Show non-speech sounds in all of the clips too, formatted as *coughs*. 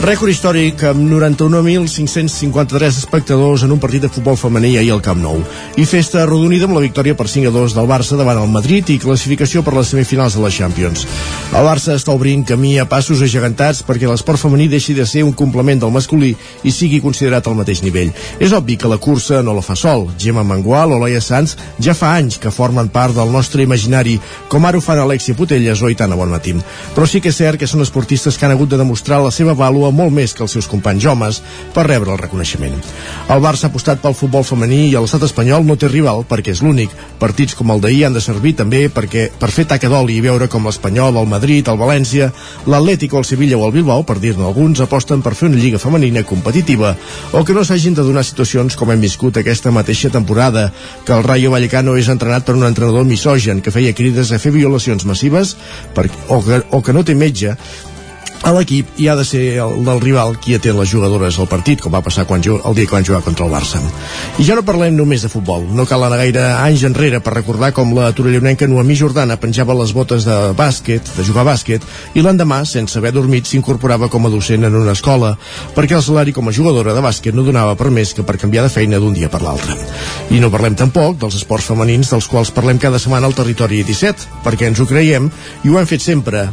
Rècord històric amb 91.553 espectadors en un partit de futbol femení ahir al Camp Nou. I festa arrodonida amb la victòria per 5 a 2 del Barça davant el Madrid i classificació per les semifinals de la Champions. El Barça està obrint camí a passos agegantats perquè l'esport femení deixi de ser un complement del masculí i sigui considerat al mateix nivell. És obvi que la cursa no la fa sol. Gemma Mangual o Laia Sanz ja fa anys que formen part del nostre imaginari, com ara ho fan Alexia Putelles o Itana Bonmatí. Però sí que és cert que són esportistes que han hagut de demostrar la seva vàlua molt més que els seus companys homes per rebre el reconeixement. El Barça ha apostat pel futbol femení i l'estat espanyol no té rival perquè és l'únic. Partits com el d'ahir han de servir també perquè per fer taca d'oli i veure com l'Espanyol, el Madrid, el València, l'Atlético, el Sevilla o el Bilbao, per dir-ne alguns, aposten per fer una lliga femenina competitiva o que no s'hagin de donar situacions com hem viscut aquesta mateixa temporada, que el Rayo Vallecano és entrenat per un entrenador misogen que feia crides a fer violacions massives per, o, que, o que no té metge a l'equip i ha de ser el del rival qui atén les jugadores al partit, com va passar quan el dia que van jugar contra el Barça. I ja no parlem només de futbol. No cal anar gaire anys enrere per recordar com la torellonenca Noemí Jordana penjava les botes de bàsquet, de jugar bàsquet, i l'endemà, sense haver dormit, s'incorporava com a docent en una escola, perquè el salari com a jugadora de bàsquet no donava per més que per canviar de feina d'un dia per l'altre. I no parlem tampoc dels esports femenins dels quals parlem cada setmana al Territori 17, perquè ens ho creiem i ho hem fet sempre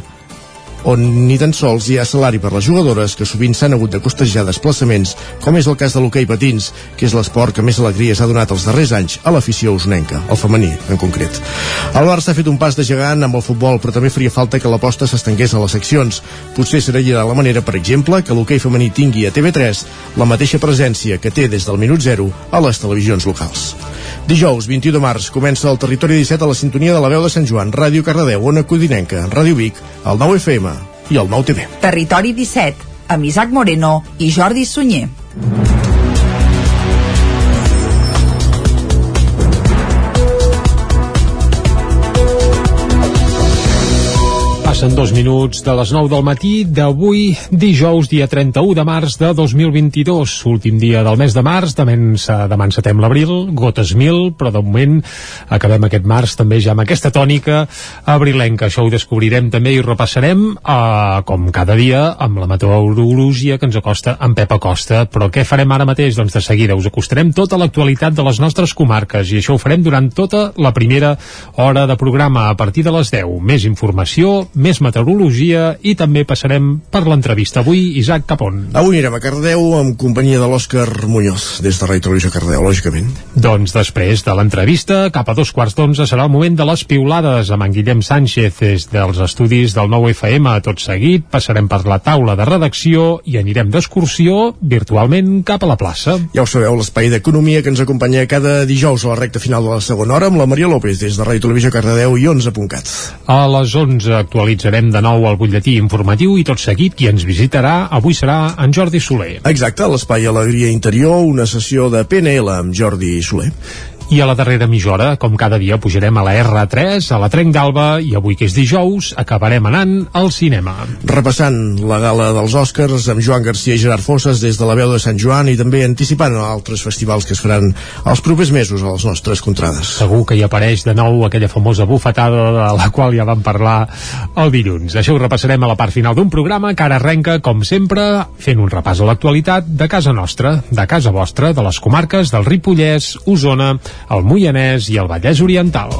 on ni tan sols hi ha salari per les jugadores que sovint s'han hagut de costejar desplaçaments, com és el cas de l'hoquei patins, que és l'esport que més alegries ha donat els darrers anys a l'afició usnenca, el femení en concret. El Barça ha fet un pas de gegant amb el futbol, però també faria falta que l'aposta s'estengués a les seccions. Potser serà la manera, per exemple, que l'hoquei femení tingui a TV3 la mateixa presència que té des del minut zero a les televisions locals. Dijous, 21 de març, comença el Territori 17 a la sintonia de la veu de Sant Joan, Ràdio Cardedeu, Ona Codinenca, Ràdio Vic, el 9 FM i el 9 TV. Territori 17, amb Isaac Moreno i Jordi Sunyer. Passen dos minuts de les 9 del matí d'avui, dijous, dia 31 de març de 2022, últim dia del mes de març, demà, demà encetem l'abril, gotes mil, però de moment acabem aquest març també ja amb aquesta tònica abrilenca. Això ho descobrirem també i repassarem, eh, com cada dia, amb la meteorologia que ens acosta en Pep Acosta. Però què farem ara mateix? Doncs de seguida us acostarem tota l'actualitat de les nostres comarques i això ho farem durant tota la primera hora de programa a partir de les 10. Més informació, més meteorologia i també passarem per l'entrevista. Avui, Isaac Capon. Avui anirem a Cardeu amb companyia de l'Òscar Muñoz, des de Ràdio Televisió Cardeu, lògicament. Doncs després de l'entrevista, cap a dos quarts d'onze serà el moment de les piulades amb en Guillem Sánchez des dels estudis del nou FM. Tot seguit passarem per la taula de redacció i anirem d'excursió virtualment cap a la plaça. Ja ho sabeu, l'espai d'economia que ens acompanya cada dijous a la recta final de la segona hora amb la Maria López des de Ràdio Televisió Cardedeu i 11.cat. A les 11 actualitzarem de nou el butlletí informatiu i tot seguit qui ens visitarà avui serà en Jordi Soler. Exacte, l'Espai Alegria Interior, una sessió de PNL amb Jordi Soler. I a la darrera mitja com cada dia, pujarem a la R3, a la Trenc d'Alba, i avui que és dijous, acabarem anant al cinema. Repassant la gala dels Oscars amb Joan Garcia i Gerard Fosses des de la veu de Sant Joan i també anticipant altres festivals que es faran els propers mesos a les nostres contrades. Segur que hi apareix de nou aquella famosa bufetada de la qual ja vam parlar el dilluns. Això ho repassarem a la part final d'un programa que ara arrenca, com sempre, fent un repàs a l'actualitat de casa nostra, de casa vostra, de les comarques del Ripollès, Osona, el Moianès i el Vallès Oriental.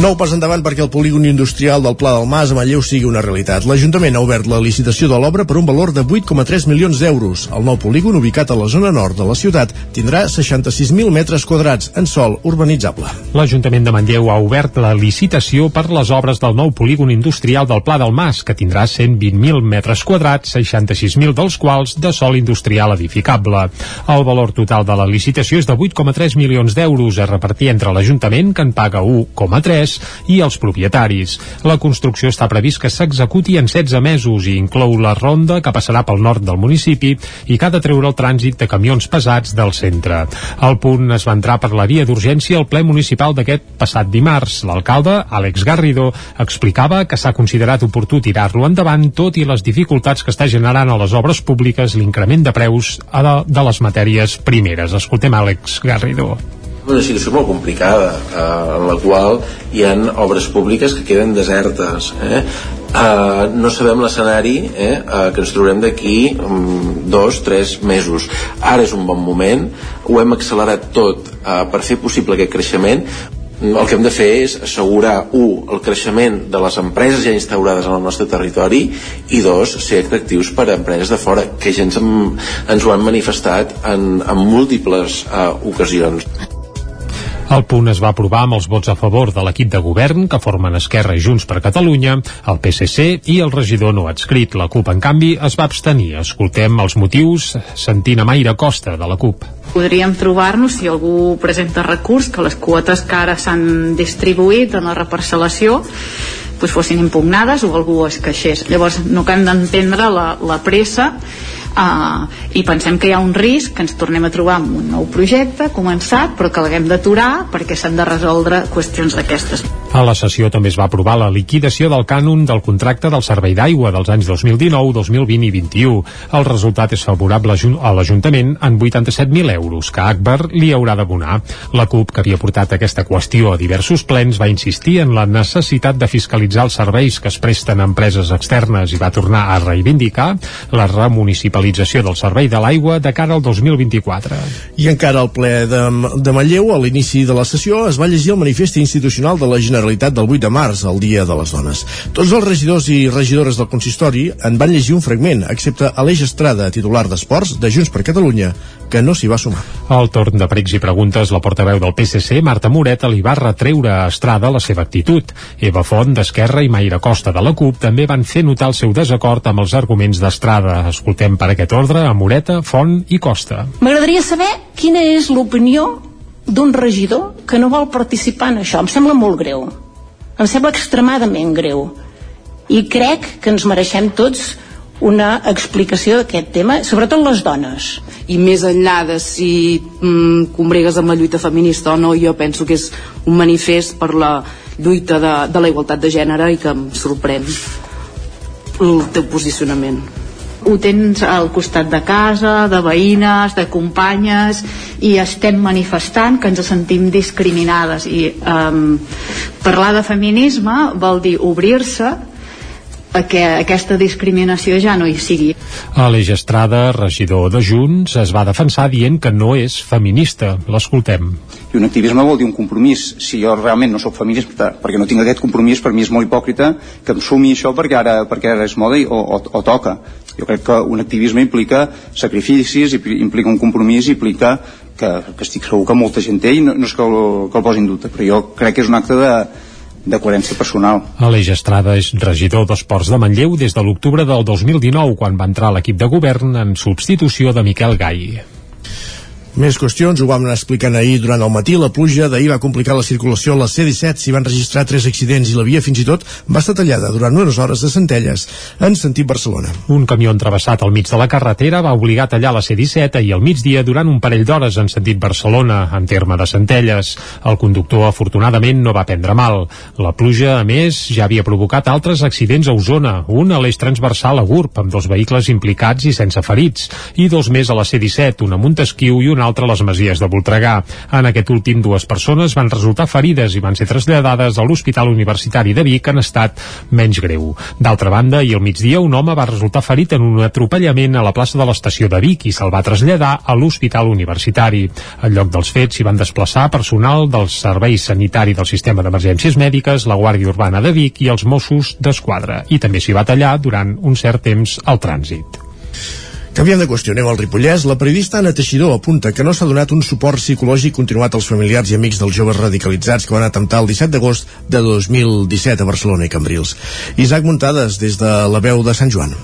Nou pas endavant perquè el polígon industrial del Pla del Mas a Manlleu sigui una realitat. L'Ajuntament ha obert la licitació de l'obra per un valor de 8,3 milions d'euros. El nou polígon, ubicat a la zona nord de la ciutat, tindrà 66.000 metres quadrats en sol urbanitzable. L'Ajuntament de Manlleu ha obert la licitació per les obres del nou polígon industrial del Pla del Mas, que tindrà 120.000 metres quadrats, 66.000 dels quals de sol industrial edificable. El valor total de la licitació és de 8,3 milions d'euros a repartir entre l'Ajuntament, que en paga 1,3, llogaters i els propietaris. La construcció està previst que s'executi en 16 mesos i inclou la ronda que passarà pel nord del municipi i que ha de treure el trànsit de camions pesats del centre. El punt es va entrar per la via d'urgència al ple municipal d'aquest passat dimarts. L'alcalde, Àlex Garrido, explicava que s'ha considerat oportú tirar-lo endavant tot i les dificultats que està generant a les obres públiques l'increment de preus de, les matèries primeres. Escoltem Àlex Garrido una situació molt complicada eh, en la qual hi han obres públiques que queden desertes eh? Uh, no sabem l'escenari eh, uh, que ens trobarem d'aquí um, dos, tres mesos ara és un bon moment ho hem accelerat tot uh, per fer possible aquest creixement el que hem de fer és assegurar, un, el creixement de les empreses ja instaurades en el nostre territori i dos, ser atractius per a empreses de fora, que ja ens, ens ho han manifestat en, en múltiples uh, ocasions. El punt es va aprovar amb els vots a favor de l'equip de govern que formen Esquerra i Junts per Catalunya, el PSC i el regidor no adscrit. La CUP, en canvi, es va abstenir. Escoltem els motius sentint a Maire Costa, de la CUP. Podríem trobar-nos, si algú presenta recurs, que les quotes que ara s'han distribuït en la reparcel·lació doncs fossin impugnades o algú es queixés. Llavors, no hem d'entendre la, la pressa uh, i pensem que hi ha un risc que ens tornem a trobar amb un nou projecte començat però que l'haguem d'aturar perquè s'han de resoldre qüestions d'aquestes. A la sessió també es va aprovar la liquidació del cànon del contracte del servei d'aigua dels anys 2019, 2020 i 21. El resultat és favorable a l'Ajuntament en 87.000 euros que Akbar li haurà d'abonar. La CUP, que havia portat aquesta qüestió a diversos plens, va insistir en la necessitat de fiscalitzar els serveis que es presten a empreses externes i va tornar a reivindicar la remunicipalització municipalització del servei de l'aigua de cara al 2024. I encara al ple de, de Manlleu, a l'inici de la sessió, es va llegir el manifest institucional de la Generalitat del 8 de març, el Dia de les Dones. Tots els regidors i regidores del consistori en van llegir un fragment, excepte Aleix Estrada, titular d'Esports, de Junts per Catalunya, que no s'hi va sumar. Al torn de pregs i preguntes, la portaveu del PSC, Marta Moreta, li va retreure a Estrada la seva actitud. Eva Font, d'Esquerra, i Maire Costa, de la CUP, també van fer notar el seu desacord amb els arguments d'Estrada. Escoltem per aquest ordre a Moreta, Font i Costa. M'agradaria saber quina és l'opinió d'un regidor que no vol participar en això. Em sembla molt greu. Em sembla extremadament greu. I crec que ens mereixem tots una explicació d'aquest tema, sobretot les dones. I més enllà de si mm, combregues amb la lluita feminista o no, jo penso que és un manifest per la lluita de, de la igualtat de gènere i que em sorprèn el teu posicionament ho tens al costat de casa, de veïnes, de companyes i estem manifestant que ens sentim discriminades i um, parlar de feminisme vol dir obrir-se a que aquesta discriminació ja no hi sigui. Aleix Estrada, regidor de Junts, es va defensar dient que no és feminista. L'escoltem. I un activisme vol dir un compromís. Si jo realment no sóc feminista perquè no tinc aquest compromís, per mi és molt hipòcrita que em sumi això perquè ara, perquè ara és moda i, o, o, o toca. Jo crec que un activisme implica sacrificis, implica un compromís, implica que, que estic segur que molta gent té i no, no és que el, que el posi en dubte, però jo crec que és un acte de, de coherència personal. Aleix Estrada és regidor d'Esports de Manlleu des de l'octubre del 2019, quan va entrar l'equip de govern en substitució de Miquel Gai. Més qüestions, ho vam anar explicant ahir durant el matí. La pluja d'ahir va complicar la circulació a la C-17. S'hi van registrar tres accidents i la via fins i tot va estar tallada durant unes hores de Centelles en sentit Barcelona. Un camió entrevessat al mig de la carretera va obligar a tallar la C-17 i al migdia durant un parell d'hores en sentit Barcelona, en terme de Centelles. El conductor, afortunadament, no va prendre mal. La pluja, a més, ja havia provocat altres accidents a Osona, un a l'eix transversal a Gurb, amb dos vehicles implicats i sense ferits, i dos més a la C-17, un a Montesquieu i un un altre a les Masies de Voltregà. En aquest últim, dues persones van resultar ferides i van ser traslladades a l'Hospital Universitari de Vic en estat menys greu. D'altra banda, i al migdia, un home va resultar ferit en un atropellament a la plaça de l'estació de Vic i se'l va traslladar a l'Hospital Universitari. Al lloc dels fets s'hi van desplaçar personal del Servei Sanitari del Sistema d'Emergències Mèdiques, la Guàrdia Urbana de Vic i els Mossos d'Esquadra. I també s'hi va tallar durant un cert temps el trànsit. Canviant de qüestió, anem al Ripollès. La periodista Anna Teixidor apunta que no s'ha donat un suport psicològic continuat als familiars i amics dels joves radicalitzats que van atemptar el 17 d'agost de 2017 a Barcelona i Cambrils. Isaac Muntades, des de la veu de Sant Joan.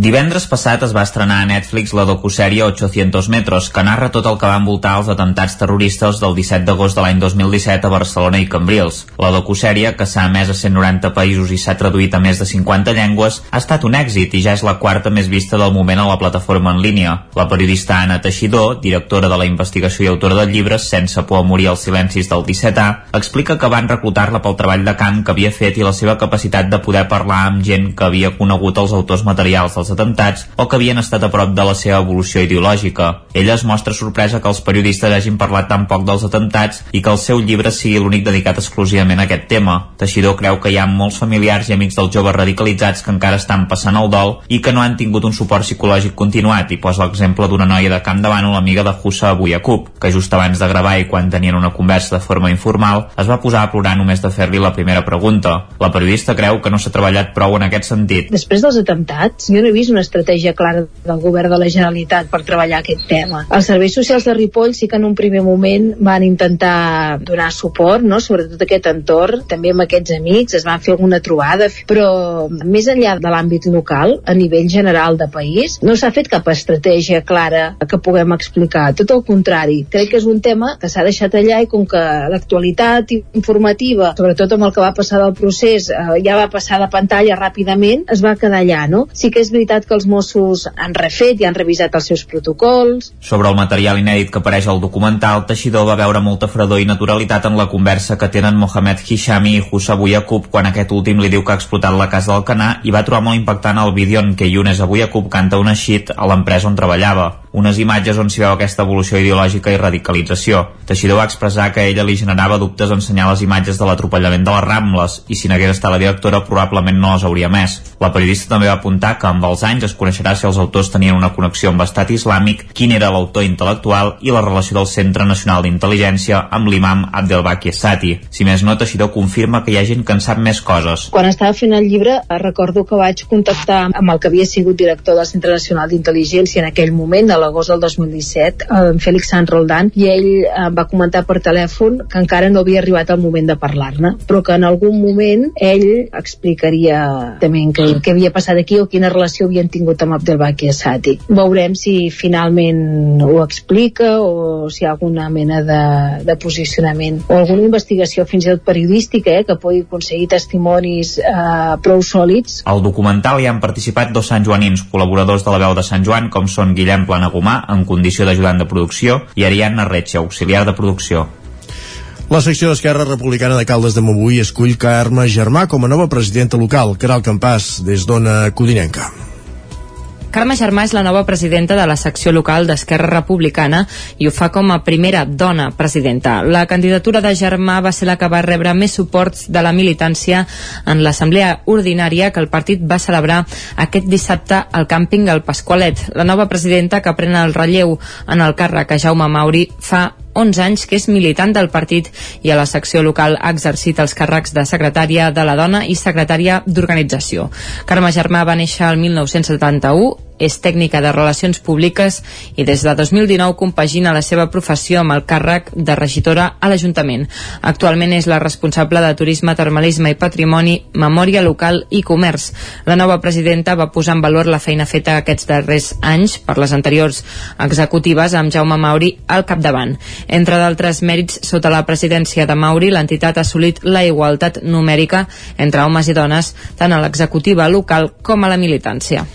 Divendres passat es va estrenar a Netflix la docusèrie 800 metros, que narra tot el que va envoltar els atemptats terroristes del 17 d'agost de l'any 2017 a Barcelona i Cambrils. La docusèrie, que s'ha emès a 190 països i s'ha traduït a més de 50 llengües, ha estat un èxit i ja és la quarta més vista del moment a la plataforma en línia. La periodista Anna Teixidor, directora de la investigació i autora del llibre Sense por a morir als silencis del 17A, explica que van reclutar-la pel treball de camp que havia fet i la seva capacitat de poder parlar amb gent que havia conegut els autors materials dels atemptats o que havien estat a prop de la seva evolució ideològica. Ella es mostra sorpresa que els periodistes hagin parlat tan poc dels atemptats i que el seu llibre sigui l'únic dedicat exclusivament a aquest tema. Teixidor creu que hi ha molts familiars i amics dels joves radicalitzats que encara estan passant el dol i que no han tingut un suport psicològic continuat i posa l'exemple d'una noia de Camp de Bànol, amiga de Hussa Cup, que just abans de gravar i quan tenien una conversa de forma informal es va posar a plorar només de fer-li la primera pregunta. La periodista creu que no s'ha treballat prou en aquest sentit. Després dels atemptats, jo no he vist una estratègia clara del govern de la Generalitat per treballar aquest tema. Els serveis socials de Ripoll sí que en un primer moment van intentar donar suport, no? sobretot aquest entorn, també amb aquests amics, es van fer alguna trobada, però més enllà de l'àmbit local, a nivell general de país, no s'ha fet cap estratègia clara que puguem explicar. Tot el contrari, crec que és un tema que s'ha deixat allà i com que l'actualitat informativa, sobretot amb el que va passar del procés, eh, ja va passar de pantalla ràpidament, es va quedar allà, no? Sí que és veritat que els Mossos han refet i han revisat els seus protocols. Sobre el material inèdit que apareix al documental, Teixidor va veure molta fredor i naturalitat en la conversa que tenen Mohamed Hishami i Hussa Buyakub quan aquest últim li diu que ha explotat la casa del Canà i va trobar molt impactant el vídeo en què Younes Abuyakub canta una shit a l'empresa on treballava unes imatges on s'hi veu aquesta evolució ideològica i radicalització. Teixidor va expressar que ella li generava dubtes ensenyar les imatges de l'atropellament de les Rambles i si n'hagués estat la directora probablement no les hauria més. La periodista també va apuntar que amb els anys es coneixerà si els autors tenien una connexió amb l'estat islàmic, quin era l'autor intel·lectual i la relació del Centre Nacional d'Intel·ligència amb l'imam Abdelbaki Sati. Si més no, Teixidor confirma que hi ha gent que en sap més coses. Quan estava fent el llibre recordo que vaig contactar amb el que havia sigut director del Centre Nacional d'Intel·ligència en aquell moment, l'agost del 2017, en Félix Sant Roldan, i ell em eh, va comentar per telèfon que encara no havia arribat el moment de parlar-ne, però que en algun moment ell explicaria també què, què havia passat aquí o quina relació havien tingut amb Abdelbaki Assati. Veurem si finalment ho explica o si hi ha alguna mena de, de posicionament o alguna investigació fins i tot periodística eh, que pugui aconseguir testimonis eh, prou sòlids. Al documental hi han participat dos santjoanins, col·laboradors de la veu de Sant Joan, com són Guillem Plana Gomà, en condició d'ajudant de producció, i Ariadna Retxe, auxiliar de producció. La secció d'Esquerra Republicana de Caldes de Montbui escull Carme Germà com a nova presidenta local, Caral Campàs, des d'Ona Codinenca. Carme Germà és la nova presidenta de la secció local d'Esquerra Republicana i ho fa com a primera dona presidenta. La candidatura de Germà va ser la que va rebre més suports de la militància en l'assemblea ordinària que el partit va celebrar aquest dissabte al càmping El Pasqualet. La nova presidenta que pren el relleu en el càrrec a Jaume Mauri fa 11 anys que és militant del partit i a la secció local ha exercit els càrrecs de secretària de la dona i secretària d'organització. Carme Germà va néixer el 1971 és tècnica de Relacions Públiques i des de 2019 compagina la seva professió amb el càrrec de regidora a l'Ajuntament. Actualment és la responsable de Turisme, Termalisme i Patrimoni, Memòria Local i Comerç. La nova presidenta va posar en valor la feina feta aquests darrers anys per les anteriors executives amb Jaume Mauri al capdavant. Entre d'altres mèrits, sota la presidència de Mauri, l'entitat ha assolit la igualtat numèrica entre homes i dones tant a l'executiva local com a la militància.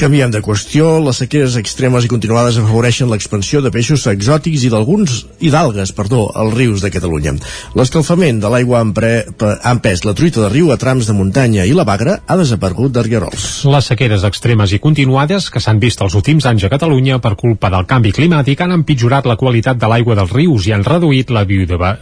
Canviem de qüestió, les sequeres extremes i continuades afavoreixen l'expansió de peixos exòtics i d'alguns i d'algues, perdó, als rius de Catalunya. L'escalfament de l'aigua ha empès la truita de riu a trams de muntanya i la bagra ha desaparegut d'Arguerols. Les sequeres extremes i continuades que s'han vist els últims anys a Catalunya per culpa del canvi climàtic han empitjorat la qualitat de l'aigua dels rius i han reduït la,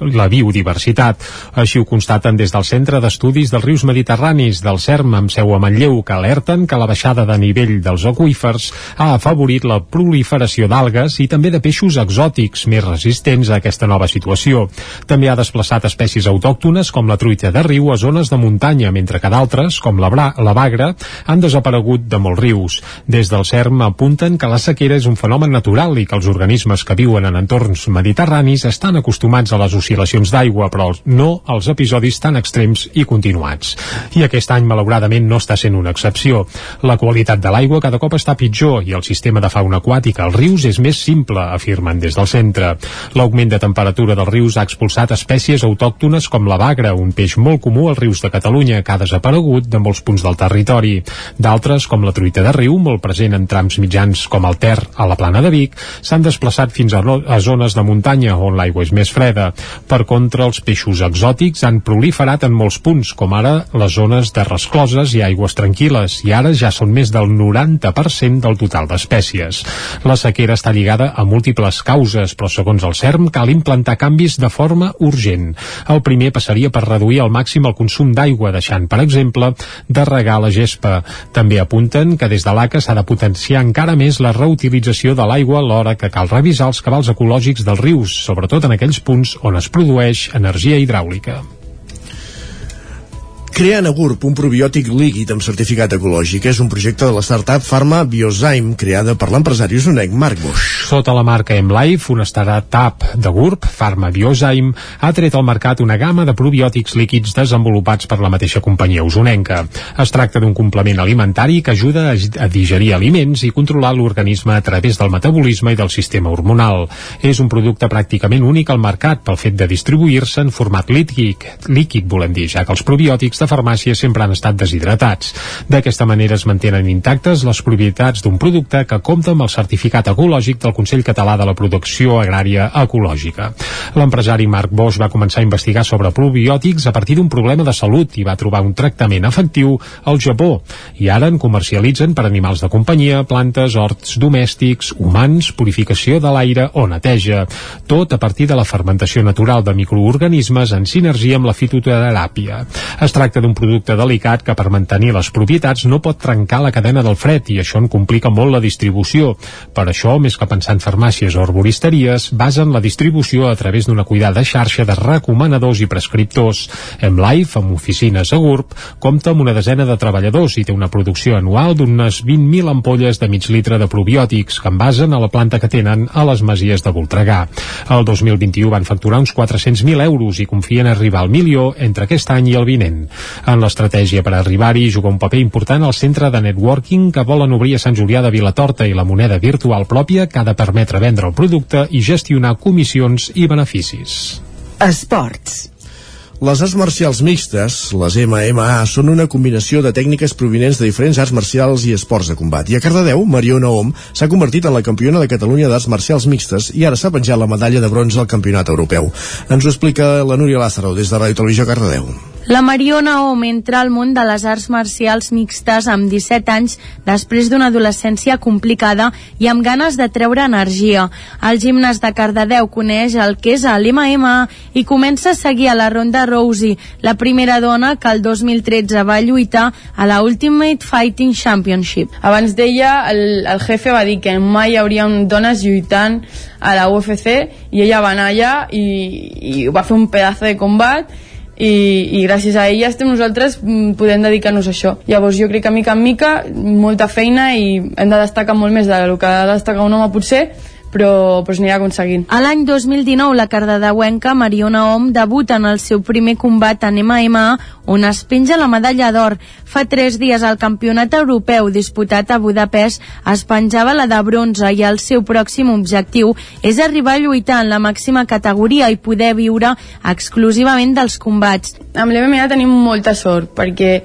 la biodiversitat. Així ho constaten des del Centre d'Estudis dels Rius Mediterranis del CERM amb seu a Manlleu, que alerten que la baixada de nivell de dels aqüífers ha afavorit la proliferació d'algues i també de peixos exòtics més resistents a aquesta nova situació. També ha desplaçat espècies autòctones com la truita de riu a zones de muntanya, mentre que d'altres, com la, bra, la bagra, han desaparegut de molts rius. Des del CERM apunten que la sequera és un fenomen natural i que els organismes que viuen en entorns mediterranis estan acostumats a les oscil·lacions d'aigua, però no als episodis tan extrems i continuats. I aquest any, malauradament, no està sent una excepció. La qualitat de l'aigua cada cop està pitjor i el sistema de fauna aquàtica als rius és més simple, afirmen des del centre. L'augment de temperatura dels rius ha expulsat espècies autòctones com la bagra, un peix molt comú als rius de Catalunya, que ha desaparegut de molts punts del territori. D'altres, com la truita de riu, molt present en trams mitjans com el Ter a la plana de Vic, s'han desplaçat fins a, no a zones de muntanya on l'aigua és més freda. Per contra, els peixos exòtics han proliferat en molts punts, com ara les zones de rescloses i aigües tranquil·les, i ara ja són més del 90% del total d'espècies. La sequera està lligada a múltiples causes, però segons el CERM cal implantar canvis de forma urgent. El primer passaria per reduir al màxim el consum d'aigua, deixant, per exemple, de regar la gespa. També apunten que des de l'ACA s'ha de potenciar encara més la reutilització de l'aigua alhora que cal revisar els cabals ecològics dels rius, sobretot en aquells punts on es produeix energia hidràulica. Crea Nagurp, un probiòtic líquid amb certificat ecològic. És un projecte de la startup Pharma Biozyme, creada per l'empresari usonec Marc Bosch. Sota la marca M-Life, una startup de GURB, Pharma Biozyme, ha tret al mercat una gamma de probiòtics líquids desenvolupats per la mateixa companyia usonenca. Es tracta d'un complement alimentari que ajuda a digerir aliments i controlar l'organisme a través del metabolisme i del sistema hormonal. És un producte pràcticament únic al mercat pel fet de distribuir-se en format líquid, líquid volem dir, ja que els probiòtics de farmàcia sempre han estat deshidratats. D'aquesta manera es mantenen intactes les propietats d'un producte que compta amb el certificat ecològic del Consell Català de la Producció Agrària Ecològica. L'empresari Marc Bosch va començar a investigar sobre probiòtics a partir d'un problema de salut i va trobar un tractament efectiu al Japó i ara en comercialitzen per animals de companyia, plantes, horts domèstics, humans, purificació de l'aire o neteja. Tot a partir de la fermentació natural de microorganismes en sinergia amb la fitoteràpia. Es tracta tracta d'un producte delicat que per mantenir les propietats no pot trencar la cadena del fred i això en complica molt la distribució. Per això, més que pensar en farmàcies o arboristeries, basen la distribució a través d'una cuidada xarxa de recomanadors i prescriptors. MLife, amb oficines a GURB, compta amb una desena de treballadors i té una producció anual d'unes 20.000 ampolles de mig litre de probiòtics que envasen a la planta que tenen a les masies de Voltregà. El 2021 van facturar uns 400.000 euros i confien arribar al milió entre aquest any i el vinent. En l'estratègia per arribar-hi juga un paper important al centre de networking que volen obrir a Sant Julià de Vilatorta i la moneda virtual pròpia que ha de permetre vendre el producte i gestionar comissions i beneficis. Esports. Les arts marcials mixtes, les MMA, són una combinació de tècniques provinents de diferents arts marcials i esports de combat. I a Cardedeu, Mariona Om s'ha convertit en la campiona de Catalunya d'arts marcials mixtes i ara s'ha penjat la medalla de bronze al Campionat Europeu. Ens ho explica la Núria Lázaro des de Ràdio Televisió Cardedeu. La Mariona Om entra al món de les arts marcials mixtes amb 17 anys després d'una adolescència complicada i amb ganes de treure energia. El gimnàs de Cardedeu coneix el que és l'MMA i comença a seguir a la ronda Rousey, la primera dona que el 2013 va lluitar a la Ultimate Fighting Championship. Abans d'ella, el, el jefe va dir que mai hi hauria dones lluitant a la UFC i ella va anar allà i, i va fer un pedazo de combat i, i gràcies a ella estem nosaltres mm, podem dedicar-nos a això. Llavors jo crec que mica en mica molta feina i hem de destacar molt més del que ha de destacar un home potser, però, però s'anirà aconseguint. A l'any 2019, la cardedeuenca Mariona Om debuta en el seu primer combat en MMA, on es penja la medalla d'or. Fa tres dies al Campionat Europeu disputat a Budapest es penjava la de bronze i el seu pròxim objectiu és arribar a lluitar en la màxima categoria i poder viure exclusivament dels combats. Amb l'MMA tenim molta sort, perquè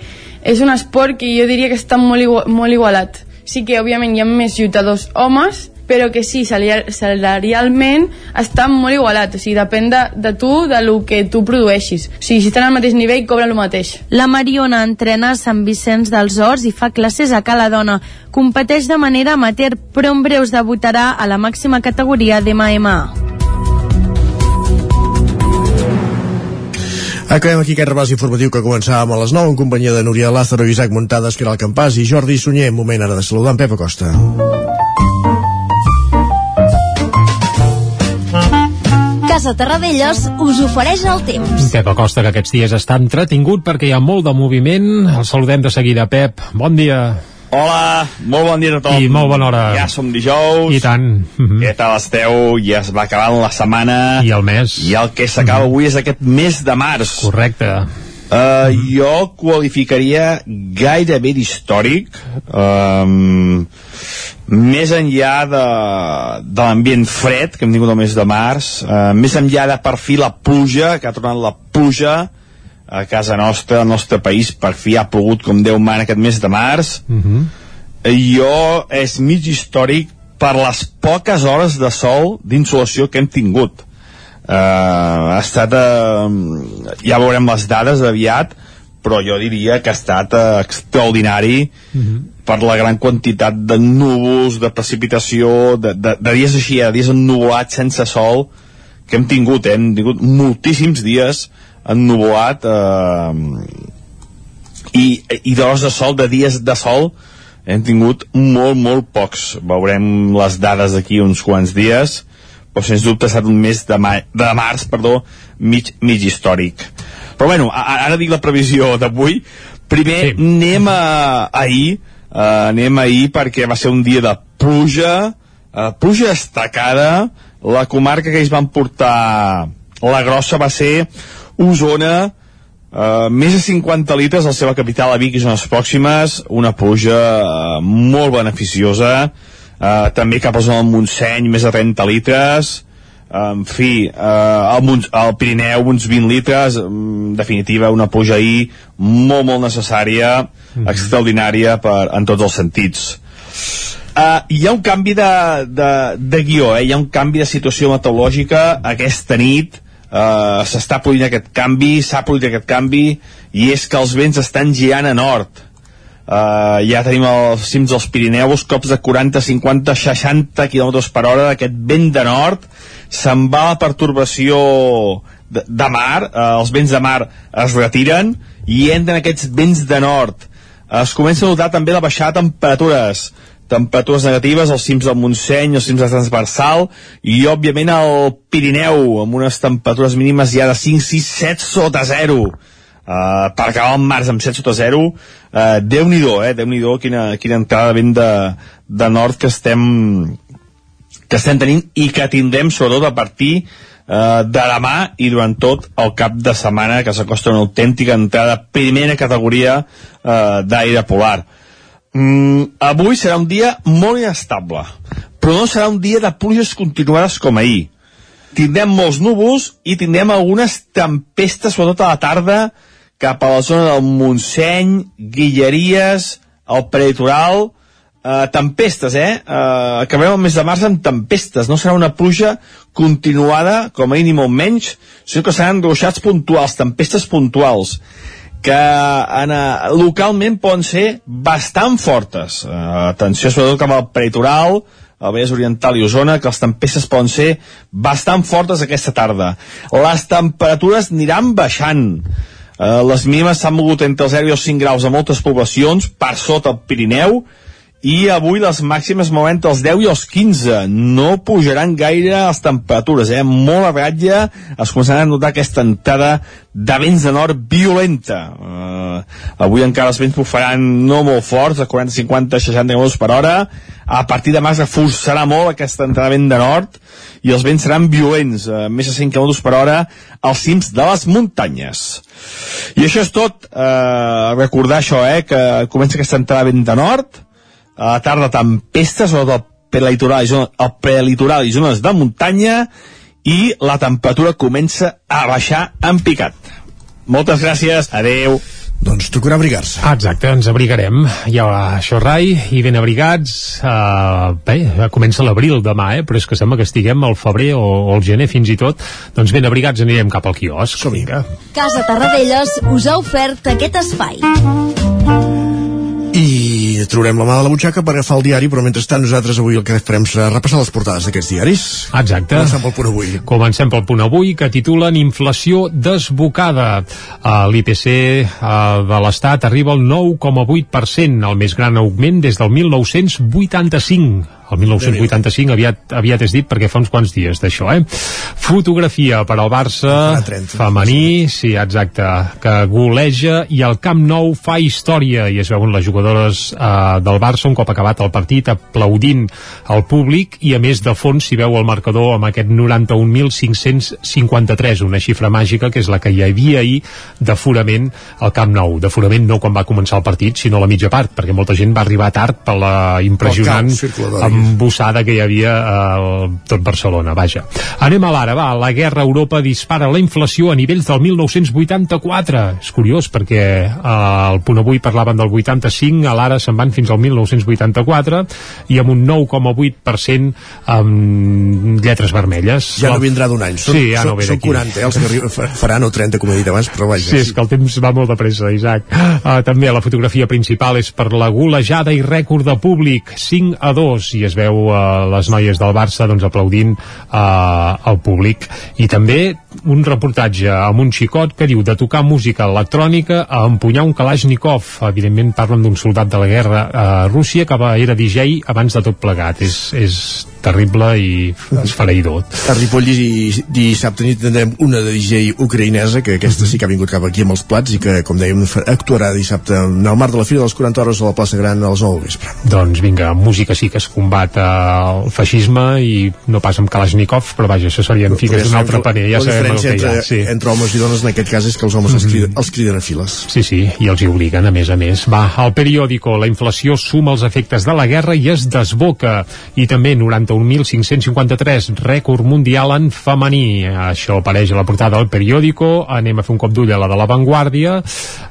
és un esport que jo diria que està molt, igual, molt igualat. Sí que, òbviament, hi ha més lluitadors homes, però que sí, salarialment està molt igualat, o sigui, depèn de, de tu, de lo que tu produeixis. O sigui, si estan al mateix nivell, cobren el mateix. La Mariona entrena a Sant Vicenç dels Horts i fa classes a Cala Dona. Competeix de manera amateur, però en breus debutarà a la màxima categoria d'MMA. Acabem aquí aquest repàs informatiu que començàvem a les 9 en companyia de Núria Lázaro, Isaac Montades, Caral Campàs i Jordi Sunyer. Moment ara de saludar en Pep Acosta. Casa Terradellos us ofereix el temps. Pep Acosta, que aquests dies està entretingut perquè hi ha molt de moviment. El saludem de seguida, Pep. Bon dia. Hola, molt bon dia a tothom. I molt bona hora. Ja som dijous. I tant. Mm -hmm. Què tal esteu? Ja es va acabant la setmana. I el mes. I el que s'acaba mm -hmm. avui és aquest mes de març. Correcte. Uh, jo qualificaria gairebé d'històric um, més enllà de, de l'ambient fred que hem tingut el mes de març uh, més enllà de per fi la pluja que ha tornat la pluja a casa nostra, al nostre país per fi ha plogut com Déu mana aquest mes de març Mm -hmm. jo és mig històric per les poques hores de sol d'insolació que hem tingut uh, ha estat uh, ja veurem les dades aviat però jo diria que ha estat uh, extraordinari Mm -hmm. per la gran quantitat de núvols, de precipitació, de, de, de dies així, de dies ennubulats sense sol, que hem tingut, eh? hem tingut moltíssims dies ennubulat eh, i, i d'hores de sol, de dies de sol, hem tingut molt, molt pocs. Veurem les dades d'aquí uns quants dies, però sens dubte ha estat un mes de, ma de març perdó, mig, mig històric. Però bueno, ara dic la previsió d'avui. Primer sí. anem a ahir, uh, anem ahir perquè va ser un dia de pluja, uh, pluja destacada, la comarca que ells van portar la grossa va ser Osona, Uh, més de 50 litres a la seva capital a Vic i zones pròximes, una pluja uh, molt beneficiosa uh, també cap a zona del Montseny més de 30 litres. Uh, en fi, uh, al, Mont al Pirineu uns 20 litres. En definitiva una pluja ahir molt molt necessària, extraordinària per, en tots els sentits. Uh, hi ha un canvi de, de, de guió, eh? hi ha un canvi de situació meteorològica. Aquesta nit uh, s'està produint aquest canvi s'ha produït aquest canvi i és que els vents estan girant a nord uh, ja tenim els cims dels Pirineus cops de 40, 50, 60 km per hora d'aquest vent de nord. Se'n va la pertorbació de, de mar uh, els vents de mar es retiren i entren aquests vents de nord. Es comença a notar també la baixada de temperatures temperatures negatives als cims del Montseny, als cims de Transversal i òbviament al Pirineu amb unes temperatures mínimes ja de 5, 6, 7 sota 0 uh, per acabar el març amb 7 sota 0 uh, Déu-n'hi-do, eh? Déu-n'hi-do quina, quina entrada vent de, de nord que estem que estem tenint i que tindrem sobretot a partir eh, de demà i durant tot el cap de setmana que s'acosta una autèntica entrada primera categoria eh, d'aire polar mm, avui serà un dia molt inestable però no serà un dia de pluges continuades com ahir tindrem molts núvols i tindrem algunes tempestes sobretot a la tarda cap a la zona del Montseny, Guilleries, el prelitoral, eh, tempestes, eh? eh? Acabem el mes de març amb tempestes. No serà una pluja continuada, com a mínim molt menys, sinó que seran ruixats puntuals, tempestes puntuals que en, uh, localment poden ser bastant fortes. Uh, atenció sobretot cap al prelitoral, al Vallès Oriental i Osona, que les tempestes poden ser bastant fortes aquesta tarda. Les temperatures aniran baixant. Uh, les mínimes s'han mogut entre els 0 i els 5 graus a moltes poblacions, per sota el Pirineu, i avui les màximes mouen els 10 i els 15 no pujaran gaire les temperatures eh? molt a ratlla es començarà a notar aquesta entrada de vents de nord violenta. Uh, avui encara els vents bufaran no molt forts de 40, 50, 60 km per hora. A partir de març reforçarà molt aquesta entrada de vent de nord i els vents seran violents uh, més de 100 km per hora als cims de les muntanyes. I això és tot. Uh, recordar això eh, que comença aquesta entrada de vent de nord a la tarda tempestes o del prelitoral i zones, el prelitoral i zones de muntanya i la temperatura comença a baixar en picat. Moltes gràcies, adeu. Doncs tocarà abrigar-se. Ah, exacte, ens abrigarem. Ja això, Rai, i ben abrigats. Uh, bé, comença l'abril demà, eh? però és que sembla que estiguem al febrer o, o al gener fins i tot. Doncs ben abrigats anirem cap al quiosc. Vinga. Casa Tarradellas us ha ofert aquest espai. I traurem la mà de la butxaca per agafar el diari, però mentrestant nosaltres avui el que farem serà repassar les portades d'aquests diaris. Exacte. Comencem pel punt avui. Comencem pel punt avui, que titulen Inflació desbocada. L'IPC de l'Estat arriba al 9,8%, el més gran augment des del 1985 el 1985 aviat, aviat és dit perquè fa uns quants dies d'això, eh? Fotografia per al Barça 30, femení, sí, exacte, que goleja i el Camp Nou fa història i es veuen les jugadores eh, del Barça un cop acabat el partit aplaudint al públic i a més de fons s'hi veu el marcador amb aquest 91.553, una xifra màgica que és la que hi havia ahir d'aforament al Camp Nou. D'aforament no quan va començar el partit, sinó a la mitja part, perquè molta gent va arribar tard per la impressionant embossada que hi havia a tot Barcelona, vaja. Anem a l'ara, va, la guerra a Europa dispara la inflació a nivells del 1984. És curiós perquè al punt avui parlaven del 85, a l'ara se'n van fins al 1984 i amb un 9,8% amb lletres vermelles. Ja no vindrà d'un any, són, sí, ja són, no ve són 40, eh, els que arriben, faran o 30, com he dit abans, però vaja. Sí, és que el temps va molt de pressa, Isaac. Uh, també la fotografia principal és per la golejada i rècord de públic, 5 a 2, i es veu uh, les noies del Barça doncs, aplaudint uh, al públic. I també un reportatge amb un xicot que diu de tocar música electrònica a empunyar un Kalashnikov. Evidentment parlen d'un soldat de la guerra a Rússia que va, era DJ abans de tot plegat. És, és terrible i esfereïdor. A Ripoll i dissabte nit tindrem una de DJ ucraïnesa, que aquesta sí que ha vingut cap aquí amb els plats i que, com dèiem, actuarà dissabte en el marc de la Fira de les 40 hores a la plaça Gran als 9 del vespre. Doncs vinga, música sí que es combat el feixisme i no pas amb Kalashnikov, però vaja, això serien figues d'un altre paner, ja sabem que entre, ha. Sí. entre homes i dones en aquest cas és que els homes mm -hmm. els, criden, els criden a files. Sí, sí, i els hi obliguen, a més a més. Va, al periòdico, la inflació suma els efectes de la guerra i es desboca. I també 91.553, rècord mundial en femení. Això apareix a la portada del periòdico. Anem a fer un cop d'ull a la de la Vanguardia.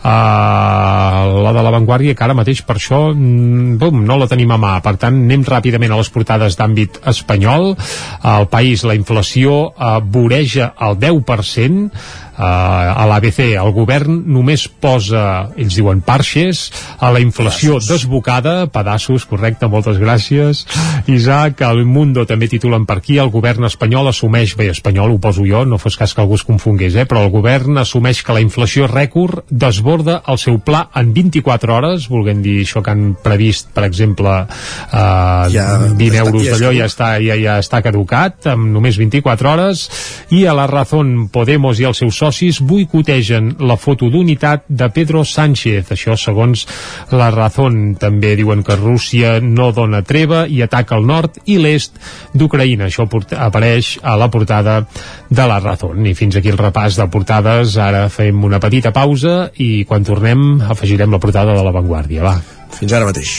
Uh, la de la Vanguardia, que ara mateix per això mm, bum, no la tenim a mà. Per tant, anem ràpidament a les portades d'àmbit espanyol. Al país la inflació uh, voreja el 10%, Uh, a l'ABC el govern només posa, ells diuen parxes, a la inflació pedaços. desbocada, pedassos, correcte, moltes gràcies. Isaac, el Mundo també titulen per aquí, el govern espanyol assumeix, bé, espanyol ho poso jo, no fos cas que algú es confongués, eh, però el govern assumeix que la inflació rècord desborda el seu pla en 24 hores, volguem dir això que han previst, per exemple, uh, ja, 20 euros d'allò ja està, ja, ja està caducat, amb només 24 hores, i a la Razón Podemos i els seus socis boicotegen la foto d'unitat de Pedro Sánchez. Això segons la Razón. També diuen que Rússia no dona treva i ataca el nord i l'est d'Ucraïna. Això apareix a la portada de la Razón. I fins aquí el repàs de portades. Ara fem una petita pausa i quan tornem afegirem la portada de la Vanguardia. Va. Fins ara mateix.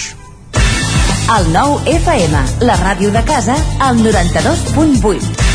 El nou FM, la ràdio de casa, al 92.8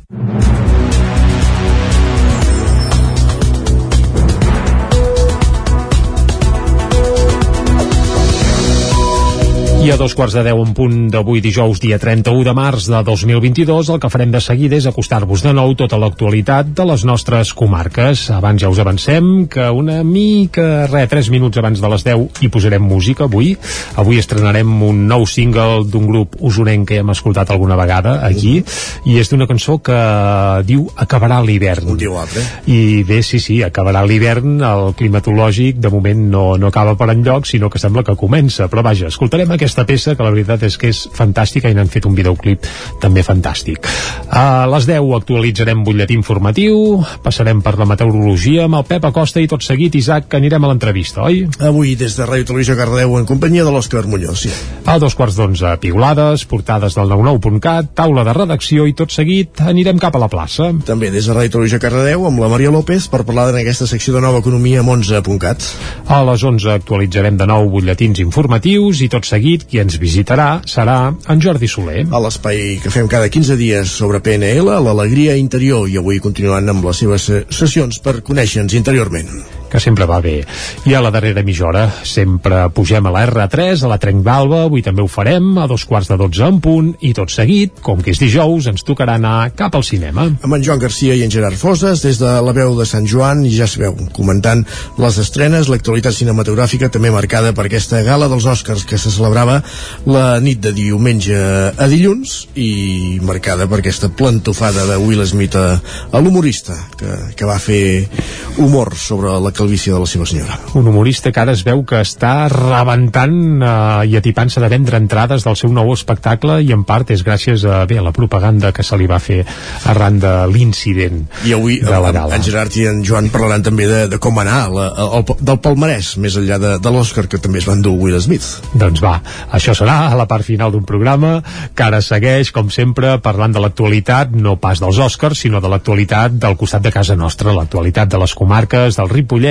I a dos quarts de deu en punt d'avui dijous, dia 31 de març de 2022, el que farem de seguida és acostar-vos de nou tota l'actualitat de les nostres comarques. Abans ja us avancem que una mica, res, 3 minuts abans de les 10 hi posarem música avui. Avui estrenarem un nou single d'un grup usonenc que hem escoltat alguna vegada aquí, i és d'una cançó que diu Acabarà l'hivern. Un diu altre. I bé, sí, sí, acabarà l'hivern, el climatològic de moment no, no acaba per enlloc, sinó que sembla que comença. Però vaja, escoltarem aquesta peça, que la veritat és que és fantàstica i n'han fet un videoclip també fantàstic. A les 10 actualitzarem butlletí informatiu, passarem per la meteorologia amb el Pep Acosta i tot seguit, Isaac, que anirem a l'entrevista, oi? Avui des de Ràdio Televisió Cardeu en companyia de l'Òscar Muñoz, sí. A dos quarts d'onze, piulades, portades del 99.cat, taula de redacció i tot seguit anirem cap a la plaça. També des de Ràdio Televisió Cardeu amb la Maria López per parlar en aquesta secció de nova economia amb 11.cat. A les 11 actualitzarem de nou butlletins informatius i tot seguit qui ens visitarà serà en Jordi Soler. A l'espai que fem cada 15 dies sobre PNL, l'alegria interior, i avui continuant amb les seves sessions per conèixer-nos interiorment que sempre va bé. I a la darrera mitja hora sempre pugem a la R3, a la Trenc d'Alba, avui també ho farem, a dos quarts de dotze en punt, i tot seguit, com que és dijous, ens tocarà anar cap al cinema. Amb en Joan Garcia i en Gerard Foses, des de la veu de Sant Joan, i ja sabeu, comentant les estrenes, l'actualitat cinematogràfica també marcada per aquesta gala dels Oscars que se celebrava la nit de diumenge a dilluns i marcada per aquesta plantofada de Will Smith a, a l'humorista que, que va fer humor sobre la calvície de la seva senyora. Un humorista que ara es veu que està rebentant eh, i atipant-se de vendre entrades del seu nou espectacle i en part és gràcies a, bé, a la propaganda que se li va fer arran de l'incident I avui de la gala. en Gerard i en Joan parlaran també de, de com anar la, el, del palmarès, més enllà de, de l'Oscar que també es va endur Will Smith. Doncs va, això serà a la part final d'un programa que ara segueix, com sempre, parlant de l'actualitat, no pas dels Oscars, sinó de l'actualitat del costat de casa nostra, l'actualitat de les comarques del Ripollès,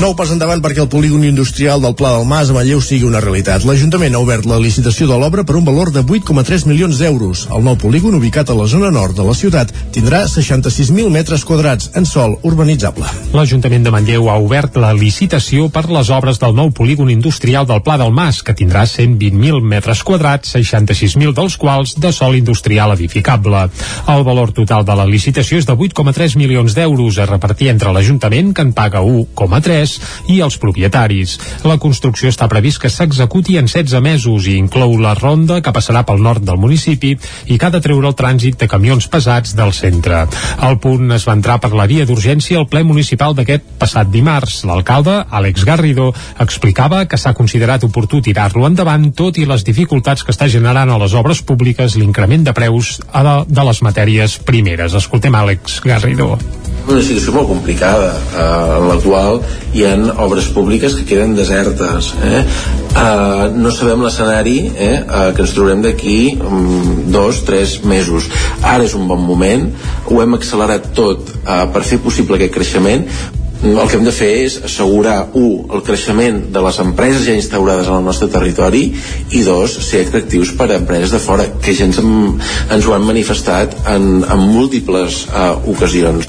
Nou pas endavant perquè el polígon industrial del Pla del Mas a Manlleu sigui una realitat. L'Ajuntament ha obert la licitació de l'obra per un valor de 8,3 milions d'euros. El nou polígon, ubicat a la zona nord de la ciutat, tindrà 66.000 metres quadrats en sol urbanitzable. L'Ajuntament de Manlleu ha obert la licitació per les obres del nou polígon industrial del Pla del Mas, que tindrà 120.000 metres quadrats, 66.000 dels quals de sol industrial edificable. El valor total de la licitació és de 8,3 milions d'euros a repartir entre l'Ajuntament, que en paga 1,3, i els propietaris. La construcció està previst que s'executi en 16 mesos i inclou la ronda que passarà pel nord del municipi i que ha de treure el trànsit de camions pesats del centre. El punt es va entrar per la via d'urgència al ple municipal d'aquest passat dimarts. L'alcalde, Àlex Garrido, explicava que s'ha considerat oportú tirar-lo endavant tot i les dificultats que està generant a les obres públiques l'increment de preus de les matèries primeres. Escoltem Àlex Garrido una situació molt complicada eh, en la qual hi han obres públiques que queden desertes eh? Eh, no sabem l'escenari eh, eh, que ens trobarem d'aquí um, dos, tres mesos ara és un bon moment ho hem accelerat tot eh, per fer possible aquest creixement el que hem de fer és assegurar, un, el creixement de les empreses ja instaurades en el nostre territori i dos, ser atractius per a empreses de fora, que ja ens, ens ho han manifestat en, en múltiples uh, ocasions.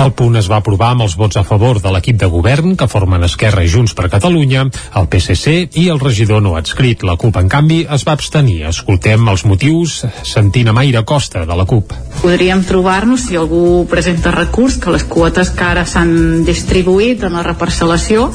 El punt es va aprovar amb els vots a favor de l'equip de govern que formen Esquerra i Junts per Catalunya, el PSC i el regidor no adscrit. La CUP, en canvi, es va abstenir. Escoltem els motius sentint a Maire Costa, de la CUP. Podríem trobar-nos, si algú presenta recurs, que les quotes que ara s'han distribuït en la reparcel·lació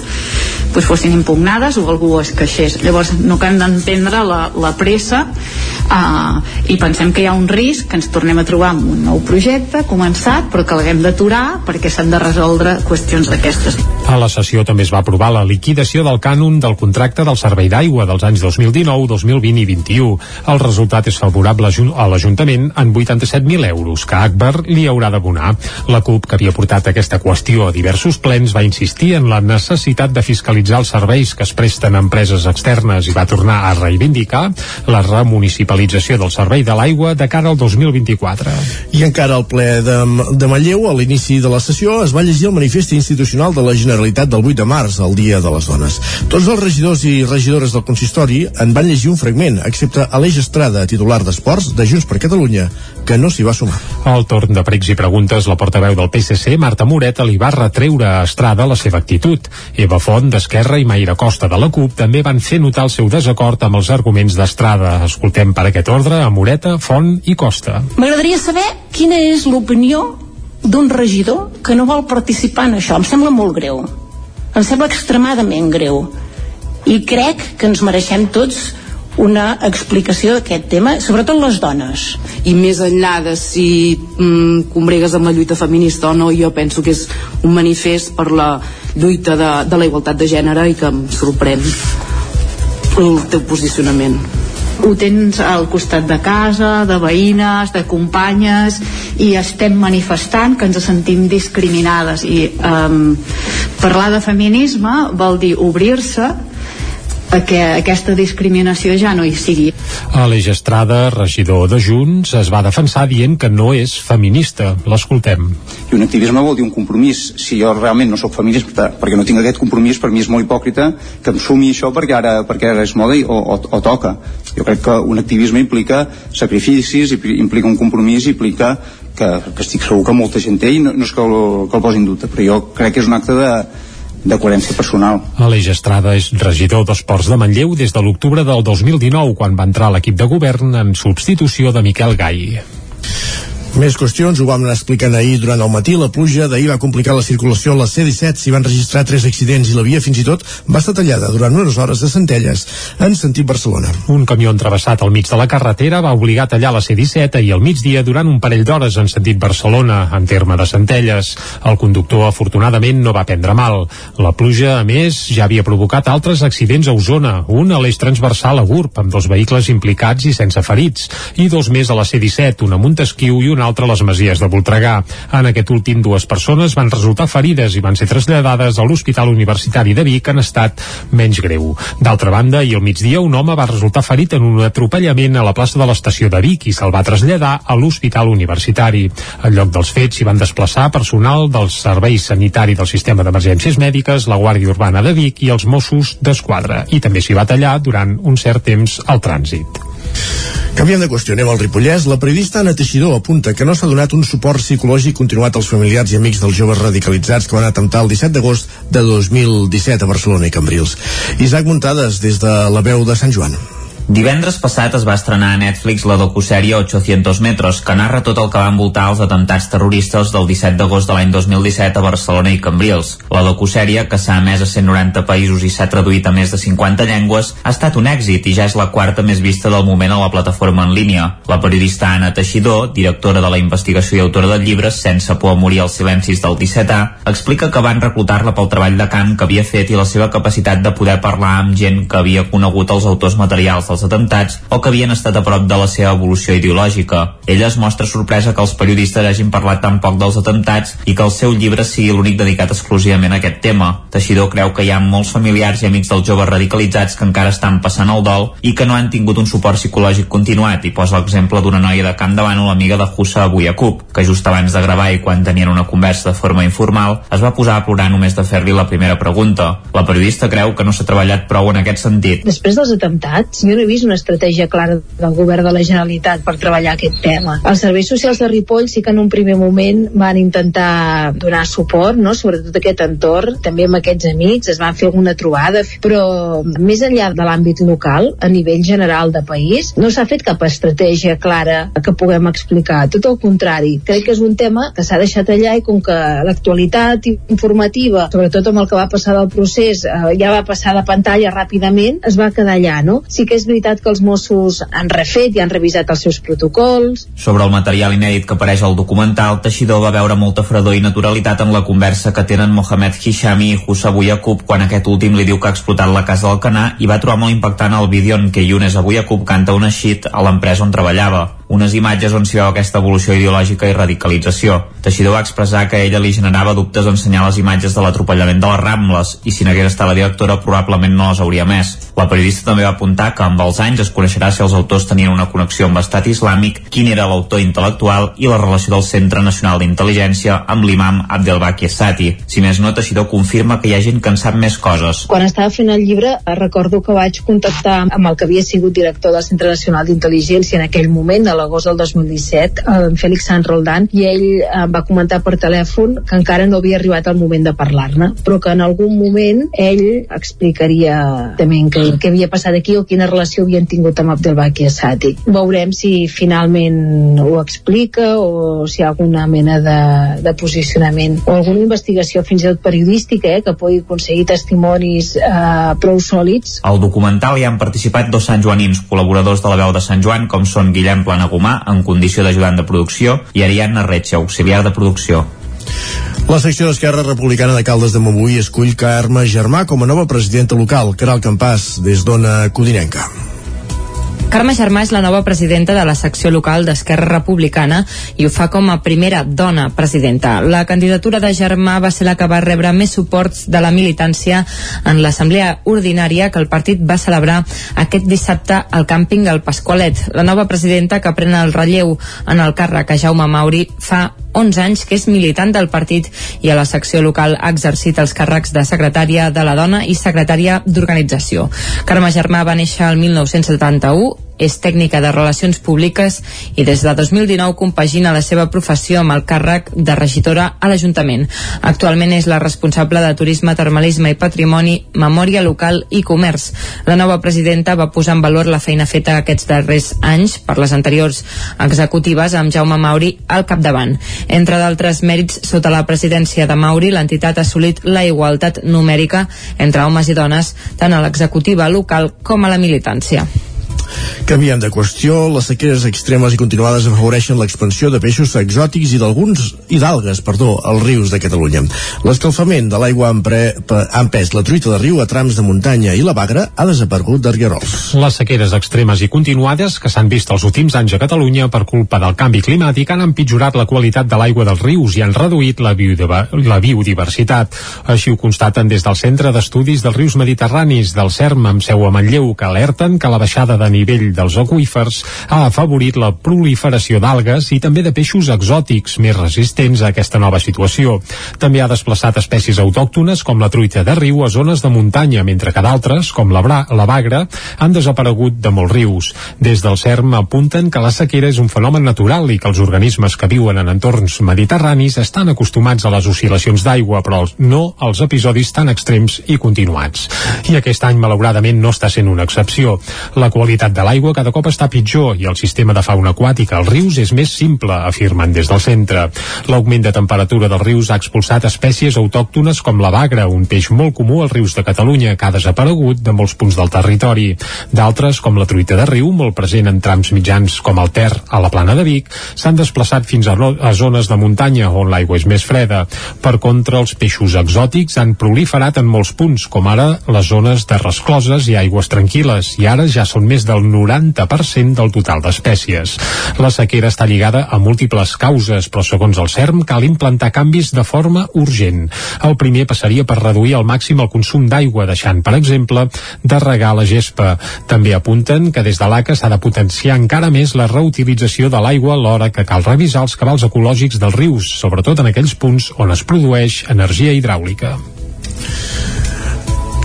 doncs fossin impugnades o algú es queixés. Llavors, no hem d'entendre la, la pressa eh, i pensem que hi ha un risc que ens tornem a trobar amb un nou projecte començat, però que l'haguem d'aturar perquè s'han de resoldre qüestions d'aquestes. A la sessió també es va aprovar la liquidació del cànon del contracte del servei d'aigua dels anys 2019, 2020 i 21. El resultat és favorable a l'Ajuntament en 87.000 euros que Akbar li haurà d'abonar. La CUP, que havia portat aquesta qüestió a diversos plens, va insistir en la necessitat de fiscalitzar els serveis que es presten a empreses externes i va tornar a reivindicar la remunicipalització del servei de l'aigua de cara al 2024. I encara al ple de, de Manlleu, a l'inici de la sessió, es va llegir el manifest institucional de la Generalitat del 8 de març, el Dia de les Dones. Tots els regidors i regidores del consistori en van llegir un fragment, excepte Aleix Estrada, titular d'Esports de Junts per Catalunya, que no s'hi va sumar. Al torn de pregs i preguntes, la portaveu del PSC, Marta Moreta, li va retreure a Estrada la seva actitud. Eva Font, d'Esquerra, i Maire Costa, de la CUP, també van fer notar el seu desacord amb els arguments d'Estrada. Escoltem per aquest ordre a Moreta, Font i Costa. M'agradaria saber quina és l'opinió d'un regidor que no vol participar en això. Em sembla molt greu. Em sembla extremadament greu. I crec que ens mereixem tots una explicació d'aquest tema, sobretot les dones. I més enllà de si mm, combregues amb la lluita feminista o no, jo penso que és un manifest per la lluita de, de la igualtat de gènere i que em sorprèn el teu posicionament ho tens al costat de casa, de veïnes, de companyes i estem manifestant que ens sentim discriminades. I um, parlar de feminisme vol dir obrir-se a que aquesta discriminació ja no hi sigui. Aleix Estrada, regidor de Junts, es va defensar dient que no és feminista. L'escoltem. I un activisme vol dir un compromís. Si jo realment no sóc feminista, perquè no tinc aquest compromís, per mi és molt hipòcrita que em sumi això perquè ara, perquè ara és moda o, o, o toca. Jo crec que un activisme implica sacrificis, implica un compromís, implica que, que estic segur que molta gent té i no, no és que el, que el posi en dubte, però jo crec que és un acte de, de coherència personal. Aleix Estrada és regidor d'Esports de Manlleu des de l'octubre del 2019, quan va entrar l'equip de govern en substitució de Miquel Gai. Més qüestions, ho vam anar explicant ahir durant el matí. La pluja d'ahir va complicar la circulació a la C-17, s'hi van registrar tres accidents i la via fins i tot va estar tallada durant unes hores de Centelles en sentit Barcelona. Un camió entrevessat al mig de la carretera va obligar a tallar la C-17 i al migdia durant un parell d'hores en sentit Barcelona, en terme de Centelles. El conductor, afortunadament, no va prendre mal. La pluja, a més, ja havia provocat altres accidents a Osona, un a l'eix transversal a Gurb, amb dos vehicles implicats i sense ferits, i dos més a la C-17, un a Montesquieu i un altre a les Masies de Voltregà. En aquest últim, dues persones van resultar ferides i van ser traslladades a l'Hospital Universitari de Vic en estat menys greu. D'altra banda, i al migdia, un home va resultar ferit en un atropellament a la plaça de l'estació de Vic i se'l va traslladar a l'Hospital Universitari. Al lloc dels fets s'hi van desplaçar personal del Servei Sanitari del Sistema d'Emergències Mèdiques, la Guàrdia Urbana de Vic i els Mossos d'Esquadra. I també s'hi va tallar durant un cert temps el trànsit. Canviem de qüestió, anem al Ripollès. La periodista Anna Teixidor apunta que no s'ha donat un suport psicològic continuat als familiars i amics dels joves radicalitzats que van atemptar el 17 d'agost de 2017 a Barcelona i Cambrils. Isaac Muntades, des de la veu de Sant Joan. Divendres passat es va estrenar a Netflix la docusèrie 800 metros, que narra tot el que va envoltar els atemptats terroristes del 17 d'agost de l'any 2017 a Barcelona i Cambrils. La docusèrie, que s'ha emès a 190 països i s'ha traduït a més de 50 llengües, ha estat un èxit i ja és la quarta més vista del moment a la plataforma en línia. La periodista Anna Teixidor, directora de la investigació i autora del llibre Sense por a morir als silencis del 17A, explica que van reclutar-la pel treball de camp que havia fet i la seva capacitat de poder parlar amb gent que havia conegut els autors materials als atemptats o que havien estat a prop de la seva evolució ideològica. Ella es mostra sorpresa que els periodistes hagin parlat tan poc dels atemptats i que el seu llibre sigui l'únic dedicat exclusivament a aquest tema. Teixidor creu que hi ha molts familiars i amics dels joves radicalitzats que encara estan passant el dol i que no han tingut un suport psicològic continuat i posa l'exemple d'una noia de Camp de Bànol, amiga de Hussa avui a Cup, que just abans de gravar i quan tenien una conversa de forma informal es va posar a plorar només de fer-li la primera pregunta. La periodista creu que no s'ha treballat prou en aquest sentit. Després dels atemptats, jo no he vist una estratègia clara del govern de la Generalitat per treballar aquest tema. Els serveis socials de Ripoll sí que en un primer moment van intentar donar suport, no? sobretot aquest entorn, també amb aquests amics, es van fer alguna trobada, però més enllà de l'àmbit local, a nivell general de país, no s'ha fet cap estratègia clara que puguem explicar. Tot el contrari, crec que és un tema que s'ha deixat allà i com que l'actualitat informativa, sobretot amb el que va passar del procés, eh, ja va passar de pantalla ràpidament, es va quedar allà, no? Sí que és veritat que els Mossos han refet i han revisat els seus protocols. Sobre el material inèdit que apareix al documental, Teixidor va veure molta fredor i naturalitat en la conversa que tenen Mohamed Hishami i Hussa Buyakub quan aquest últim li diu que ha explotat la casa del Canà i va trobar molt impactant el vídeo en què Younes Abuyakub canta una shit a l'empresa on treballava unes imatges on s'hi veu aquesta evolució ideològica i radicalització. Teixidor va expressar que ella li generava dubtes ensenyar les imatges de l'atropellament de les Rambles i si n'hagués estat la directora probablement no les hauria més. La periodista també va apuntar que amb els anys es coneixerà si els autors tenien una connexió amb l'estat islàmic, quin era l'autor intel·lectual i la relació del Centre Nacional d'Intel·ligència amb l'imam Abdelbaki Sati. Si més no, Teixidor confirma que hi ha gent que en sap més coses. Quan estava fent el llibre recordo que vaig contactar amb el que havia sigut director del Centre Nacional d'Intel·ligència en aquell moment, a l'agost del 2017, en Félix Sant Roldan, i ell em va comentar per telèfon que encara no havia arribat el moment de parlar-ne, però que en algun moment ell explicaria també què, què havia passat aquí o quina relació havien tingut amb Abdelbaki Assati. Veurem si finalment ho explica o si hi ha alguna mena de, de posicionament o alguna investigació fins i tot periodística eh, que pugui aconseguir testimonis eh, prou sòlids. Al documental hi han participat dos santjoanins, col·laboradors de la veu de Sant Joan, com són Guillem Planagumà, en condició d'ajudant de producció, i Ariadna Retxa, auxiliar de producció. La secció d'Esquerra Republicana de Caldes de Montbui escull Carme Germà com a nova presidenta local, Caral Campàs, des d'Ona Codinenca. Carme Germà és la nova presidenta de la secció local d'Esquerra Republicana i ho fa com a primera dona presidenta. La candidatura de Germà va ser la que va rebre més suports de la militància en l'assemblea ordinària que el partit va celebrar aquest dissabte al càmping del Pasqualet. La nova presidenta que pren el relleu en el càrrec a Jaume Mauri fa 11 anys que és militant del partit i a la secció local ha exercit els càrrecs de secretària de la dona i secretària d'organització. Carme Germà va néixer el 1971 és tècnica de Relacions Públiques i des de 2019 compagina la seva professió amb el càrrec de regidora a l'Ajuntament. Actualment és la responsable de Turisme, Termalisme i Patrimoni, Memòria Local i Comerç. La nova presidenta va posar en valor la feina feta aquests darrers anys per les anteriors executives amb Jaume Mauri al capdavant. Entre d'altres mèrits, sota la presidència de Mauri, l'entitat ha assolit la igualtat numèrica entre homes i dones tant a l'executiva local com a la militància. Canviem de qüestió, les sequeres extremes i continuades afavoreixen l'expansió de peixos exòtics i d'alguns i d'algues, perdó, als rius de Catalunya. L'escalfament de l'aigua ha empès la truita de riu a trams de muntanya i la bagra ha desaparegut d'Arguerols. Les sequeres extremes i continuades que s'han vist els últims anys a Catalunya per culpa del canvi climàtic han empitjorat la qualitat de l'aigua dels rius i han reduït la, la biodiversitat. Així ho constaten des del Centre d'Estudis dels Rius Mediterranis del CERM amb seu a Manlleu, que alerten que la baixada de nivell dels aqüífers ha afavorit la proliferació d'algues i també de peixos exòtics més resistents a aquesta nova situació. També ha desplaçat espècies autòctones com la truita de riu a zones de muntanya, mentre que d'altres, com la, bra la bagra, han desaparegut de molts rius. Des del CERM apunten que la sequera és un fenomen natural i que els organismes que viuen en entorns mediterranis estan acostumats a les oscil·lacions d'aigua, però no als episodis tan extrems i continuats. I aquest any, malauradament, no està sent una excepció. La qualitat de l'aigua cada cop està pitjor i el sistema de fauna aquàtica als rius és més simple, afirmen des del centre. L'augment de temperatura dels rius ha expulsat espècies autòctones com la bagra, un peix molt comú als rius de Catalunya, que ha desaparegut de molts punts del territori. D'altres, com la truita de riu, molt present en trams mitjans com el Ter a la plana de Vic, s'han desplaçat fins a, a zones de muntanya on l'aigua és més freda. Per contra, els peixos exòtics han proliferat en molts punts, com ara les zones de rescloses i aigües tranquil·les, i ara ja són més del 90% del total d'espècies. La sequera està lligada a múltiples causes, però segons el CERM cal implantar canvis de forma urgent. El primer passaria per reduir al màxim el consum d'aigua, deixant, per exemple, de regar la gespa. També apunten que des de l'ACA s'ha de potenciar encara més la reutilització de l'aigua alhora que cal revisar els cabals ecològics dels rius, sobretot en aquells punts on es produeix energia hidràulica.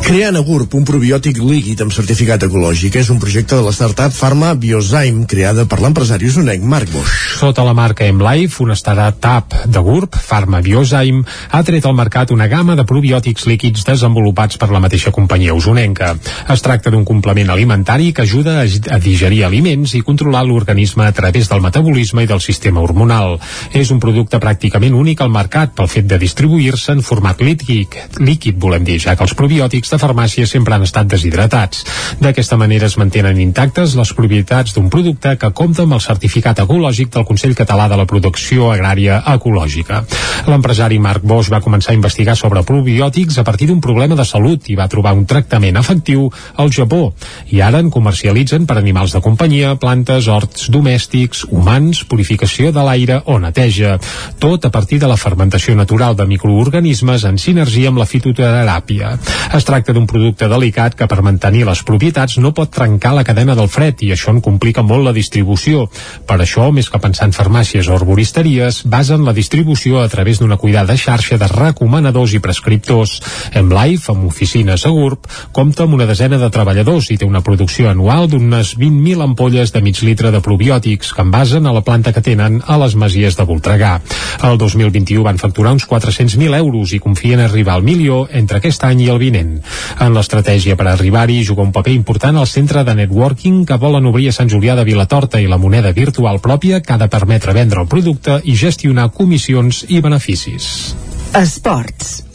Creant Agurp, un probiòtic líquid amb certificat ecològic, és un projecte de la startup Pharma Biozyme, creada per l'empresari usonenc Marc Bosch. Sota la marca MLife, una startup de GURB, Pharma Biozyme, ha tret al mercat una gamma de probiòtics líquids desenvolupats per la mateixa companyia usonenca. Es tracta d'un complement alimentari que ajuda a digerir aliments i controlar l'organisme a través del metabolisme i del sistema hormonal. És un producte pràcticament únic al mercat pel fet de distribuir-se en format líquid, líquid volem dir, ja que els probiòtics de farmàcia sempre han estat deshidratats. D'aquesta manera es mantenen intactes les propietats d'un producte que compta amb el certificat ecològic del Consell Català de la Producció Agrària Ecològica. L'empresari Marc Bosch va començar a investigar sobre probiòtics a partir d'un problema de salut i va trobar un tractament efectiu al Japó. I ara en comercialitzen per animals de companyia, plantes, horts domèstics, humans, purificació de l'aire o neteja. Tot a partir de la fermentació natural de microorganismes en sinergia amb la fitoteràpia. Es tracta d'un producte delicat que per mantenir les propietats no pot trencar la cadena del fred i això en complica molt la distribució. Per això, més que pensar en farmàcies o arboristeries, basen la distribució a través d'una cuidada xarxa de recomanadors i prescriptors. MLife, amb oficines a GURB, compta amb una desena de treballadors i té una producció anual d'unes 20.000 ampolles de mig litre de probiòtics que envasen a la planta que tenen a les masies de Voltregà. El 2021 van facturar uns 400.000 euros i confien arribar al milió entre aquest any i el vinent. En l'estratègia per arribar-hi juga un paper important al centre de networking que volen obrir a Sant Julià de Vilatorta i la moneda virtual pròpia que ha de permetre vendre el producte i gestionar comissions i beneficis. Esports.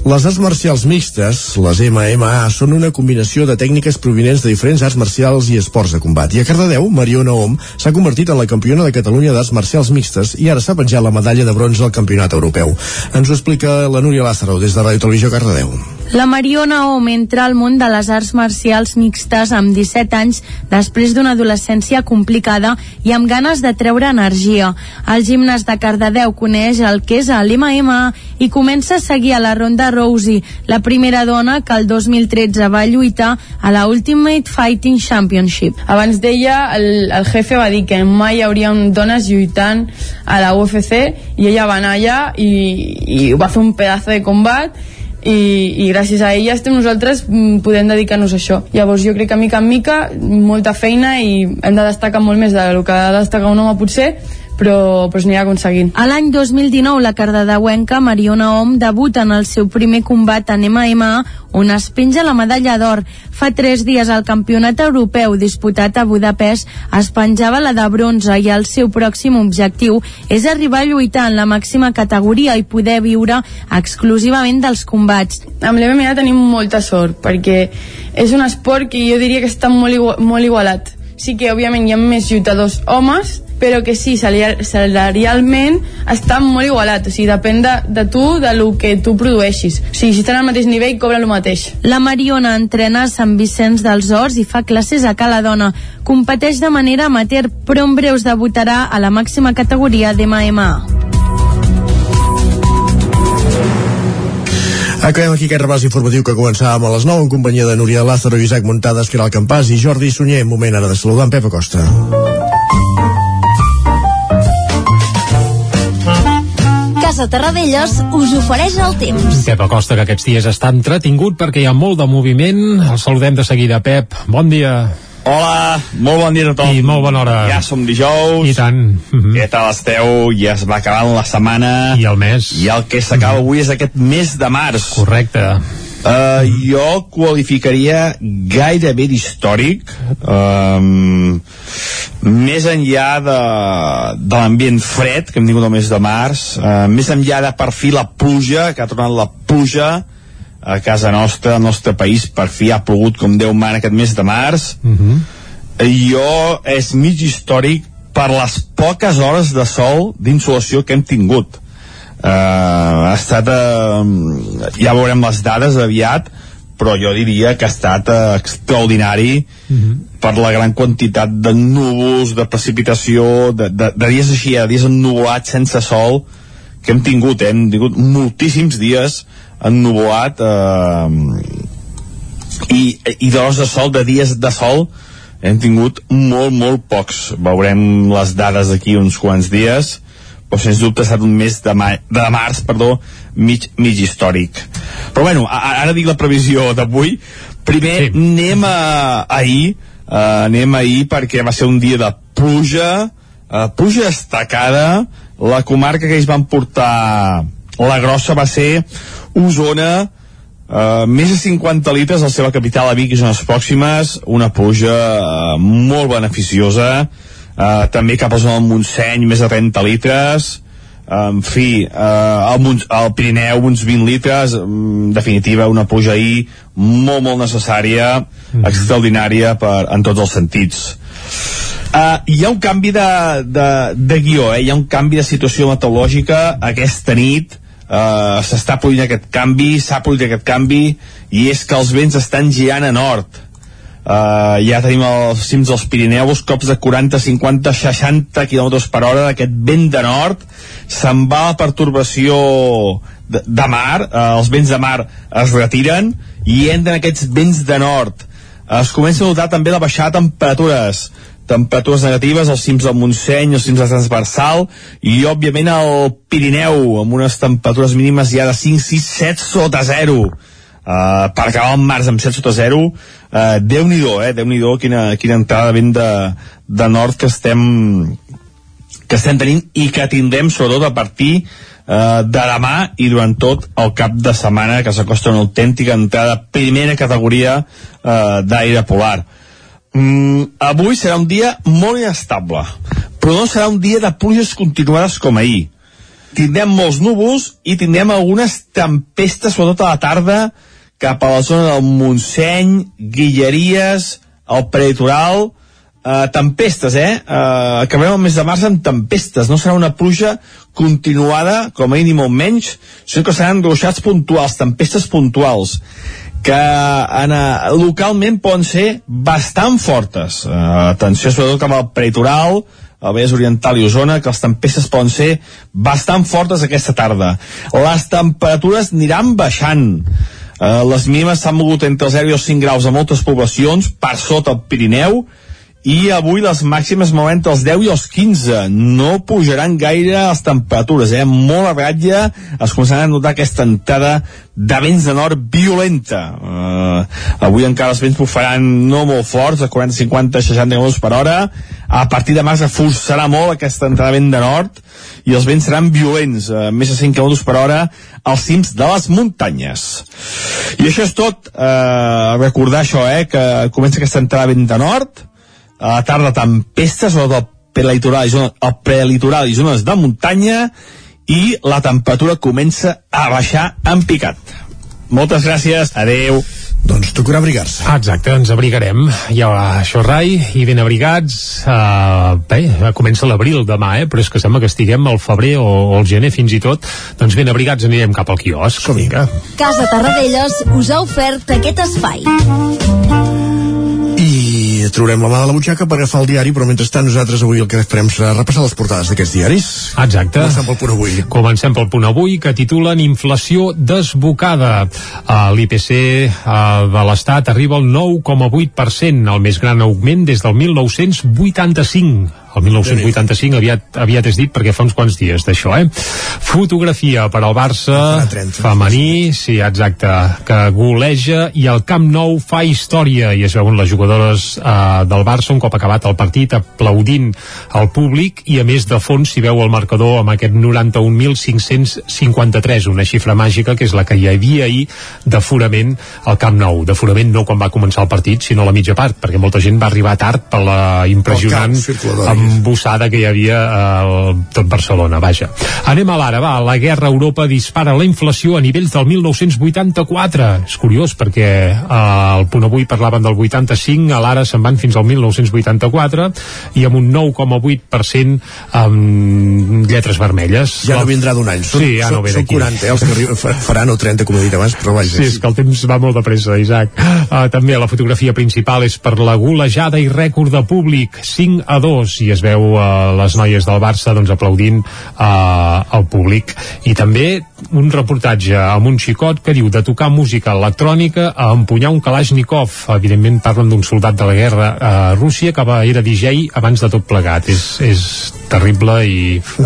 Les arts marcials mixtes, les MMA, són una combinació de tècniques provinents de diferents arts marcials i esports de combat. I a Cardedeu, Mariona Om s'ha convertit en la campiona de Catalunya d'arts marcials mixtes i ara s'ha penjat la medalla de bronze al campionat europeu. Ens ho explica la Núria Lázaro des de Ràdio Televisió Cardedeu. La Mariona Om entra al món de les arts marcials mixtes amb 17 anys després d'una adolescència complicada i amb ganes de treure energia. El gimnàs de Cardedeu coneix el que és l'MMA i comença a seguir a la ronda Rousey, la primera dona que el 2013 va lluitar a la Ultimate Fighting Championship. Abans d'ella, el, el jefe va dir que mai hi hauria dones lluitant a la UFC i ella va anar allà i, i va fer un pedazo de combat i, i gràcies a ella estem nosaltres mm, podem dedicar-nos a això. Llavors jo crec que mica en mica molta feina i hem de destacar molt més del que ha de destacar un home potser però, però s'anirà aconseguint. A l'any 2019, la cardedeuenca Mariona Om debuta en el seu primer combat en MMA, on es penja la medalla d'or. Fa tres dies al campionat europeu disputat a Budapest es penjava la de bronze i el seu pròxim objectiu és arribar a lluitar en la màxima categoria i poder viure exclusivament dels combats. Amb l'MMA tenim molta sort perquè és un esport que jo diria que està molt, igual, molt igualat. Sí que, òbviament, hi ha més lluitadors homes, però que sí, salarialment està molt igualat, o sigui, depèn de, de tu, de lo que tu produeixis. O sigui, si estan al mateix nivell, cobra el mateix. La Mariona entrena a Sant Vicenç dels Horts i fa classes a Cala Dona. Competeix de manera amateur, però en breus debutarà a la màxima categoria d'MMA. Acabem aquí aquest repàs informatiu que començàvem a les 9 en companyia de Núria Lázaro, Isaac Montades, Caral Campàs i Jordi Sunyer. Moment ara de saludar en Pep Acosta. Casa Terradellos us ofereix el temps. Pep Acosta, que aquests dies està entretingut perquè hi ha molt de moviment. El saludem de seguida, Pep. Bon dia. Hola, molt bon dia a tothom. I molt bona hora. Ja som dijous. I tant. Mm -hmm. Què tal esteu? Ja es va acabant la setmana. I el mes. I el que s'acaba mm -hmm. avui és aquest mes de març. Correcte. Uh, jo qualificaria gairebé d'històric um, més enllà de, de l'ambient fred que hem tingut el mes de març uh, més enllà de per fi la pluja que ha tornat la pluja a casa nostra, al nostre país per fi ha plogut com Déu mana aquest mes de març Uh -huh. jo és mig històric per les poques hores de sol d'insolació que hem tingut uh, ha estat uh, ja veurem les dades aviat però jo diria que ha estat uh, extraordinari Uh -huh. per la gran quantitat de núvols, de precipitació, de, de, de dies així, de dies ennuvolats sense sol que hem tingut, eh? hem tingut moltíssims dies ennuvolat eh, i, i d'hores de sol, de dies de sol hem tingut molt, molt pocs veurem les dades d'aquí uns quants dies però sens dubte ha estat un mes de, ma de març perdó, mig, mig històric. Però bueno, ara dic la previsió d'avui. Primer sí. anem a ahir uh, anem ahir perquè va ser un dia de pluja uh, pluja destacada. La comarca que ells van portar la grossa va ser Osona Uh, més de 50 litres a la seva capital a Vic i zones pròximes. Una pluja uh, molt beneficiosa uh, també cap a zona del Montseny més de 30 litres. Uh, en fi, uh, al, al Pirineu uns 20 litres. En definitiva una pluja ahir molt molt necessària extraordinària per, en tots els sentits. Uh, hi ha un canvi de, de, de guió, eh? hi ha un canvi de situació meteorològica. Aquesta nit uh, s'està produint aquest canvi s'ha produït aquest canvi i és que els vents estan girant a nord uh, ja tenim els cims dels Pirineus cops de 40, 50, 60 km per hora d'aquest vent de nord. Se'n va la pertorbació de, de mar uh, els vents de mar es retiren i entren aquests vents de nord. Es comença a notar també la baixada de temperatures. Temperatures negatives als cims del Montseny, als cims del Transversal i òbviament al Pirineu amb unes temperatures mínimes ja de 5, 6, 7 sota 0 uh, per acabar el març amb 7 sota 0 uh, Déu-n'hi-do, eh? Déu-n'hi-do quina, quina entrada vent de, de nord que estem que estem tenint i que tindrem sobretot a partir uh, de demà i durant tot el cap de setmana que s'acosta una autèntica entrada primera categoria uh, d'aire polar mm, avui serà un dia molt inestable però no serà un dia de pluges continuades com ahir tindrem molts núvols i tindrem algunes tempestes sobretot a la tarda cap a la zona del Montseny, Guilleries, el prelitoral, eh, tempestes, eh? eh? Acabarem el mes de març amb tempestes. No serà una pluja continuada, com a mínim molt menys, sinó que seran ruixats puntuals, tempestes puntuals que en, uh, localment poden ser bastant fortes. Uh, atenció sobretot cap al prelitoral, a Vallès Oriental i Osona, que les tempestes poden ser bastant fortes aquesta tarda. Les temperatures aniran baixant. Uh, les mínimes s'han mogut entre els 0 i els 5 graus a moltes poblacions, per sota el Pirineu, i avui les màximes mouen entre els 10 i els 15 no pujaran gaire les temperatures eh? molt a ratlla es començaran a notar aquesta entrada de vents de nord violenta. Uh, avui encara els vents bufaran no molt forts, a 40, 50, 60 km per hora. A partir de març forçarà molt aquesta entrada de vent de nord i els vents seran violents, uh, més de 100 km per hora als cims de les muntanyes. I això és tot. Uh, recordar això, eh, que comença aquesta entrada de vent de nord a la tarda tempestes o del prelitoral i zones, el prelitoral i zones de muntanya i la temperatura comença a baixar en picat. Moltes gràcies, adeu. Doncs tocarà abrigar-se. Ah, exacte, ens abrigarem. Ja això, Rai, i ben abrigats. Uh, bé, comença l'abril demà, eh? però és que sembla que estiguem al febrer o, o al gener fins i tot. Doncs ben abrigats anirem cap al quiosc. Vinga. Casa Tarradellas us ha ofert aquest espai. I traurem la mà de la butxaca per agafar el diari, però mentrestant nosaltres avui el que farem serà repassar les portades d'aquests diaris. Exacte. Comencem pel punt avui. Comencem pel punt avui, que titulen Inflació desbocada. L'IPC de l'Estat arriba al 9,8%, el més gran augment des del 1985. El 1985 aviat, aviat és dit perquè fa uns quants dies d'això, eh? Fotografia per al Barça femení, sí, exacte, que goleja i el Camp Nou fa història i es veuen les jugadores eh, del Barça un cop acabat el partit aplaudint al públic i a més de fons s'hi veu el marcador amb aquest 91.553, una xifra màgica que és la que hi havia ahir d'aforament al Camp Nou, d'aforament no quan va començar el partit, sinó a la mitja part, perquè molta gent va arribar tard per la impressionant embossada que hi havia a tot Barcelona, vaja. Anem a l'ara, va, la guerra a Europa dispara la inflació a nivells del 1984. És curiós perquè eh, al punt avui parlaven del 85, a l'ara se'n van fins al 1984 i amb un 9,8% amb lletres vermelles. Ja no vindrà d'un any. Sí, ja no ve d'aquí. Són 40, eh, els que arriben, faran o 30, com he dit abans, però vaja. Sí, és que el temps va molt de pressa, Isaac. Uh, també la fotografia principal és per la golejada i rècord de públic, 5 a 2, i es veu uh, les noies del Barça doncs, aplaudint uh, al públic. I també un reportatge amb un xicot que diu de tocar música electrònica a empunyar un Kalashnikov. Evidentment parlen d'un soldat de la guerra a Rússia que va, era DJ abans de tot plegat. És, és terrible i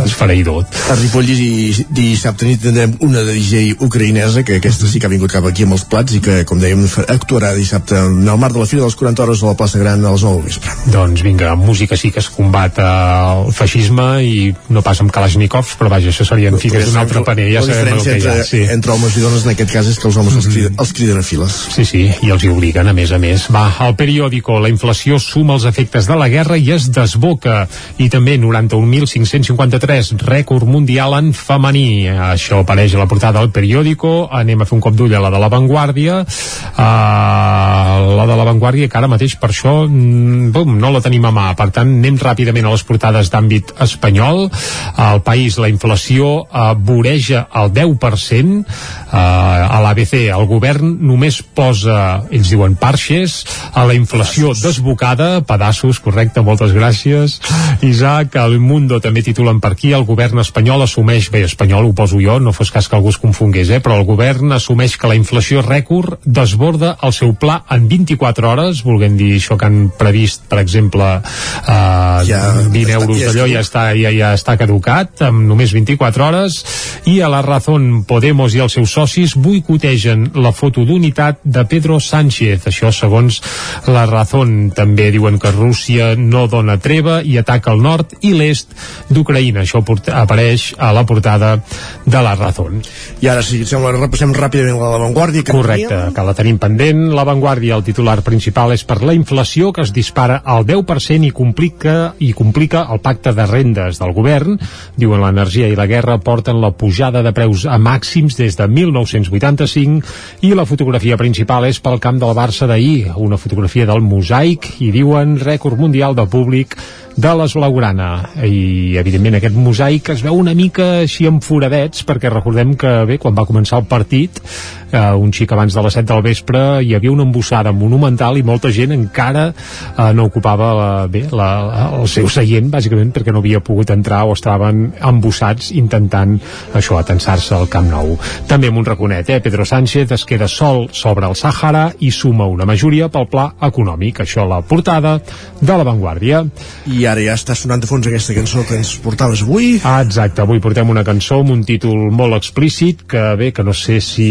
esfereïdor. A Ripoll i dissabte nit tindrem una de DJ ucraïnesa que aquesta sí que ha vingut cap aquí amb els plats i que, com dèiem, actuarà dissabte en el marc de la Fira dels 40 hores a la plaça Gran a les 9 del vespre. Doncs vinga, amb música sí que es combat el feixisme i no pas amb Kalashnikovs, però vaja, això seria en fi que és un altre paner, ja sabem que hi ha. Entre, sí. entre homes i dones en aquest cas és que els homes els, criden, els criden a files. Sí, sí, i els hi obliguen, a més a més. Va, al periòdico, la inflació suma els efectes de la guerra i es desboca. I també 91.553, rècord mundial en femení. Això apareix a la portada del periòdico. Anem a fer un cop d'ull a la de la Vanguardia. Uh, la de la Vanguardia, que ara mateix per això mm, bum, no la tenim a mà. Per tant, anem ràpidament a les portades d'àmbit espanyol. Al país la inflació uh, voreja el 10%. Uh, a l'ABC el govern només posa, ells diuen parxes, a la inflació desbocada, pedaços, correcte, moltes gràcies. Isaac, el Mundo també titulen per aquí, el govern espanyol assumeix, bé, espanyol ho poso jo, no fos cas que algú es confongués, eh, però el govern assumeix que la inflació rècord desborda el seu pla en 24 hores, volguem dir això que han previst, per exemple, eh, ja, 20 euros d'allò ja està, ja, ja està caducat, amb només 24 hores, i a la Razón Podemos i els seus socis boicotegen la foto d'unitat de Pedro Sánchez. Això segons la Razón. També diuen que Rússia no dona treva i ataca el nord i l'est d'Ucraïna. Això apareix a la portada de la Razón. I ara, si sembla, repassem ràpidament la Vanguardia. Que Correcte, teníem. que la tenim pendent. La Vanguardia, el titular principal és per la inflació que es dispara al 10% i complica, i complica el pacte de rendes del govern. Diuen l'energia i la guerra porten la pujada de preus a màxims des de 1985 i la fotografia principal és pel camp del Barça d'ahir, una fotografia del mosaic i diuen rècord mundial de públic de les Blaugrana. I evidentment aquest mosaic es veu una mica així amb foradets perquè recordem que bé, quan va començar el partit eh, un xic abans de les 7 del vespre hi havia una embossada monumental i molta gent encara eh, no ocupava la, bé, la, el seu seient bàsicament perquè no havia pogut entrar o estaven embossats intentant això, atensar-se al Camp Nou. També amb un raconet, eh? Pedro Sánchez es queda sol sobre el Sàhara i suma una majoria pel pla econòmic. Això la portada de la Vanguardia. I i ara ja està sonant de fons aquesta cançó que ens portaves avui. Ah, exacte, avui portem una cançó amb un títol molt explícit, que bé, que no sé si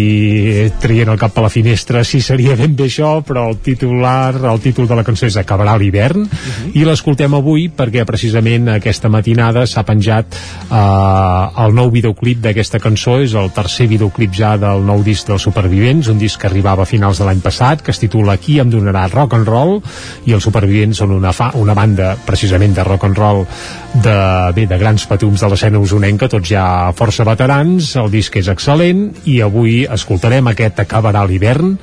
traient el cap a la finestra si seria ben bé això, però el titular, el títol de la cançó és Acabarà l'hivern, uh -huh. i l'escoltem avui perquè precisament aquesta matinada s'ha penjat eh, el nou videoclip d'aquesta cançó, és el tercer videoclip ja del nou disc dels Supervivents, un disc que arribava a finals de l'any passat, que es titula Qui em donarà rock and roll, i els Supervivents són una, fa, una banda precisament precisament de rock and roll de, bé, de grans patums de l'escena usonenca, tots ja força veterans, el disc és excel·lent i avui escoltarem aquest Acabarà l'hivern,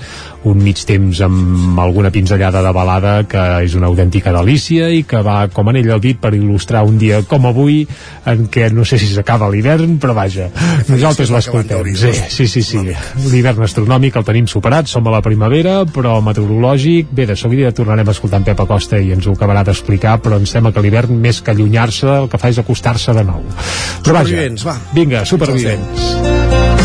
un mig temps amb alguna pinzellada de balada que és una autèntica delícia i que va com en ell el dit per il·lustrar un dia com avui en què no sé si s'acaba l'hivern però vaja, nosaltres l'escoltem. sí, sí, sí, sí. l'hivern astronòmic el tenim superat, som a la primavera però meteorològic, bé, de seguida tornarem a escoltar en Pep Acosta i ens ho acabarà d'explicar però em sembla que l'hivern més que allunyar-se el que fa és acostar-se de nou. Però vaja, va. vinga, supervivents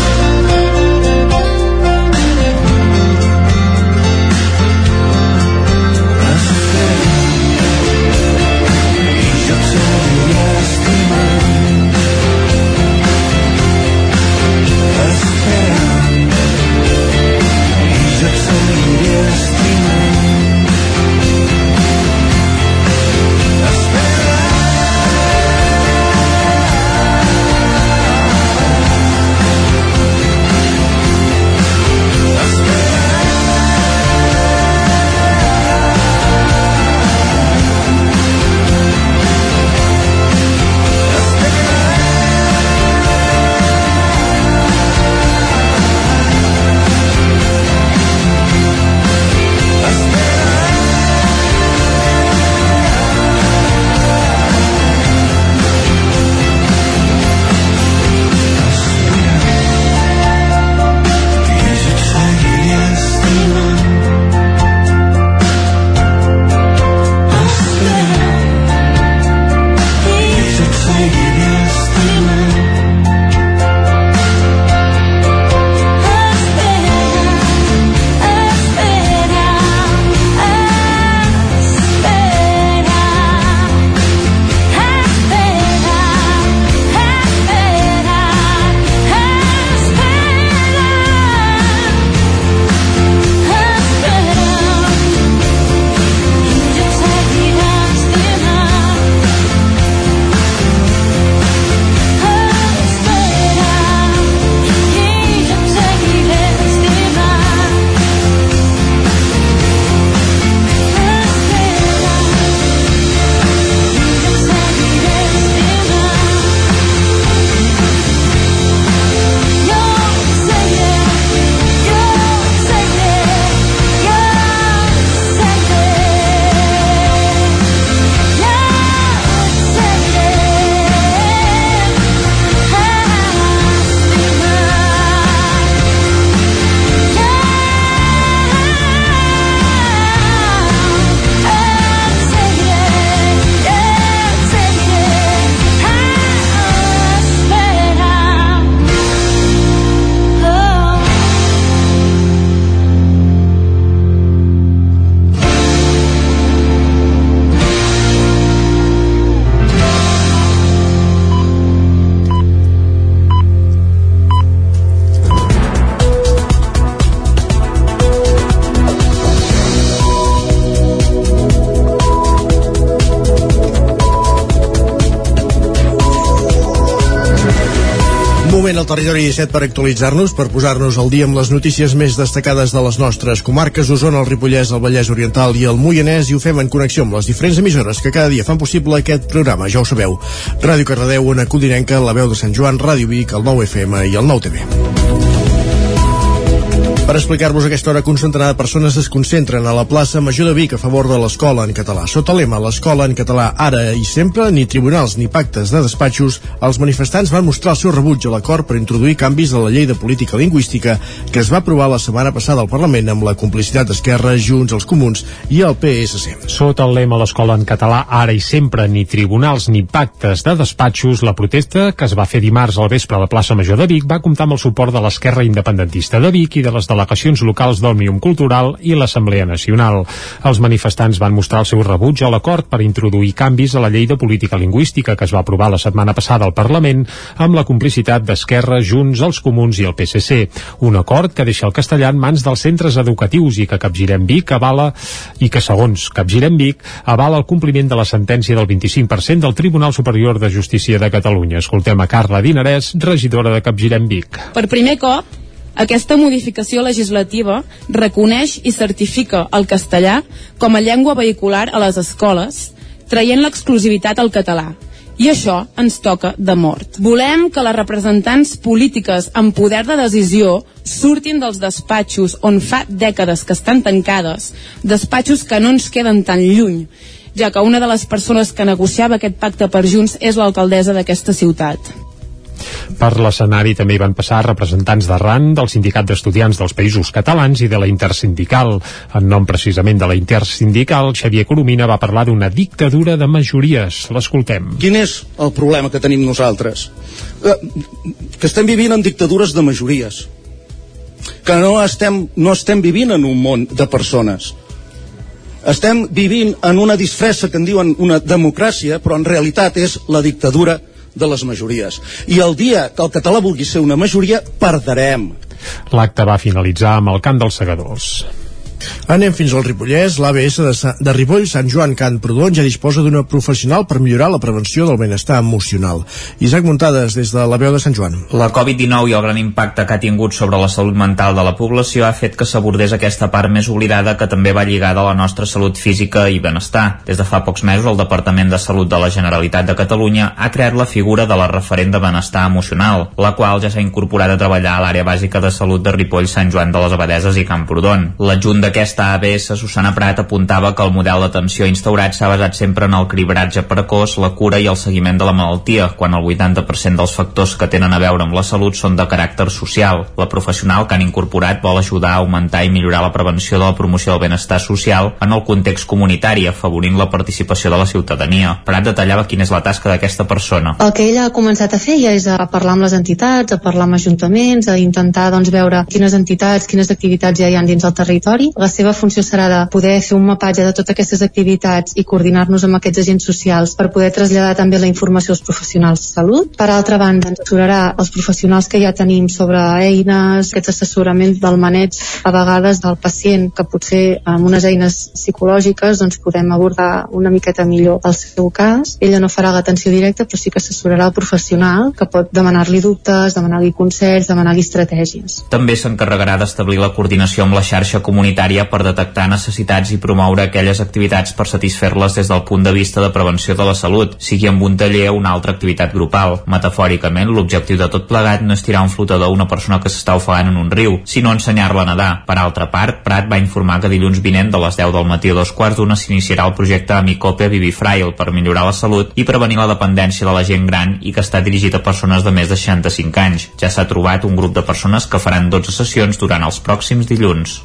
territori 17 per actualitzar-nos, per posar-nos al dia amb les notícies més destacades de les nostres comarques, Osona, el Ripollès, el Vallès Oriental i el Moianès, i ho fem en connexió amb les diferents emissores que cada dia fan possible aquest programa, ja ho sabeu. Ràdio Cardedeu, Ona Codinenca, La Veu de Sant Joan, Ràdio Vic, el 9 FM i el 9 TV. Per explicar-vos aquesta hora de persones es concentren a la plaça Major de Vic a favor de l'escola en català. Sota lema l'escola en català ara i sempre, ni tribunals ni pactes de despatxos, els manifestants van mostrar el seu rebuig a l'acord per introduir canvis a la llei de política lingüística que es va aprovar la setmana passada al Parlament amb la complicitat d'Esquerra, Junts, els Comuns i el PSC. Sota el lema l'escola en català ara i sempre, ni tribunals ni pactes de despatxos, la protesta que es va fer dimarts al vespre a la plaça Major de Vic va comptar amb el suport de l'esquerra independentista de Vic i de les delegacions locals d'Òmnium Cultural i l'Assemblea Nacional. Els manifestants van mostrar el seu rebuig a l'acord per introduir canvis a la llei de política lingüística que es va aprovar la setmana passada al Parlament amb la complicitat d'Esquerra, Junts, els Comuns i el PSC. Un acord que deixa el castellà en mans dels centres educatius i que Capgirem Vic avala i que segons Capgirem Vic avala el compliment de la sentència del 25% del Tribunal Superior de Justícia de Catalunya. Escoltem a Carla Dinarès, regidora de Capgirem Vic. Per primer cop, aquesta modificació legislativa reconeix i certifica el castellà com a llengua vehicular a les escoles, traient l'exclusivitat al català. I això ens toca de mort. Volem que les representants polítiques amb poder de decisió surtin dels despatxos on fa dècades que estan tancades, despatxos que no ens queden tan lluny, ja que una de les persones que negociava aquest pacte per Junts és l'alcaldessa d'aquesta ciutat. Per l'escenari també hi van passar representants d'arran del Sindicat d'Estudiants dels Països Catalans i de la Intersindical. En nom precisament de la Intersindical, Xavier Coromina va parlar d'una dictadura de majories. L'escoltem. Quin és el problema que tenim nosaltres? Que, que estem vivint en dictadures de majories. Que no estem, no estem vivint en un món de persones. Estem vivint en una disfressa que en diuen una democràcia, però en realitat és la dictadura de les majories. I el dia que el català vulgui ser una majoria, perdrem. L'acte va finalitzar amb el cant dels segadors. Anem fins al Ripollès. L'ABS de, Sa de Ripoll, Sant Joan Can Prodon, ja disposa d'una professional per millorar la prevenció del benestar emocional. Isaac Muntades, des de la veu de Sant Joan. La Covid-19 i el gran impacte que ha tingut sobre la salut mental de la població ha fet que s'abordés aquesta part més oblidada que també va lligada a la nostra salut física i benestar. Des de fa pocs mesos, el Departament de Salut de la Generalitat de Catalunya ha creat la figura de la referent de benestar emocional, la qual ja s'ha incorporat a treballar a l'àrea bàsica de salut de Ripoll, Sant Joan de les Abadeses i Camprodon. L'adjunt d'aquesta ABS, Susana Prat, apuntava que el model d'atenció instaurat s'ha basat sempre en el cribratge precoç, la cura i el seguiment de la malaltia, quan el 80% dels factors que tenen a veure amb la salut són de caràcter social. La professional que han incorporat vol ajudar a augmentar i millorar la prevenció de la promoció del benestar social en el context comunitari, afavorint la participació de la ciutadania. Prat detallava quina és la tasca d'aquesta persona. El que ella ha començat a fer ja és a parlar amb les entitats, a parlar amb ajuntaments, a intentar doncs, veure quines entitats, quines activitats ja hi ha dins el territori. La seva funció serà de poder fer un mapatge de totes aquestes activitats i coordinar-nos amb aquests agents socials per poder traslladar també la informació als professionals de salut. Per altra banda, ens assessorarà els professionals que ja tenim sobre eines, aquests assessoraments del maneig a vegades del pacient, que potser amb unes eines psicològiques doncs podem abordar una miqueta millor el seu cas. Ella no farà l'atenció directa, però sí que assessorarà el professional que pot demanar-li dubtes, demanar-li consells, demanar-li estratègies. També s'encarregarà d'establir la coordinació amb la xarxa comunitària per detectar necessitats i promoure aquelles activitats per satisfer-les des del punt de vista de prevenció de la salut, sigui amb un taller o una altra activitat grupal. Metafòricament, l'objectiu de tot plegat no és tirar un flotador a una persona que s'està ofegant en un riu, sinó ensenyar-la a nedar. Per altra part, Prat va informar que dilluns vinent de les 10 del matí a dos quarts d'una s'iniciarà el projecte Amicope Vivifrail per millorar la salut i prevenir la dependència de la gent gran i que està dirigit a persones de més de 65 anys. Ja s'ha trobat un grup de persones que faran 12 sessions durant els pròxims dilluns.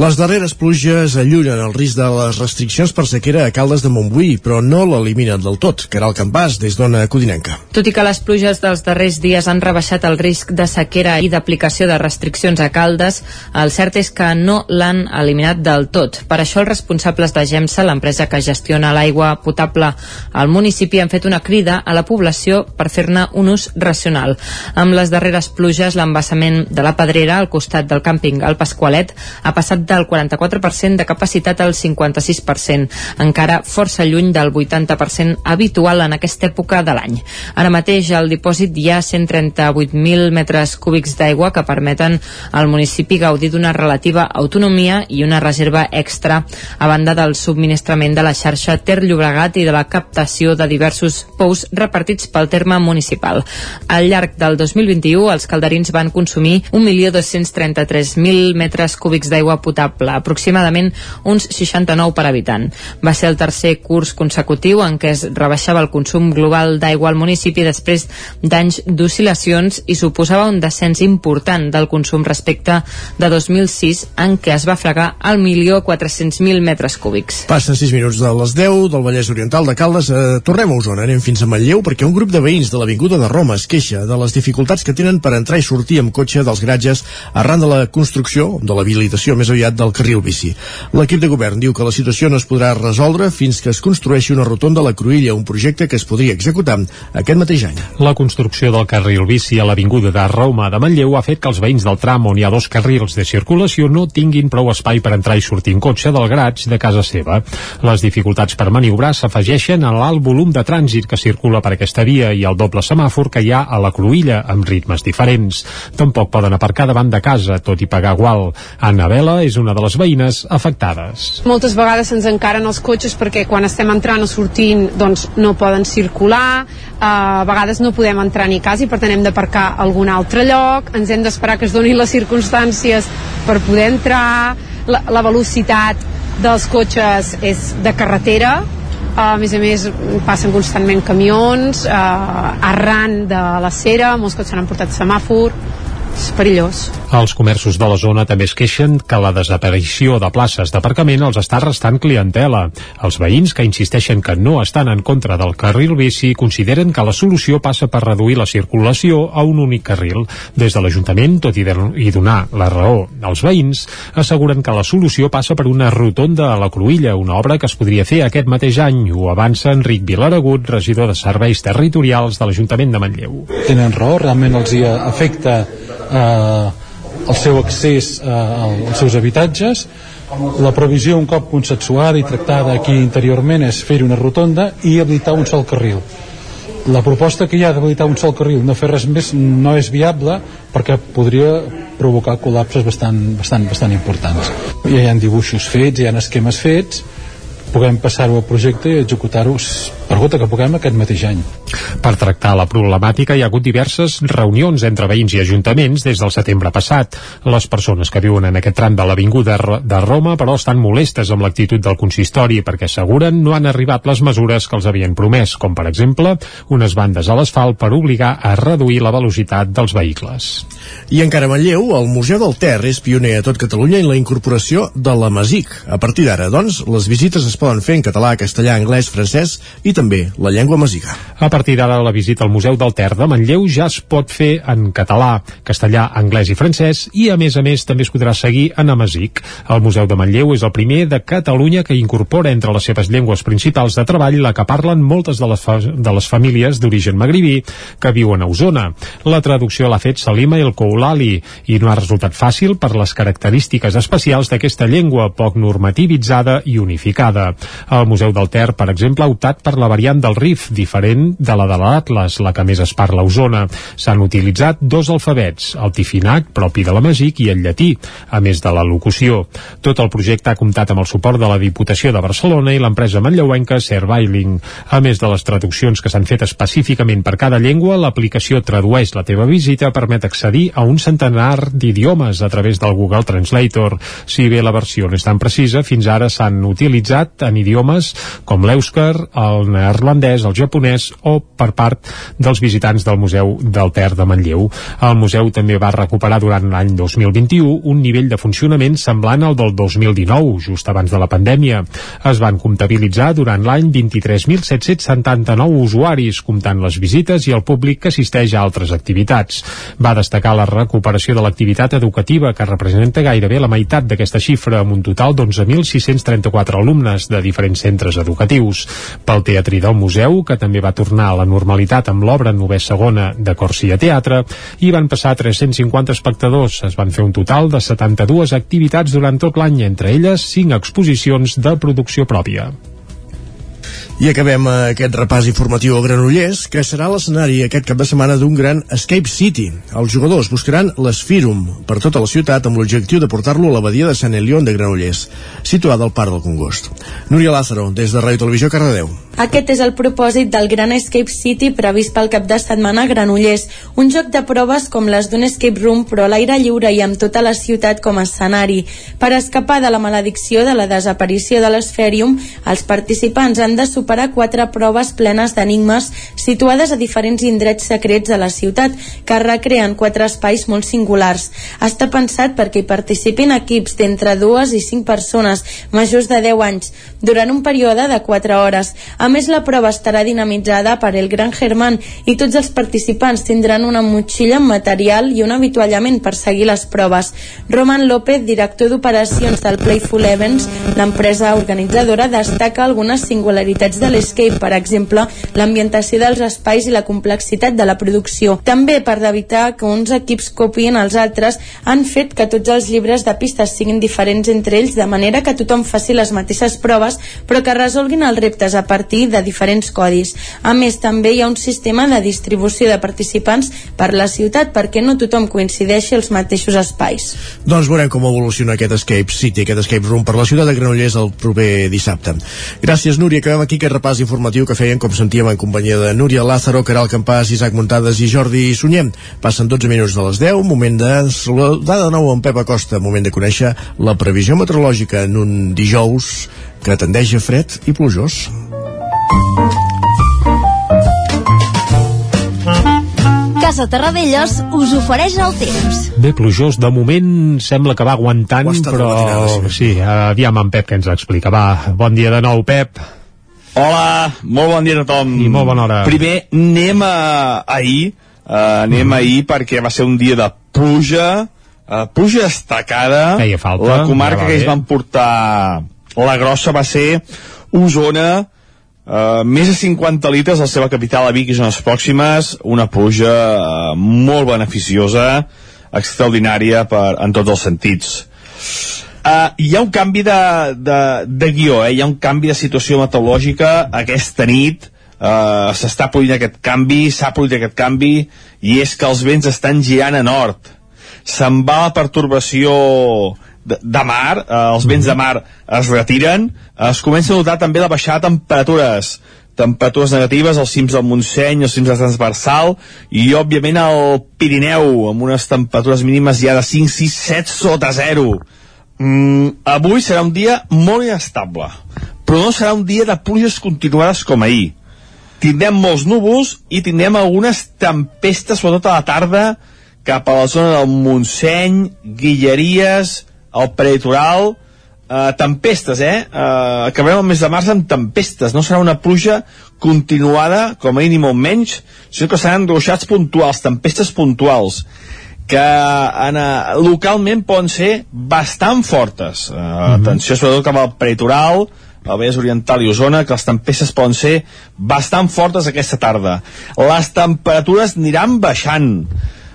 Les darreres pluges allunyen el risc de les restriccions per sequera a Caldes de Montbui, però no l'eliminen del tot. Caral Campàs, des d'Ona Codinenca. Tot i que les pluges dels darrers dies han rebaixat el risc de sequera i d'aplicació de restriccions a Caldes, el cert és que no l'han eliminat del tot. Per això els responsables de GEMSA, l'empresa que gestiona l'aigua potable al municipi, han fet una crida a la població per fer-ne un ús racional. Amb les darreres pluges, l'embassament de la Pedrera, al costat del càmping El Pasqualet, ha ha passat del 44% de capacitat al 56%, encara força lluny del 80% habitual en aquesta època de l'any. Ara mateix al dipòsit hi ha 138.000 metres cúbics d'aigua que permeten al municipi gaudir d'una relativa autonomia i una reserva extra a banda del subministrament de la xarxa Ter Llobregat i de la captació de diversos pous repartits pel terme municipal. Al llarg del 2021, els calderins van consumir 1.233.000 metres cúbics d'aigua potable, aproximadament uns 69 per habitant. Va ser el tercer curs consecutiu en què es rebaixava el consum global d'aigua al municipi després d'anys d'oscil·lacions i suposava un descens important del consum respecte de 2006 en què es va fregar el milió 400.000 metres cúbics. Passen 6 minuts de les 10 del Vallès Oriental de Caldes. Eh, tornem a Osona, anem fins a Manlleu perquè un grup de veïns de l'Avinguda de Roma es queixa de les dificultats que tenen per entrar i sortir amb cotxe dels garatges arran de la construcció, de l'habilitació més aviat del carril bici. L'equip de govern diu que la situació no es podrà resoldre fins que es construeixi una rotonda a la Cruïlla, un projecte que es podria executar aquest mateix any. La construcció del carril bici a l'Avinguda de Roma de Manlleu ha fet que els veïns del tram on hi ha dos carrils de circulació no tinguin prou espai per entrar i sortir en cotxe del garatge de casa seva. Les dificultats per maniobrar s'afegeixen a l'alt volum de trànsit que circula per aquesta via i al doble semàfor que hi ha a la Cruïlla amb ritmes diferents. Tampoc poden aparcar davant de casa, tot i pagar igual. Anna Vela és una de les veïnes afectades. Moltes vegades se'ns encaren els cotxes perquè quan estem entrant o sortint doncs no poden circular, eh, a vegades no podem entrar ni a casa i per tant hem d'aparcar a algun altre lloc, ens hem d'esperar que es donin les circumstàncies per poder entrar, la, la velocitat dels cotxes és de carretera, a més a més passen constantment camions eh, arran de la cera. Molts cotxes han portat semàfor és perillós. Els comerços de la zona també es queixen que la desaparició de places d'aparcament els està restant clientela. Els veïns que insisteixen que no estan en contra del carril bici consideren que la solució passa per reduir la circulació a un únic carril. Des de l'Ajuntament, tot i, i donar la raó als veïns, asseguren que la solució passa per una rotonda a la Cruïlla, una obra que es podria fer aquest mateix any. Ho avança Enric Vilaragut, regidor de Serveis Territorials de l'Ajuntament de Manlleu. Tenen raó, realment els hi afecta eh, el seu accés eh, als seus habitatges. La previsió un cop consensuada i tractada aquí interiorment és fer una rotonda i habilitar un sol carril. La proposta que hi ha d'habilitar un sol carril no fer res més no és viable perquè podria provocar col·lapses bastant, bastant, bastant importants. Ja hi ha dibuixos fets, hi ha esquemes fets puguem passar-ho al projecte i executar-ho per gota que puguem aquest mateix any. Per tractar la problemàtica hi ha hagut diverses reunions entre veïns i ajuntaments des del setembre passat. Les persones que viuen en aquest tram de l'Avinguda de Roma però estan molestes amb l'actitud del consistori perquè asseguren no han arribat les mesures que els havien promès, com per exemple unes bandes a l'asfalt per obligar a reduir la velocitat dels vehicles. I encara a Manlleu, el Museu del Ter és pioner a tot Catalunya en la incorporació de la Masic. A partir d'ara, doncs, les visites es poden fer en català, castellà, anglès, francès i també la llengua masica. A partir d'ara, la visita al Museu del Ter de Manlleu ja es pot fer en català, castellà, anglès i francès i, a més a més, també es podrà seguir en amasic. El Museu de Manlleu és el primer de Catalunya que incorpora entre les seves llengües principals de treball la que parlen moltes de les, de les famílies d'origen magribí que viuen a Osona. La traducció l'ha fet Salima El Koulali i no ha resultat fàcil per les característiques especials d'aquesta llengua poc normativitzada i unificada. El Museu del Ter, per exemple, ha optat per la variant del RIF, diferent de la de l'Atlas, la que més es parla a Osona. S'han utilitzat dos alfabets, el tifinac, propi de la Magic, i el llatí, a més de la locució. Tot el projecte ha comptat amb el suport de la Diputació de Barcelona i l'empresa manlleuenca Serviling. A més de les traduccions que s'han fet específicament per cada llengua, l'aplicació Tradueix la teva visita permet accedir a un centenar d'idiomes a través del Google Translator. Si bé la versió no és tan precisa, fins ara s'han utilitzat en idiomes com l'èuscar, el neerlandès, el japonès o per part dels visitants del Museu del Ter de Manlleu. El museu també va recuperar durant l'any 2021 un nivell de funcionament semblant al del 2019, just abans de la pandèmia. Es van comptabilitzar durant l'any 23.779 usuaris, comptant les visites i el públic que assisteix a altres activitats. Va destacar la recuperació de l'activitat educativa, que representa gairebé la meitat d'aquesta xifra, amb un total d'11.634 alumnes, de diferents centres educatius. Pel teatrí del museu, que també va tornar a la normalitat amb l'obra novè segona de Corsia Teatre, hi van passar 350 espectadors. Es van fer un total de 72 activitats durant tot l'any, entre elles 5 exposicions de producció pròpia. I acabem aquest repàs informatiu a Granollers, que serà l'escenari aquest cap de setmana d'un gran Escape City. Els jugadors buscaran l'Esfirum per tota la ciutat amb l'objectiu de portar-lo a l'abadia de Sant Elion de Granollers, situada al Parc del Congost. Núria Lázaro, des de Ràdio Televisió Cardedeu. Aquest és el propòsit del Gran Escape City previst pel cap de setmana a Granollers, un joc de proves com les d'un escape room però a l'aire lliure i amb tota la ciutat com a escenari. Per escapar de la maledicció de la desaparició de l'Esferium, els participants han de superar quatre proves plenes d'enigmes situades a diferents indrets secrets de la ciutat que recreen quatre espais molt singulars. Està pensat perquè hi participin equips d'entre dues i cinc persones majors de 10 anys durant un període de 4 hores. A més, la prova estarà dinamitzada per el Gran Germán i tots els participants tindran una motxilla amb material i un avituallament per seguir les proves. Roman López, director d'operacions del Playful Events, l'empresa organitzadora, destaca algunes singularitats de l'Escape, per exemple, l'ambientació dels espais i la complexitat de la producció. També, per evitar que uns equips copien els altres, han fet que tots els llibres de pistes siguin diferents entre ells, de manera que tothom faci les mateixes proves, però que resolguin els reptes a partir de diferents codis. A més, també hi ha un sistema de distribució de participants per la ciutat perquè no tothom coincideixi els mateixos espais. Doncs veurem com evoluciona aquest Escape City, aquest Escape Room per la ciutat de Granollers el proper dissabte. Gràcies, Núria. Acabem aquí aquest repàs informatiu que feien, com sentíem, en companyia de Núria Lázaro, Caral Campàs, Isaac Muntades i Jordi Sunyem. Passen 12 minuts de les 10, moment de saludar de nou amb Pep Acosta, moment de conèixer la previsió meteorològica en un dijous que tendeix a fred i plujós. Casa Terradellos us ofereix el temps. Bé, plujós, de moment sembla que va aguantant, però matinada, sí, aviam en Pep que ens explica. Va, bon dia de nou, Pep. Hola, molt bon dia a tothom. I molt bona hora. Primer, anem a ahir, uh, anem mm. ahir perquè va ser un dia de pluja, uh, pluja destacada. Feia falta, La comarca ja que es van portar la grossa va ser Osona, Uh, més de 50 litres a la seva capital a Vic i zones pròximes, una pluja uh, molt beneficiosa, extraordinària per, en tots els sentits. Uh, hi ha un canvi de, de, de guió, eh? hi ha un canvi de situació meteorològica aquesta nit, uh, s'està produint aquest canvi, s'ha produït aquest canvi, i és que els vents estan girant a nord. Se'n va la pertorbació de, de mar, eh, els vents de mar es retiren, es comença a notar també la baixada de temperatures, temperatures negatives als cims del Montseny, als cims de Transversal, i òbviament al Pirineu, amb unes temperatures mínimes ja de 5, 6, 7 sota 0. Mm, avui serà un dia molt inestable, però no serà un dia de pluges continuades com ahir. Tindrem molts núvols i tindrem algunes tempestes, sobretot a la tarda, cap a la zona del Montseny, Guilleries, el prelitoral, eh, tempestes, eh? eh? Acabarem el mes de març amb tempestes. No serà una pluja continuada, com a mínim o menys, sinó que seran ruixats puntuals, tempestes puntuals que en, localment poden ser bastant fortes. Uh, mm -hmm. Atenció, sobretot cap al prelitoral, al Vallès Oriental i Osona, que les tempestes poden ser bastant fortes aquesta tarda. Les temperatures aniran baixant.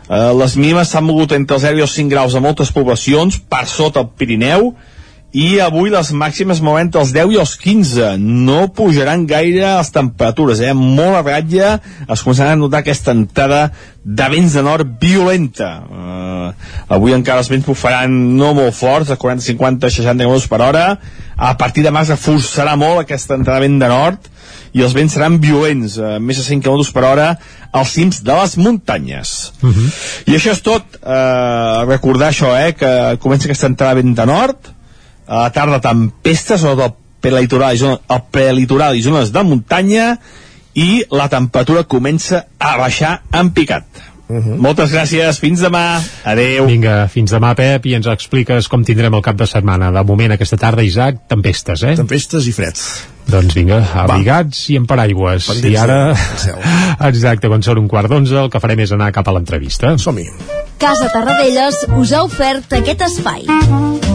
Uh, les mínimes s'han mogut entre els 0 i els 5 graus a moltes poblacions, per sota el Pirineu, i avui les màximes mouen entre els 10 i els 15 no pujaran gaire les temperatures eh? molt a ratlla es començarà a notar aquesta entrada de vents de nord violenta uh, avui encara els vents bufaran no molt forts de 40, 50, 60 km per hora a partir de març reforçarà molt aquesta entrada de vent de nord i els vents seran violents, eh, més de 100 km per hora als cims de les muntanyes. Uh -huh. I això és tot, eh, recordar això, eh, que comença aquesta entrada de vent de nord, a la tarda tempestes, sobretot al prelitoral i, zona, al prelitoral i zones de muntanya, i la temperatura comença a baixar en picat. Uh -huh. Moltes gràcies, fins demà, adeu. Vinga, fins demà, Pep, i ens expliques com tindrem el cap de setmana. De moment, aquesta tarda, Isaac, tempestes, eh? Tempestes i fred. Doncs vinga, abrigats i amb paraigües. Pendents I ara, *laughs* exacte, quan són un quart d'onze, el que farem és anar cap a l'entrevista. Som-hi. Casa Tarradellas us ha ofert aquest espai.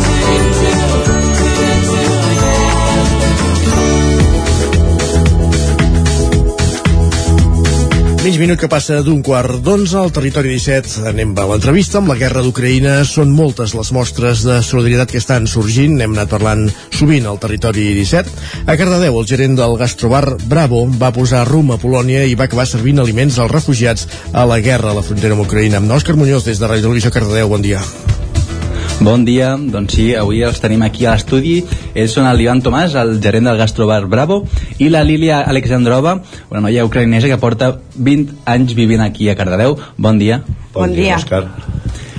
Mig minut que passa d'un quart d'onze al territori 17. Anem a l'entrevista amb la guerra d'Ucraïna. Són moltes les mostres de solidaritat que estan sorgint. Hem anat parlant sovint al territori 17. A Cardedeu, el gerent del gastrobar Bravo va posar rum a Polònia i va acabar servint aliments als refugiats a la guerra a la frontera amb Ucraïna. Amb Òscar Muñoz, des de Ràdio Televisió Cardedeu. Bon dia. Bon dia, doncs sí, avui els tenim aquí a l'estudi. Ells són l'Ivan Tomàs, el gerent del gastrobar Bravo, i la Lília Alexandrova, una noia ucraïnesa que porta 20 anys vivint aquí a Cardedeu. Bon dia. Bon dia. Òscar.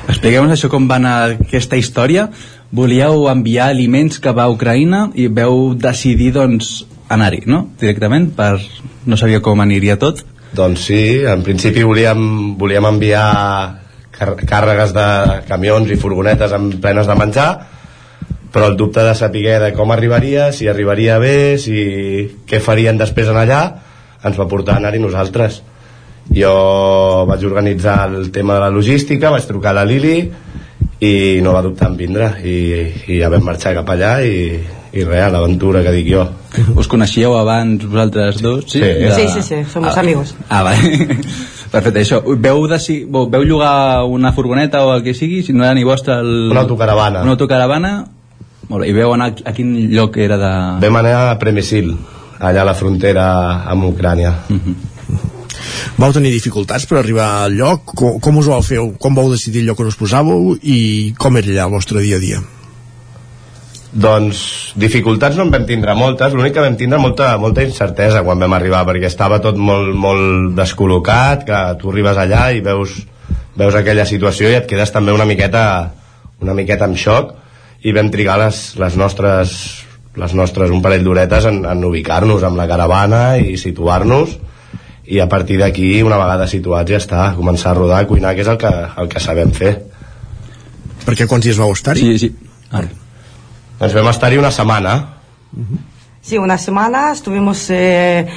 Expliqueu-nos això com va anar aquesta història. Volíeu enviar aliments cap a Ucraïna i veu decidir, doncs, anar-hi, no? Directament, per... no sabia com aniria tot. Doncs sí, en principi volíem, volíem enviar càrregues de camions i furgonetes amb plenes de menjar però el dubte de saber de com arribaria, si arribaria bé, si què farien després en allà, ens va portar a anar-hi nosaltres. Jo vaig organitzar el tema de la logística, vaig trucar a la Lili i no va dubtar en vindre i, i ja vam marxar cap allà i, i res, l'aventura que dic jo. Us coneixíeu abans vosaltres dos? Sí, Sí, sí, sí, somos ah, amigos. Ah, vale. Perfecte, això. Veu, deci... veu llogar una furgoneta o el que sigui, si no era ni vostre... El... Una autocaravana. Una autocaravana. Molt bé. I veu anar a quin lloc era de... Vam anar a Premisil, allà a la frontera amb Ucrània. Uh -huh. Vau tenir dificultats per arribar al lloc? Com, com us ho vau fer? Com vau decidir el lloc on us posàveu i com era allà el vostre dia a dia? Doncs dificultats no en vam tindre moltes, l'únic que vam tindre molta, molta incertesa quan vam arribar, perquè estava tot molt, molt descol·locat, que tu arribes allà i veus, veus aquella situació i et quedes també una miqueta, una miqueta en xoc, i vam trigar les, les nostres les nostres un parell d'horetes en, en ubicar-nos amb la caravana i situar-nos i a partir d'aquí, una vegada situats ja està, començar a rodar, a cuinar que és el que, el que sabem fer perquè quants dies vau estar-hi? Sí, sí. Ara. Doncs vam estar-hi una setmana. Sí, una semana estuvimos eh,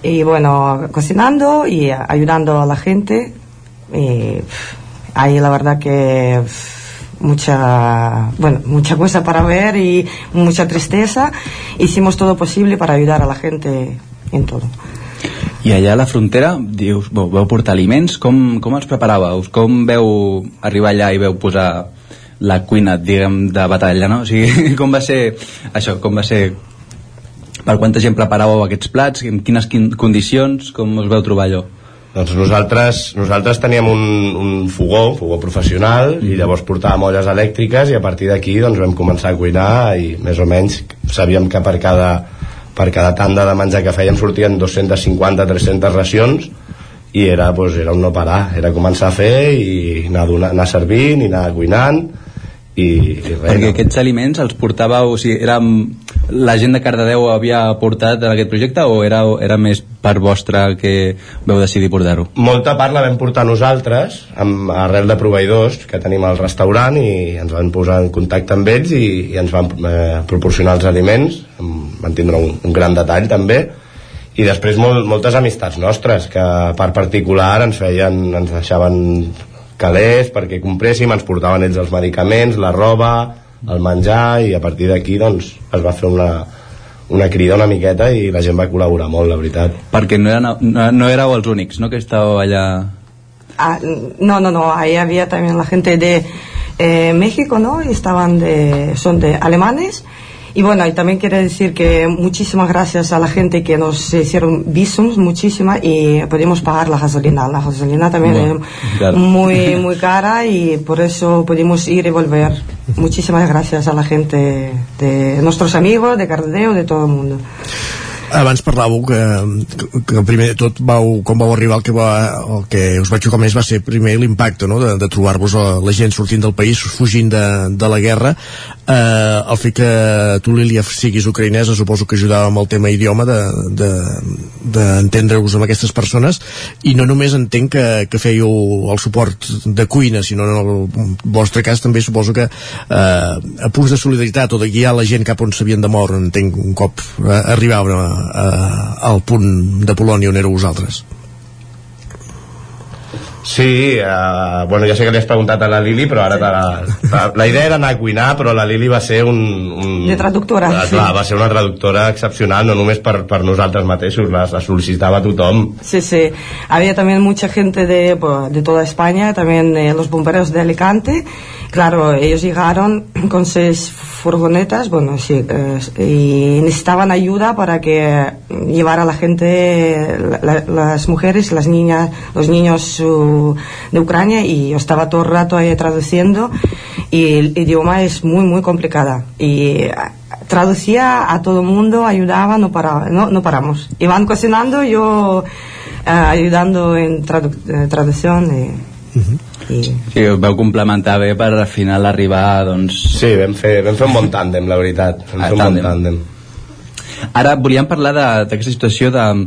y bueno cocinando y ayudando a la gente. Y ahí la verdad que mucha bueno mucha cosa para ver y mucha tristeza. Hicimos todo posible para ayudar a la gente en todo. I allà a la frontera, dius, vau, vau portar aliments, com, com els preparàveu? Com veu arribar allà i veu posar la cuina, diguem, de batalla, no? O sigui, *laughs* com va ser això, com va ser per quanta gent preparàveu aquests plats, en quines quin, condicions, com us veu trobar allò? Doncs nosaltres, nosaltres teníem un, un fogó, un fogó professional, mm. i llavors portàvem olles elèctriques i a partir d'aquí doncs, vam començar a cuinar i més o menys sabíem que per cada, per cada tanda de menjar que fèiem sortien 250-300 racions i era, doncs, era un no parar, era començar a fer i anar, donar, anar servint i anar cuinant i, i res, perquè aquests aliments els portàveu o sigui, era, la gent de Cardedeu havia portat aquest projecte o era, era més per vostre que veu decidir portar-ho? molta part la vam portar nosaltres amb, arrel de proveïdors que tenim al restaurant i ens van posar en contacte amb ells i, i ens van eh, proporcionar els aliments van tindre un, un gran detall també i després molt, moltes amistats nostres que a part particular ens feien ens deixaven calés perquè compréssim, ens portaven ells els medicaments, la roba, el menjar i a partir d'aquí doncs es va fer una, una crida una miqueta i la gent va col·laborar molt, la veritat. Perquè no, era, no, no éreu els únics, no?, que estàveu allà... Ah, no, no, no, ahí había también la gente de eh, México, ¿no? Y estaban de, son de alemanes. Y bueno, y también quiero decir que muchísimas gracias a la gente que nos hicieron visums, muchísimas, y pudimos pagar la gasolina. La gasolina también Bueno, es claro. muy, *laughs* muy cara y por eso pudimos ir y volver. Muchísimas gracias a la gente, de nuestros amigos, de Cardedeo, de todo el mundo. Abans parlàveu que, que primer de tot vau, com vau arribar el que, va, el que us va xocar més va ser primer l'impacte no? de, de trobar-vos la gent sortint del país fugint de, de la guerra eh, el fet que tu Lília siguis ucraïnesa suposo que ajudava amb el tema idioma d'entendre-us de, de, amb aquestes persones i no només entenc que, que fèieu el suport de cuina sinó en el vostre cas també suposo que eh, a punts de solidaritat o de guiar la gent cap on s'havien de moure entenc un cop eh, arribava eh, al punt de Polònia on éreu vosaltres Sí, uh, bueno, ja sé que li has preguntat a la Lili, però ara la, la, la idea era anar a cuinar, però la Lili va ser un... un de traductora. Uh, clar, va ser una traductora excepcional, no només per, per nosaltres mateixos, la, la solicitava tothom. Sí, sí. Había también mucha gente de, de toda España, también eh, los bomberos de Alicante. Claro, ellos llegaron con seis furgonetas, bueno, sí, eh, y necesitaban ayuda para que llevar a la gente, la, las mujeres, las niñas, los niños uh, de Ucrania y yo estaba todo el rato ahí traduciendo y el idioma es muy, muy complicada. Y traducía a todo el mundo, ayudaba, no, paraba, no, no paramos. Iban cocinando, yo uh, ayudando en tradu traducción. Y, uh -huh. I... Sí, ho veu complementar bé per al final arribar doncs... Sí, vam fer, vam fer un bon tàndem la veritat vam ah, fer un tàndem. bon tàndem ara volíem parlar d'aquesta situació de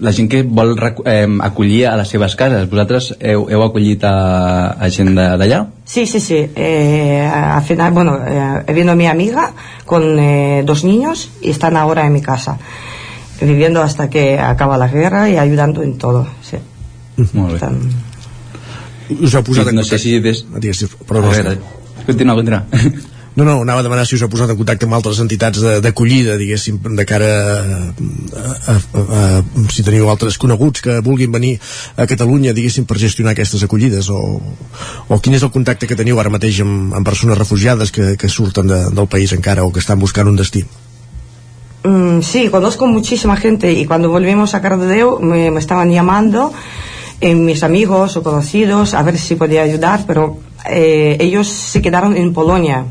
la gent que vol eh, acollir a les seves cases vosaltres heu, heu acollit a, a gent d'allà? Sí, sí, sí eh, al final, bueno, eh, vino mi amiga con eh, dos niños y están ahora en mi casa viviendo hasta que acaba la guerra y ayudando en todo sí. Molt bé Están us ha posat no, no sé si des... Ah, digues, però no, veure, continua, continua. *laughs* No, no, anava a demanar si us ha posat en contacte amb altres entitats d'acollida, diguéssim, de cara a, a, a, a, si teniu altres coneguts que vulguin venir a Catalunya, diguéssim, per gestionar aquestes acollides, o, o quin és el contacte que teniu ara mateix amb, amb persones refugiades que, que surten de, del país encara o que estan buscant un destí? Mm, sí, conozco muchísima gente y cuando volvimos a Cardedeu me, me estaban llamando eh, mis amigos o conocidos a ver si podía ayudar, pero eh, ellos se quedaron en Polonia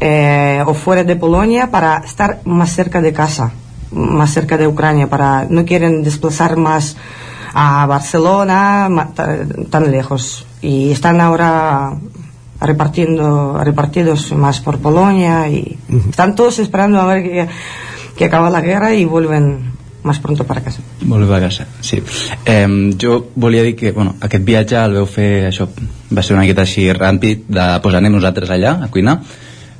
eh, o fuera de Polonia para estar más cerca de casa, más cerca de Ucrania, para no quieren desplazar más a Barcelona tan lejos y están ahora repartiendo repartidos más por Polonia y uh -huh. están todos esperando a ver que, que acaba la guerra y vuelven más pronto para casa. Molt bé a casa, sí. Eh, jo volia dir que bueno, aquest viatge el veu fer, això va ser una miqueta així ràpid, de pues, anem nosaltres allà a cuinar.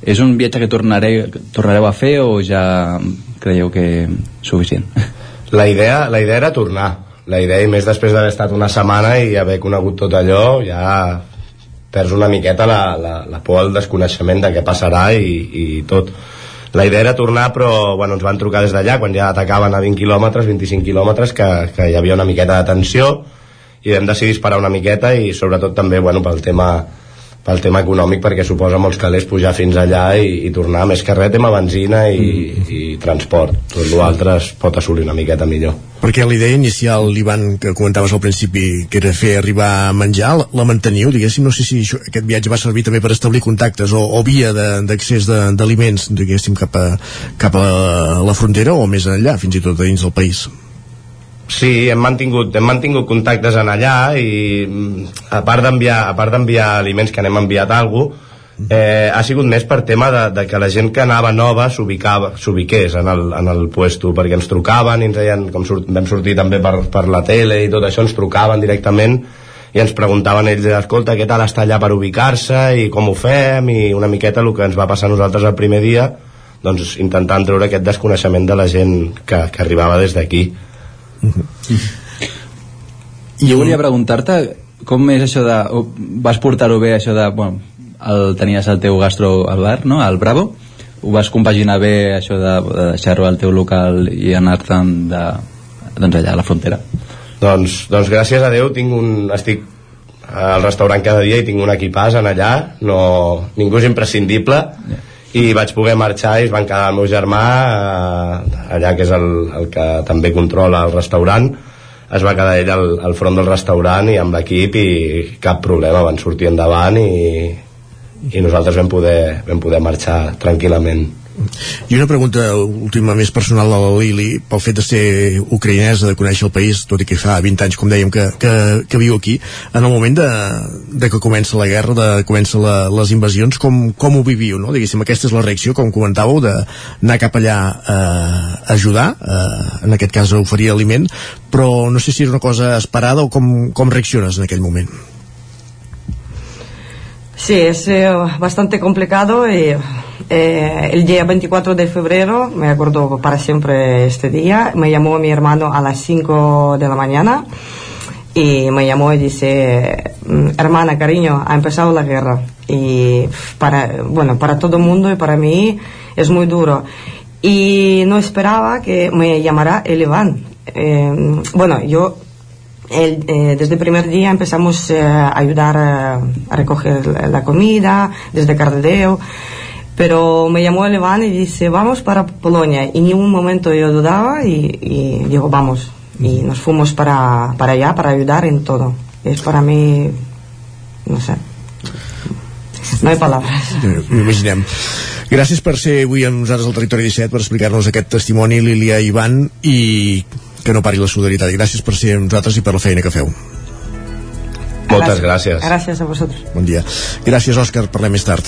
És un viatge que tornareu, tornareu a fer o ja creieu que suficient? La idea, la idea era tornar. La idea, i més després d'haver estat una setmana i haver conegut tot allò, ja perds una miqueta la, la, la por al desconeixement de què passarà i, i tot la idea era tornar però bueno, ens van trucar des d'allà quan ja atacaven a 20 quilòmetres, 25 quilòmetres que, que hi havia una miqueta de tensió i vam decidir esperar una miqueta i sobretot també bueno, pel tema pel tema econòmic perquè suposa molts calés pujar fins allà i, i tornar més que res tema benzina i, mm. i transport. Tot l'altre es pot assolir una miqueta millor. Perquè la idea inicial l'Ivan que comentaves al principi que era fer arribar a menjar la manteniu diguéssim? No sé si això, aquest viatge va servir també per establir contactes o, o via d'accés d'aliments diguéssim cap a, cap a la frontera o més enllà fins i tot dins del país Sí, hem mantingut, hem mantingut contactes en allà i mm, a part d'enviar a part d'enviar aliments que n'hem enviat alguna cosa, eh, ha sigut més per tema de, de que la gent que anava nova s'ubiqués en, el, en el puesto, perquè ens trucaven i ens deien, com surt, vam sortir també per, per la tele i tot això, ens trucaven directament i ens preguntaven ells, escolta, què tal està allà per ubicar-se i com ho fem? I una miqueta el que ens va passar a nosaltres el primer dia doncs intentant treure aquest desconeixement de la gent que, que arribava des d'aquí jo volia preguntar-te com és això de... vas portar-ho bé això de... Bueno, el, tenies el teu gastro al bar, no? al Bravo. Ho vas compaginar bé això de, de deixar-ho al teu local i anar-te'n de, doncs allà a la frontera? Doncs, doncs gràcies a Déu tinc un, estic al restaurant cada dia i tinc un equipàs en allà no, ningú és imprescindible. Yeah i vaig poder marxar i es van quedar el meu germà eh, allà que és el, el que també controla el restaurant. Es va quedar ell al, al front del restaurant i amb l'equip i cap problema van sortir endavant i, i nosaltres vam poder, vam poder marxar tranquil·lament I una pregunta última més personal a la Lili, pel fet de ser ucraïnesa, de conèixer el país, tot i que fa 20 anys, com dèiem, que, que, que viu aquí, en el moment de, de que comença la guerra, de que comença la, les invasions, com, com ho viviu, no? Diguéssim, aquesta és la reacció, com comentàveu, d'anar cap allà eh, a ajudar, eh, en aquest cas a oferir aliment, però no sé si és una cosa esperada o com, com reacciones en aquell moment. Sí, es eh, bastante complicado eh, el día 24 de febrero, me acuerdo para siempre este día, me llamó mi hermano a las 5 de la mañana y me llamó y dice, "Mm, hermana, cariño, ha empezado la guerra. Y para, bueno, para todo el mundo y para mí es muy duro. Y no esperaba que me llamara el Iván. Eh, bueno, yo el, eh, desde el primer día empezamos eh, a ayudar eh, a recoger la- la comida desde Cardedeu pero me llamó el Iván y dice vamos para Polonia y ni un momento yo dudaba y, y digo vamos y nos fuimos para, para allá para ayudar en todo. Es para mí no sé. No hay palabras. *laughs* Eh, Imaginem. Gràcies per ser avui amb nosaltres al Territori 17, per explicar-nos aquest testimoni, Lília Ivan, i que no pari la solidaritat. I gràcies per ser amb nosaltres i per la feina que feu. Moltes gràcies. gracias a vosotros Bon dia. Gràcies, Òscar. Parlem més tard.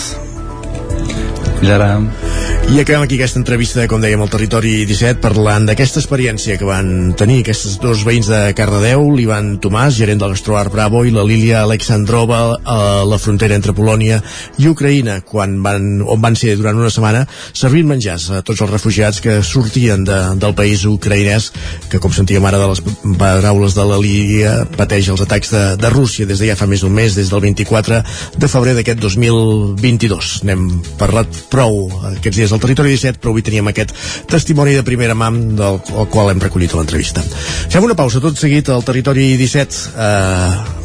Fins ara. I acabem aquí aquesta entrevista, com dèiem, al Territori 17, parlant d'aquesta experiència que van tenir aquests dos veïns de Cardedeu, l'Ivan Tomàs, gerent del Gastroart Bravo, i la Lília Alexandrova a la frontera entre Polònia i Ucraïna, quan van, on van ser durant una setmana servint menjars a tots els refugiats que sortien de, del país ucraïnès, que, com sentíem ara de les paraules de la Lília, pateix els atacs de, de Rússia des de ja fa més d'un mes, des del 24 de febrer d'aquest 2022. N'hem parlat prou aquests dies al Territori 17, però avui teníem aquest testimoni de primera mà del el qual hem recollit a l'entrevista. Fem una pausa tot seguit al Territori 17. Eh,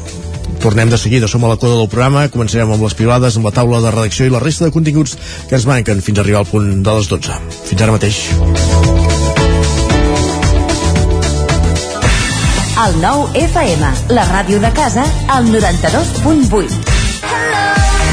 tornem de seguida, som a la coda del programa, començarem amb les pilades, amb la taula de redacció i la resta de continguts que ens manquen fins a arribar al punt de les 12. Fins ara mateix. El nou FM, la ràdio de casa, al 92.8.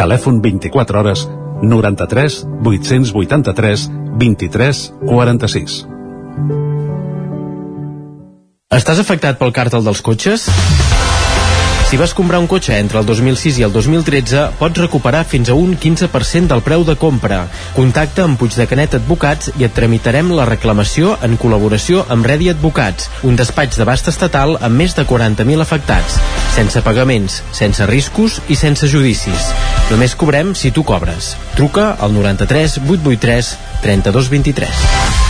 Telèfon 24 hores 93 883 23 46. Estàs afectat pel càrtel dels cotxes? Si vas comprar un cotxe entre el 2006 i el 2013, pots recuperar fins a un 15% del preu de compra. Contacta amb Puig de Canet Advocats i et tramitarem la reclamació en col·laboració amb Redi Advocats, un despatx d'abast estatal amb més de 40.000 afectats, sense pagaments, sense riscos i sense judicis. Només cobrem si tu cobres. Truca al 93 883 3223.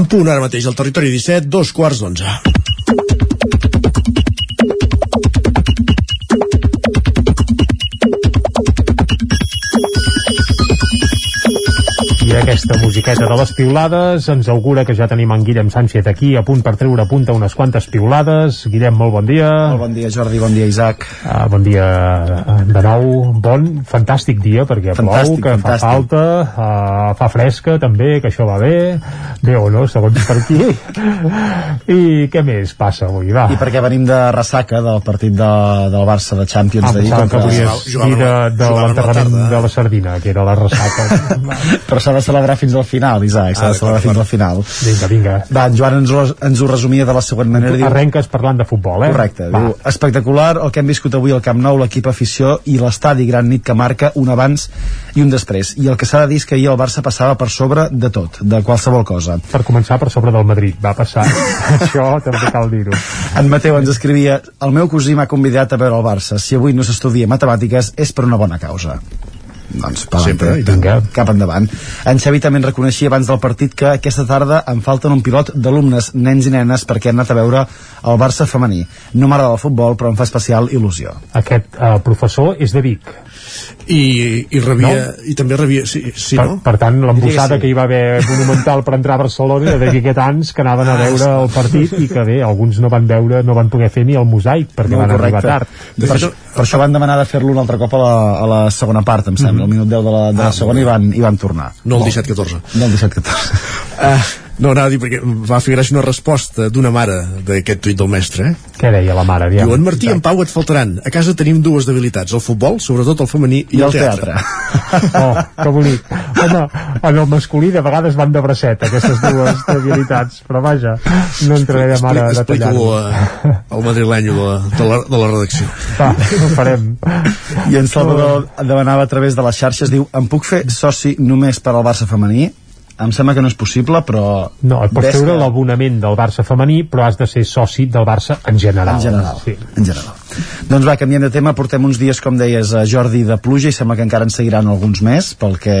En punt ara mateix al territori 17, dos quarts d'onze. Aquesta musiqueta de les piulades ens augura que ja tenim en Guillem Sánchez aquí a punt per treure a punta unes quantes piulades. Guillem, molt bon dia. Molt bon dia, Jordi, bon dia, Isaac. Uh, bon dia uh, de nou. Bon, fantàstic dia, perquè Fantàstic, plou, que fantàstic. fa falta, uh, fa fresca també, que això va bé. Bé o no, segons per aquí. I què més passa avui, va? I perquè venim de ressaca del partit de, del Barça de Champions Ah, d'ahir pensava que contra- volies dir de, de l'enterrament de la sardina, que era la ressaca. *laughs* Però s'ha de celebrar fins al final, Isaac, s'ha Ah, de celebrar fins al final. Vinga, vinga. Va, en Joan ens ho, ens ho resumia de la següent manera. Diu, Arrenques parlant de futbol, eh? Correcte. Va. Diu, espectacular el que hem viscut avui al Camp Nou, l'equip afició i l'estadi Gran Nit que marca un abans i un després. I el que s'ha de dir és que ahir el Barça passava per sobre de tot, de qualsevol cosa. Per començar per sobre del Madrid, va passar. *laughs* Això també cal dir-ho. En Mateu ens escrivia el meu cosí m'ha convidat a veure el Barça. Si avui no s'estudia matemàtiques és per una bona causa. Doncs, pa Sempre, i Vinga, cap endavant. En Xavi també en reconeixia abans del partit que aquesta tarda em falten un pilot d'alumnes, nens i nenes, perquè han anat a veure el Barça femení. No m'agrada el futbol, però em fa especial il·lusió. Aquest eh, professor és de Vic. I, i rebia, No? i també rebia, sí, sí per, no? per tant, l'embossada sí. que hi va haver monumental per entrar a Barcelona de viquetans que anaven a veure el partit i que bé, alguns no van veure, no van poder fer ni el mosaic perquè Molt van arribar correcte. tard. Per, això, per això van demanar de fer-lo un altre cop a la, a la segona part, em sembla, al minut 10 de la, de la Ah, segona i van, i van tornar. No el 17-14. No el 17-14. Ah, no, anava a dir perquè va fer gràcia una resposta d'una mare d'aquest tuit del mestre, eh? Què deia la mare? Diu, en Martí i en Pau et faltaran. A casa tenim dues debilitats, el futbol, sobretot el femení, i, I el el teatre. *laughs* Oh, que bonic. Home, en el masculí de vegades van de bracet, aquestes dues habilitats, però vaja, no entraré de mare a Explica-ho detallar-ho. a- al madrilenyo de la, de, la, de la redacció. Va, ho farem. I en Salvador demanava a través de les xarxes, diu, em puc fer soci només per al Barça femení? Em sembla que no és possible, però... No, et pots treure que- l'abonament del Barça femení, però has de ser soci del Barça en general. En general, Sí. en general. Doncs va, canviant de tema, portem uns dies, com deies, a Jordi de pluja i sembla que encara en seguiran alguns més, pel que...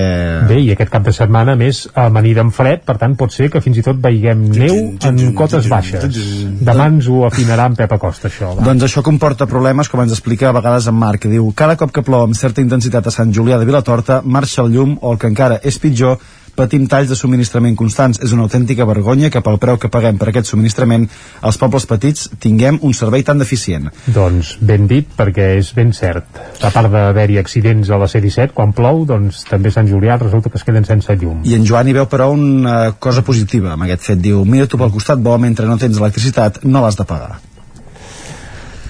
Bé, i aquest cap de setmana, a més, amanida amb fred, per tant, pot ser que fins i tot veiguem neu en cotes baixes. Demà ens ho afinarà en Pep Acosta, això. Va. Doncs això comporta problemes, com ens explica a vegades en Marc, que diu cada cop que plou amb certa intensitat a Sant Julià de Vilatorta, marxa el llum, o el que encara és pitjor, patim talls de subministrament constants. És una autèntica vergonya que pel preu que paguem per aquest subministrament, els pobles petits tinguem un servei tan deficient. Doncs ben dit, perquè és ben cert. A part d'haver-hi accidents a la C-17, quan plou, doncs també Sant Julià resulta que es queden sense llum. I en Joan hi veu, però, una cosa positiva amb aquest fet. Diu, mira tu pel costat bo, mentre no tens electricitat, no l'has de pagar.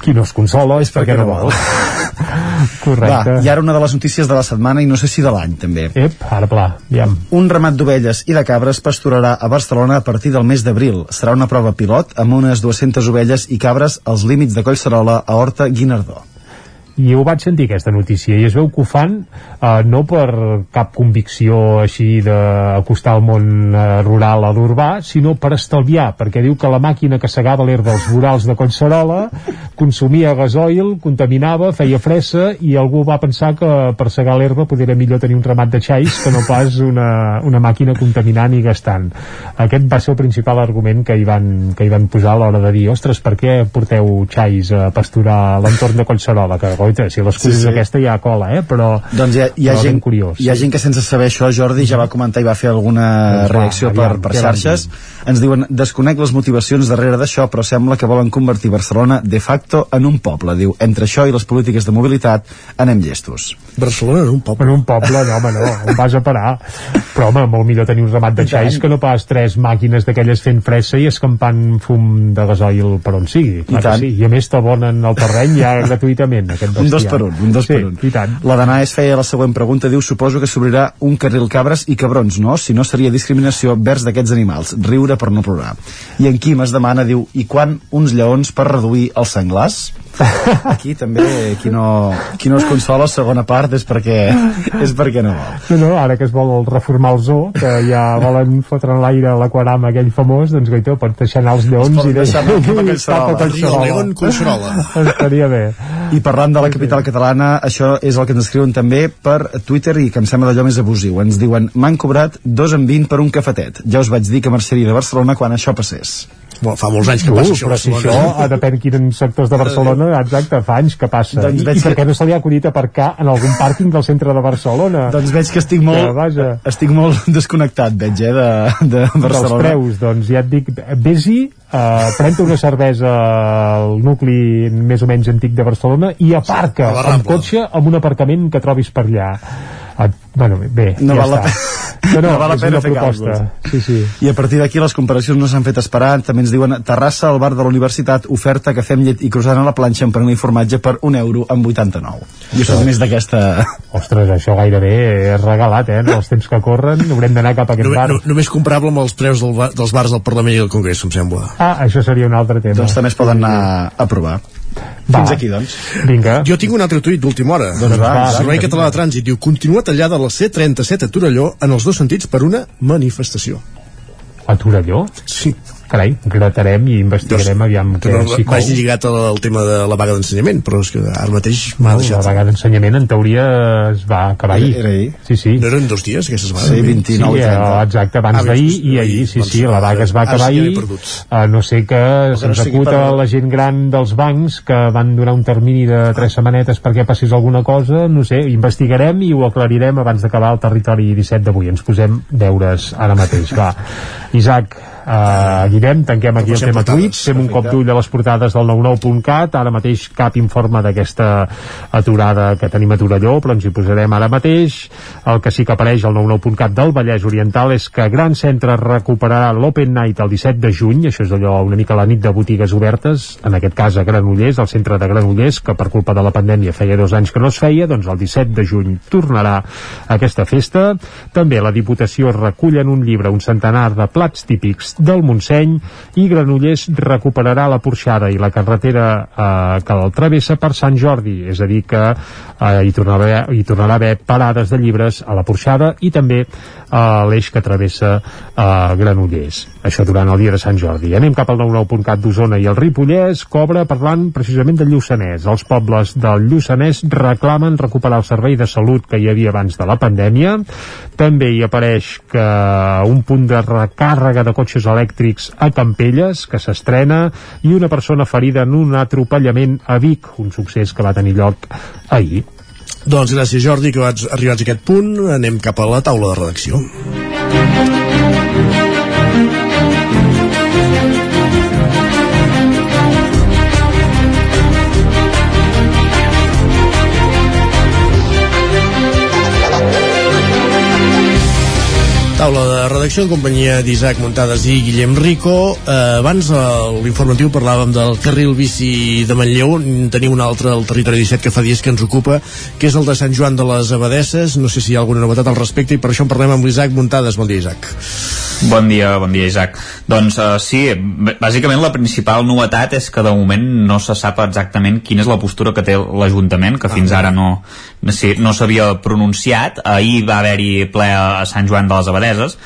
Qui no es consola és perquè no vol. *laughs* Correcte. Va, i ara una de les notícies de la setmana i no sé si de l'any també. Ep, ara pla, aviam. Un ramat d'ovelles i de cabres pasturarà a Barcelona a partir del mes d'abril. Serà una prova pilot amb unes 200 ovelles i cabres als límits de Collserola a Horta Guinardó. I ho vaig sentir aquesta notícia i es veu que ho fan eh, no per cap convicció així d'acostar el món eh, rural a l'urbà, sinó per estalviar perquè diu que la màquina que segava l'herba als vorals de Collserola consumia gasoil, contaminava, feia fressa i algú va pensar que per segar l'herba podria millor tenir un ramat de xais que no pas una, una màquina contaminant i gastant. Aquest va ser el principal argument que hi van, que hi van posar a l'hora de dir, ostres, per què porteu xais a pasturar l'entorn de Collserola? Que, goita, si l'excusa Sí, sí, aquesta ha cola, eh? Però, Doncs hi ha, hi ha, gent, curiós. hi ha gent que sense saber això, Jordi, ja va comentar i va fer alguna Doncs va, reacció per, aviam, per van xarxes. Ens diuen, desconec les motivacions darrere d'això, però sembla que volen convertir Barcelona de facto en un poble. Diu, entre això i les polítiques de mobilitat anem llestos. Barcelona en un poble. En un poble, no, home, no, on vas a parar? Però, home, molt millor tenir un ramat de xais que no pas tres màquines d'aquelles fent fressa i escampant fum de gasoil per on sigui. I tant. sí. I a més t'abonen el terreny ja gratuïtament. Aquest un dos per un, un dos sí, per un. i tant. La d'Anà es feia la següent pregunta, diu, suposo que s'obrirà un carril cabres i cabrons, no? Si no seria discriminació vers d'aquests animals. Riure per no plorar. I en Quim es demana, diu, i quan uns lleons per reduir els senglars? *laughs* Aquí també, qui no, qui no es consola, segona part, és perquè, *laughs* és perquè no vol. No, no, ara que es vol reformar el zoo, que ja *laughs* volen fotre en l'aire l'aquaram aquell famós, doncs goito, pot deixar anar els lleons i deixar anar cap a Collserola. El León Collserola. Estaria bé. I parlant de la capital catalana, això és el que ens escriuen també per Twitter i que em sembla d'allò més abusiu. Ens diuen, m'han cobrat dos en 20 per un cafetet. Ja us vaig dir que marxaria de Barcelona quan això passés. Bueno, fa molts anys que Uh, passa això. a però si això, Barcelona. depèn quins sectors de Barcelona, exacte, fa anys que passa. Doncs I, veig I per que- no se li ha acudit aparcar en algun pàrquing del centre de Barcelona? Doncs veig que estic molt, vaja. estic molt *laughs* desconnectat, veig, eh, de, de dels Barcelona. preus, doncs ja et dic, vés-hi, uh, pren una cervesa al nucli més o menys antic de Barcelona i aparca la amb cotxe amb un aparcament que trobis per allà. Uh, bueno, bé, No ja val la està. pena. No, no, No val la és pena una fer proposta. càlculs. Sí, sí. I a partir d'aquí les comparacions no s'han fet esperar. També ens diuen Terrassa, al bar de la universitat, oferta cafè amb llet i croissant a la planxa amb pernil i formatge per un euro amb 89. Jo soc més d'aquesta... Ostres, això gairebé és regalat, eh? En els temps que corren haurem d'anar cap a aquest No, bar. no, només comparable amb els preus del, ba- dels bars del Parlament i del Congrés, em sembla. Ah, això seria un altre tema. Doncs també es poden anar a provar. Va. Fins aquí, doncs. Vinga. Jo tinc un altre tuit d'última hora. Doncs va, El Servei vinga, Català de Trànsit diu continua tallada la C-37 a Torelló en els dos sentits per una manifestació. A Torelló? Sí. Carai, gratarem i investigarem aviam Que no cou. vagi lligat al, al tema de la vaga d'ensenyament, però és que ara mateix m'ha No, la deixat. vaga d'ensenyament en teoria es va acabar ahir. Era ahir. Sí, sí. No eren dos dies, aquestes vagues? Sí, 29 sí, i 30. eh, exacte, abans Ah, d'ahir doncs, i ahir, sí, doncs, sí, la vaga es va acabar ahir, a no sé que no se'ns sigui acuta per- la gent gran dels bancs que van donar un termini de tres setmanetes perquè passés alguna cosa, no sé, investigarem i ho aclarirem abans d'acabar el territori 17 d'avui. Ens posem deures ara mateix, va. Isaac, uh, Guillem, tanquem aquí el tema portades. tuits, fem un cop d'ull a les portades del 99.cat, ara mateix cap informe d'aquesta aturada que tenim a Torelló, però ens hi posarem ara mateix. El que sí que apareix al 99.cat del Vallès Oriental és que Gran Centre recuperarà l'Open Night el 17 de juny, això és allò una mica la nit de botigues obertes, en aquest cas a Granollers, al centre de Granollers, que per culpa de la pandèmia feia dos anys que no es feia, doncs el 17 de juny tornarà aquesta festa. També la Diputació recull en un llibre un centenar de plats típics del Montseny i Granollers recuperarà la porxada i la carretera eh, que el travessa per Sant Jordi, és a dir que eh, hi, tornarà, hi tornarà a haver parades de llibres a la porxada i també a l'eix que travessa eh, Granollers. Això durant el dia de Sant Jordi. Anem cap al 99.cat d'Osona i el Ripollès cobra parlant precisament del Lluçanès. Els pobles del Lluçanès reclamen recuperar el servei de salut que hi havia abans de la pandèmia. També hi apareix que un punt de recàrrega de cotxes elèctrics a Campelles, que s'estrena, i una persona ferida en un atropellament a Vic, un succés que va tenir lloc ahir. Doncs gràcies Jordi, que vaig arribats a aquest punt, anem cap a la taula de redacció. Taula de redacció en companyia d'Isaac Muntades i Guillem Rico. Eh, abans a l'informatiu parlàvem del carril bici de Manlleu. En Tenim un altre al territori 17 que fa dies que ens ocupa, que és el de Sant Joan de les Abadesses. No sé si hi ha alguna novetat al respecte i per això en parlem amb l'Isaac Muntades. Bon dia, Isaac. Bon dia, bon dia Isaac. Doncs uh, sí, bàsicament la principal novetat és que de moment no se sap exactament quina és la postura que té l'Ajuntament, que fins ara no, no s'havia pronunciat. Ahir va haver-hi ple a Sant Joan de les Abadeses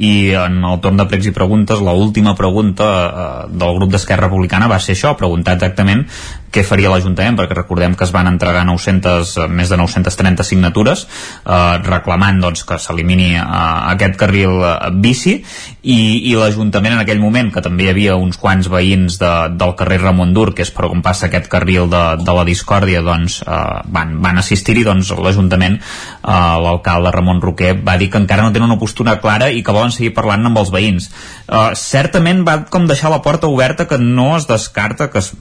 i en el torn de pregs i preguntes la última pregunta eh, del grup d'Esquerra Republicana va ser això, preguntar exactament què faria l'Ajuntament, perquè recordem que es van entregar 900, eh, més de 930 signatures eh, reclamant doncs, que s'elimini eh, aquest carril eh, bici. I, i l'Ajuntament en aquell moment, que també hi havia uns quants veïns de, del carrer Ramon Dur, que és per on passa aquest carril de, de la discòrdia, doncs eh, van, van assistir-hi, doncs l'Ajuntament, eh, l'alcalde Ramon Roquer, va dir que encara no tenen una postura clara i que volen seguir parlant amb els veïns. Eh, certament va com deixar la porta oberta que no es descarta que es,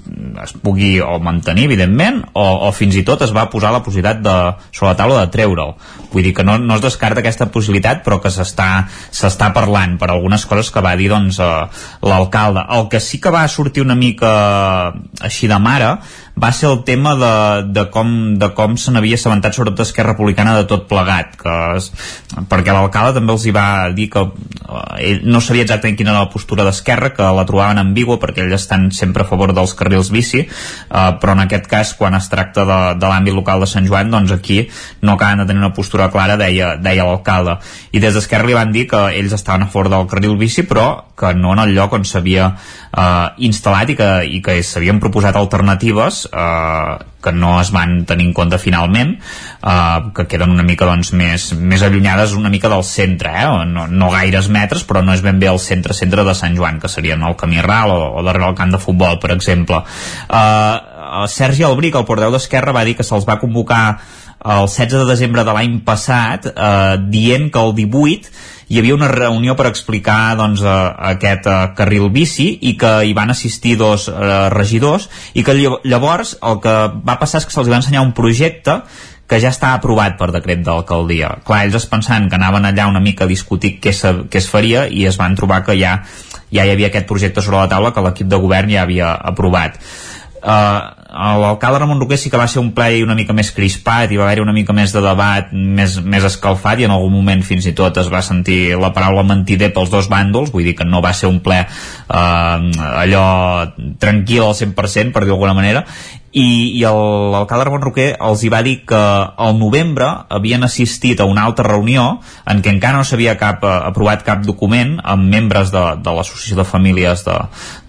es pugui o mantenir, evidentment, o, o fins i tot es va posar la possibilitat de, sobre la taula de treure'l. vull dir que no, no es descarta aquesta possibilitat però que s'està parlant per algunes coses que va dir doncs, eh, l'alcalde el que sí que va sortir una mica així de mare va ser el tema de, de com, de com se n'havia assabentat sobretot Esquerra Republicana de tot plegat que es, perquè l'alcalde també els hi va dir que eh, ell no sabia exactament quina era la postura d'Esquerra que la trobaven ambigua perquè ells estan sempre a favor dels carrils bici eh, però en aquest cas quan es tracta de, de l'àmbit local de Sant Joan doncs aquí no acaben de tenir una postura clara deia, deia l'alcalde. I des d'Esquerra li van dir que ells estaven a favor del carril bici però que no en el lloc on s'havia eh, instal·lat i que, i que s'havien proposat alternatives eh, que no es van tenir en compte finalment eh, que queden una mica doncs, més, més allunyades una mica del centre eh? no, no gaires metres però no és ben bé el centre-centre de Sant Joan que serien el camí ral o, o darrere el camp de futbol per exemple eh, Sergi Albric, el porteu d'Esquerra va dir que se'ls va convocar el 16 de desembre de l'any passat eh, dient que el 18 hi havia una reunió per explicar doncs, aquest carril bici i que hi van assistir dos eh, regidors i que llavors el que va passar és que se'ls va ensenyar un projecte que ja està aprovat per decret d'alcaldia. Clar, ells es pensaven que anaven allà una mica a discutir què, se, què es faria i es van trobar que ja, ja hi havia aquest projecte sobre la taula que l'equip de govern ja havia aprovat. Uh, l'alcalde Ramon Roquer sí que va ser un ple una mica més crispat i va haver una mica més de debat més, més escalfat i en algun moment fins i tot es va sentir la paraula mentider pels dos bàndols vull dir que no va ser un ple eh, allò tranquil al 100% per dir d'alguna manera i, i l'alcalde Ramon Roquer els hi va dir que al novembre havien assistit a una altra reunió en què encara no s'havia cap, eh, aprovat cap document amb membres de, de l'associació de famílies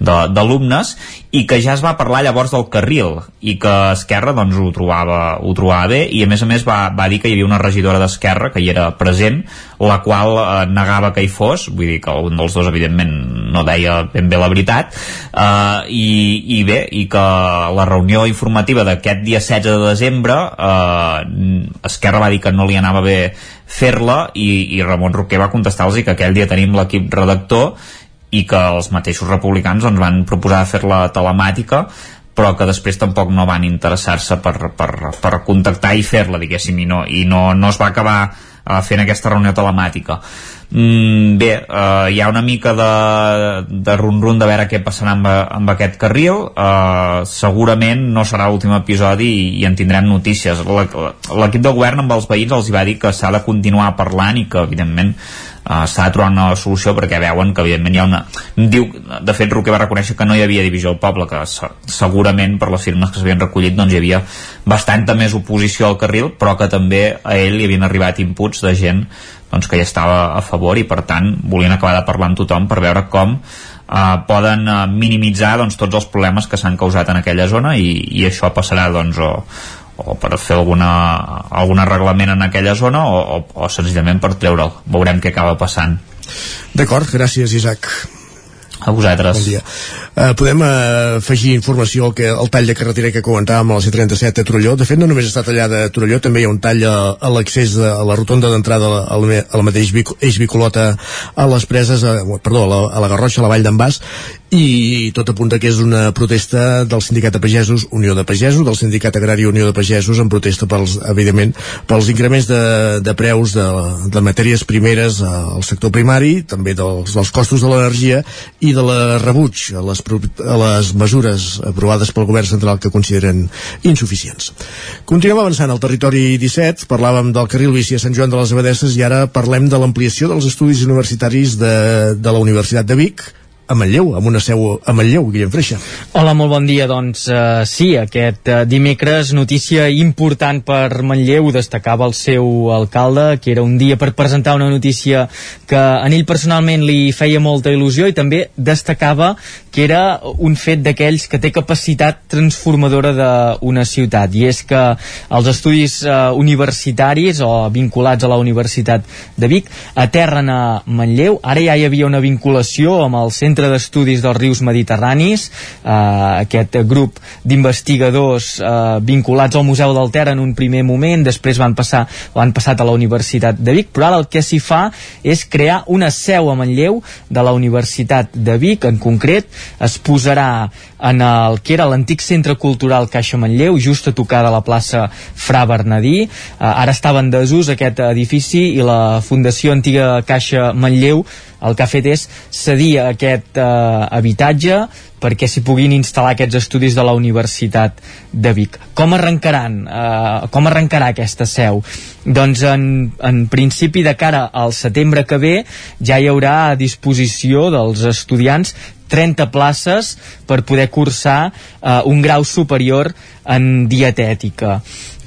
d'alumnes i que ja es va parlar llavors del carril i que Esquerra doncs ho trobava, ho trobava bé i a més a més va, va dir que hi havia una regidora d'Esquerra que hi era present la qual eh, negava que hi fos vull dir que un dels dos evidentment no deia ben bé la veritat. Eh, i, i bé, i que la reunió informativa d'aquest dia 16 de desembre eh, Esquerra va dir que no li anava bé fer-la i, i Ramon Roquer va contestar-los que aquell dia tenim l'equip redactor i que els mateixos republicans doncs, van proposar fer-la telemàtica però que després tampoc no van interessar-se per, per, per contactar i fer-la, diguéssim, i no, i no, no es va acabar uh, fent aquesta reunió telemàtica. Mm, bé, uh, hi ha una mica de, de run-run de veure què passarà amb, amb aquest carril. Uh, segurament no serà l'últim episodi i, i en tindrem notícies. L'equip de govern amb els veïns els hi va dir que s'ha de continuar parlant i que, evidentment, uh, s'ha de trobar una solució perquè veuen que evidentment hi ha una diu, de fet Roquer va reconèixer que no hi havia divisió al poble que se segurament per les firmes que s'havien recollit doncs hi havia bastanta més oposició al carril però que també a ell li havien arribat inputs de gent doncs, que hi estava a favor i per tant volien acabar de parlar amb tothom per veure com eh, poden uh, minimitzar doncs, tots els problemes que s'han causat en aquella zona i, i això passarà doncs, o, o per fer alguna, algun arreglament en aquella zona o, o, o senzillament per treure'l. Veurem què acaba passant. D'acord, gràcies Isaac. A vosaltres. Bon dia. Uh, podem uh, afegir informació al, que, al tall de carretera que comentàvem a la C37 a Torelló. De fet, no només està tallada a Torelló, també hi ha un tall a, a l'accés a la rotonda d'entrada a, a la mateix eix bicolota a les preses, a, perdó, a la, a la Garrotxa, a la Vall d'en Bas, i tot apunta que és una protesta del Sindicat de Pagesos, Unió de Pagesos, del Sindicat Agrari Unió de Pagesos, en protesta pels, evidentment, pels increments de, de preus de, de matèries primeres al sector primari, també dels, dels costos de l'energia i de la rebuig a les, a les mesures aprovades pel govern central que consideren insuficients. Continuem avançant al territori 17, parlàvem del carril bici a Sant Joan de les Abadesses i ara parlem de l'ampliació dels estudis universitaris de, de la Universitat de Vic, a Manlleu, amb una seu a Manlleu, Guillem Freixa. Hola, molt bon dia. Doncs uh, sí, aquest uh, dimecres notícia important per Manlleu, destacava el seu alcalde, que era un dia per presentar una notícia que a ell personalment li feia molta il·lusió i també destacava que era un fet d'aquells que té capacitat transformadora d'una ciutat. I és que els estudis uh, universitaris o vinculats a la Universitat de Vic aterren a Manlleu, ara ja hi havia una vinculació amb el centre d'Estudis dels Rius Mediterranis, eh, aquest grup d'investigadors eh, vinculats al Museu del Ter en un primer moment, després van passar l'han passat a la Universitat de Vic, però ara el que s'hi fa és crear una seu a Manlleu de la Universitat de Vic, en concret es posarà en el que era l'antic Centre Cultural Caixa Manlleu, just a tocar de la plaça Fra Bernadí. Eh, ara estava en desús aquest edifici i la Fundació Antiga Caixa Manlleu el que ha fet és cedir aquest eh, habitatge perquè s'hi puguin instal·lar aquests estudis de la Universitat de Vic. Com arrencaran? Eh, com arrencarà aquesta seu? Doncs en, en principi de cara al setembre que ve ja hi haurà a disposició dels estudiants 30 places per poder cursar eh, un grau superior en dietètica.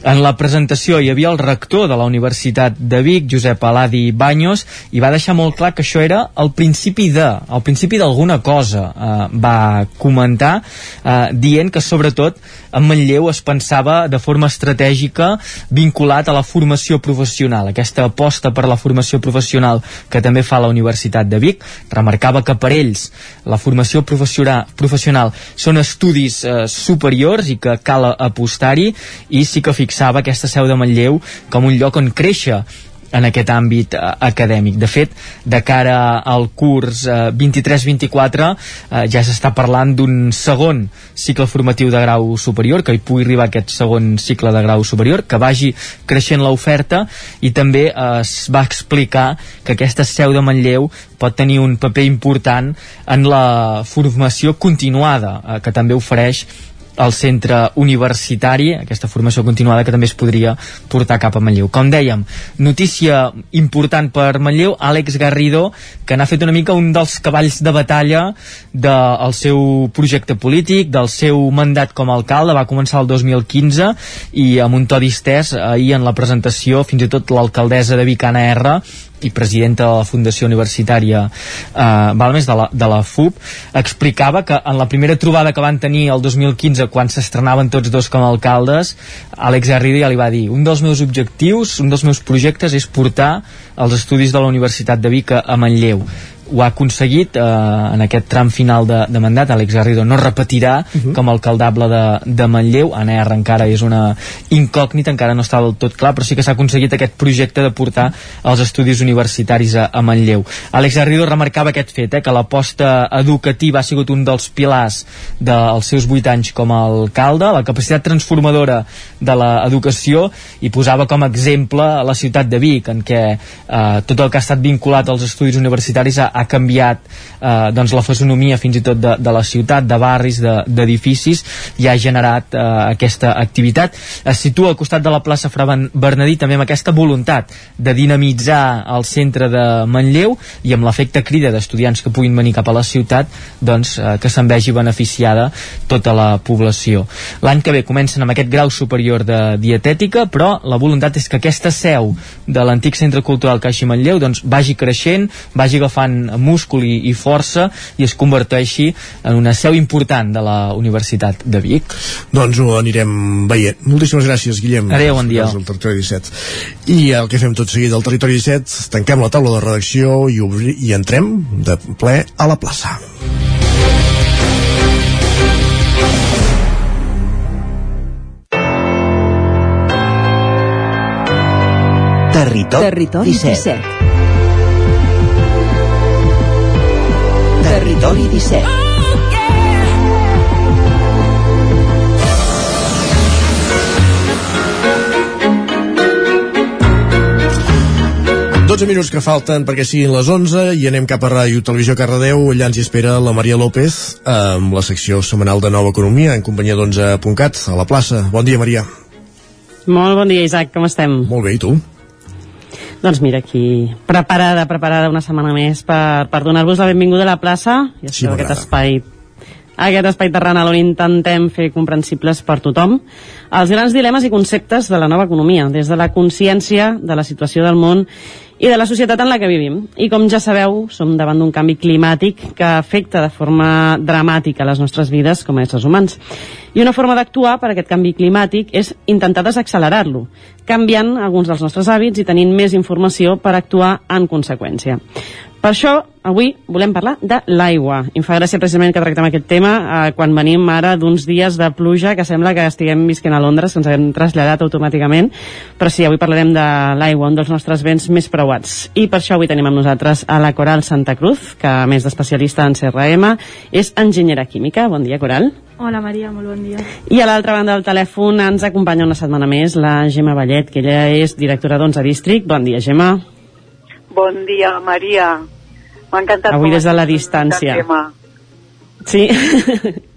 En la presentació hi havia el rector de la Universitat de Vic, Josep Aladi Banyos, i va deixar molt clar que això era el principi de, el principi d'alguna cosa, eh, va comentar, eh, dient que sobretot en Manlleu es pensava de forma estratègica vinculat a la formació professional, aquesta aposta per la formació professional que també fa la Universitat de Vic, remarcava que per ells la formació professional, són estudis eh, superiors i que cal apostar-hi i sí que fixava fixava aquesta seu de Manlleu com un lloc on créixer en aquest àmbit eh, acadèmic. De fet, de cara al curs eh, 23-24 eh, ja s'està parlant d'un segon cicle formatiu de grau superior, que hi pugui arribar aquest segon cicle de grau superior, que vagi creixent l'oferta i també eh, es va explicar que aquesta seu de Manlleu pot tenir un paper important en la formació continuada eh, que també ofereix al centre universitari, aquesta formació continuada que també es podria portar cap a Manlleu. Com dèiem, notícia important per Manlleu, Àlex Garrido, que n'ha fet una mica un dels cavalls de batalla del seu projecte polític, del seu mandat com a alcalde, va començar el 2015 i amb un to distès ahir en la presentació, fins i tot l'alcaldessa de Vicana R i presidenta de la Fundació Universitària eh, val més de la, de la FUP explicava que en la primera trobada que van tenir el 2015 quan s'estrenaven tots dos com a alcaldes Àlex Garrido ja li va dir un dels meus objectius, un dels meus projectes és portar els estudis de la Universitat de Vic a Manlleu ho ha aconseguit eh, en aquest tram final de, de mandat. Àlex Garrido no repetirà uh -huh. com a alcaldable de, de Manlleu. Anna R encara és una incògnita encara no està del tot clar però sí que s'ha aconseguit aquest projecte de portar els estudis universitaris a, a Manlleu. Àlex Garrido remarcava aquest fet eh, que l'aposta educativa ha sigut un dels pilars dels seus vuit anys com a alcalde. La capacitat transformadora de l'educació i posava com a exemple la ciutat de Vic en què eh, tot el que ha estat vinculat als estudis universitaris ha, ha canviat eh, doncs la fisonomia fins i tot de, de la ciutat, de barris, d'edificis de, i ha generat eh, aquesta activitat. Es situa al costat de la plaça Fra Bernadí també amb aquesta voluntat de dinamitzar el centre de Manlleu i amb l'efecte crida d'estudiants que puguin venir cap a la ciutat doncs, eh, que se'n vegi beneficiada tota la població. L'any que ve comencen amb aquest grau superior de dietètica, però la voluntat és que aquesta seu de l'antic Centre Cultural Caixi Manlleu doncs, vagi creixent, vagi agafant múscul i, i força i es converteixi en una seu important de la Universitat de Vic. Doncs ho anirem veient. Moltíssimes gràcies, Guillem. Adéu, bon dia. El Territori 17. I el que fem tot seguit al Territori 17, tanquem la taula de redacció i, obri, i entrem de ple a la plaça. Territori, Territori 17. 17. Territori 17. 12 minuts que falten perquè siguin les 11 i anem cap a Ràdio Televisió Cardedeu allà ens hi espera la Maria López amb la secció setmanal de Nova Economia en companyia d'11.cat a la plaça. Bon dia Maria. Molt bon dia Isaac, com estem? Molt bé, i tu? Doncs mira, aquí preparada, preparada una setmana més per, per donar-vos la benvinguda a la plaça i sí, aquest espai aquest espai terrenal on intentem fer comprensibles per tothom els grans dilemes i conceptes de la nova economia, des de la consciència de la situació del món i de la societat en la que vivim. I com ja sabeu, som davant d'un canvi climàtic que afecta de forma dramàtica les nostres vides com a éssers humans. I una forma d'actuar per aquest canvi climàtic és intentar desaccelerar-lo, canviant alguns dels nostres hàbits i tenint més informació per actuar en conseqüència. Per això, avui volem parlar de l'aigua. I em fa gràcia precisament que tractem aquest tema eh, quan venim ara d'uns dies de pluja que sembla que estiguem visquent a Londres, que ens hem traslladat automàticament. Però sí, avui parlarem de l'aigua, un dels nostres béns més preuats. I per això avui tenim amb nosaltres a la Coral Santa Cruz, que a més d'especialista en CRM, és enginyera química. Bon dia, Coral. Hola Maria, molt bon dia. I a l'altra banda del telèfon ens acompanya una setmana més la Gemma Vallet, que ella és directora d'11 District. Bon dia, Gemma. Bon dia, Maria. M'ha encantat Avui des de la distància. Sí. *laughs*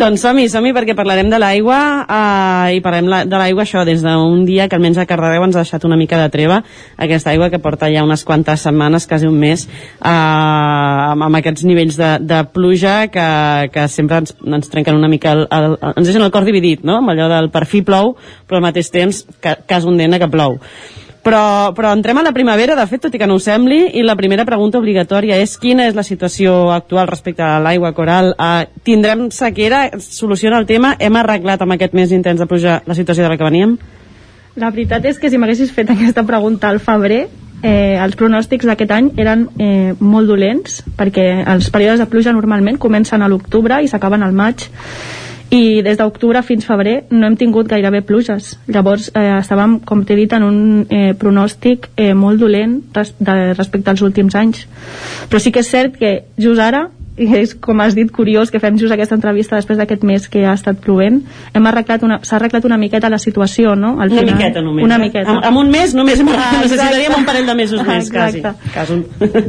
doncs som-hi, som-hi perquè parlarem de l'aigua eh, i parlem la, de l'aigua això des d'un dia que almenys a Cardedeu ens ha deixat una mica de treva aquesta aigua que porta ja unes quantes setmanes, quasi un mes eh, amb, amb aquests nivells de, de pluja que, que sempre ens, ens trenquen una mica el, el, el, ens deixen el cor dividit no? amb allò del per fi plou però al mateix temps ca, cas un dena que plou però, però entrem a la primavera, de fet, tot i que no ho sembli, i la primera pregunta obligatòria és quina és la situació actual respecte a l'aigua coral? Uh, tindrem sequera? Soluciona el tema? Hem arreglat amb aquest mes intens de pluja la situació de la que veníem? La veritat és que si m'haguessis fet aquesta pregunta al febrer, eh, els pronòstics d'aquest any eren eh, molt dolents, perquè els períodes de pluja normalment comencen a l'octubre i s'acaben al maig, i des d'octubre fins febrer no hem tingut gairebé pluges. Llavors eh, estàvem, com t'he dit, en un eh, pronòstic eh, molt dolent res, de, respecte als últims anys. Però sí que és cert que just ara és com has dit curiós que fem just aquesta entrevista després d'aquest mes que ha estat plovent hem arreglat una, s'ha arreglat una miqueta la situació no? Al una final. miqueta només. una eh? miqueta Amb, amb un mes només Ah, necessitaríem un parell de mesos més, quasi un...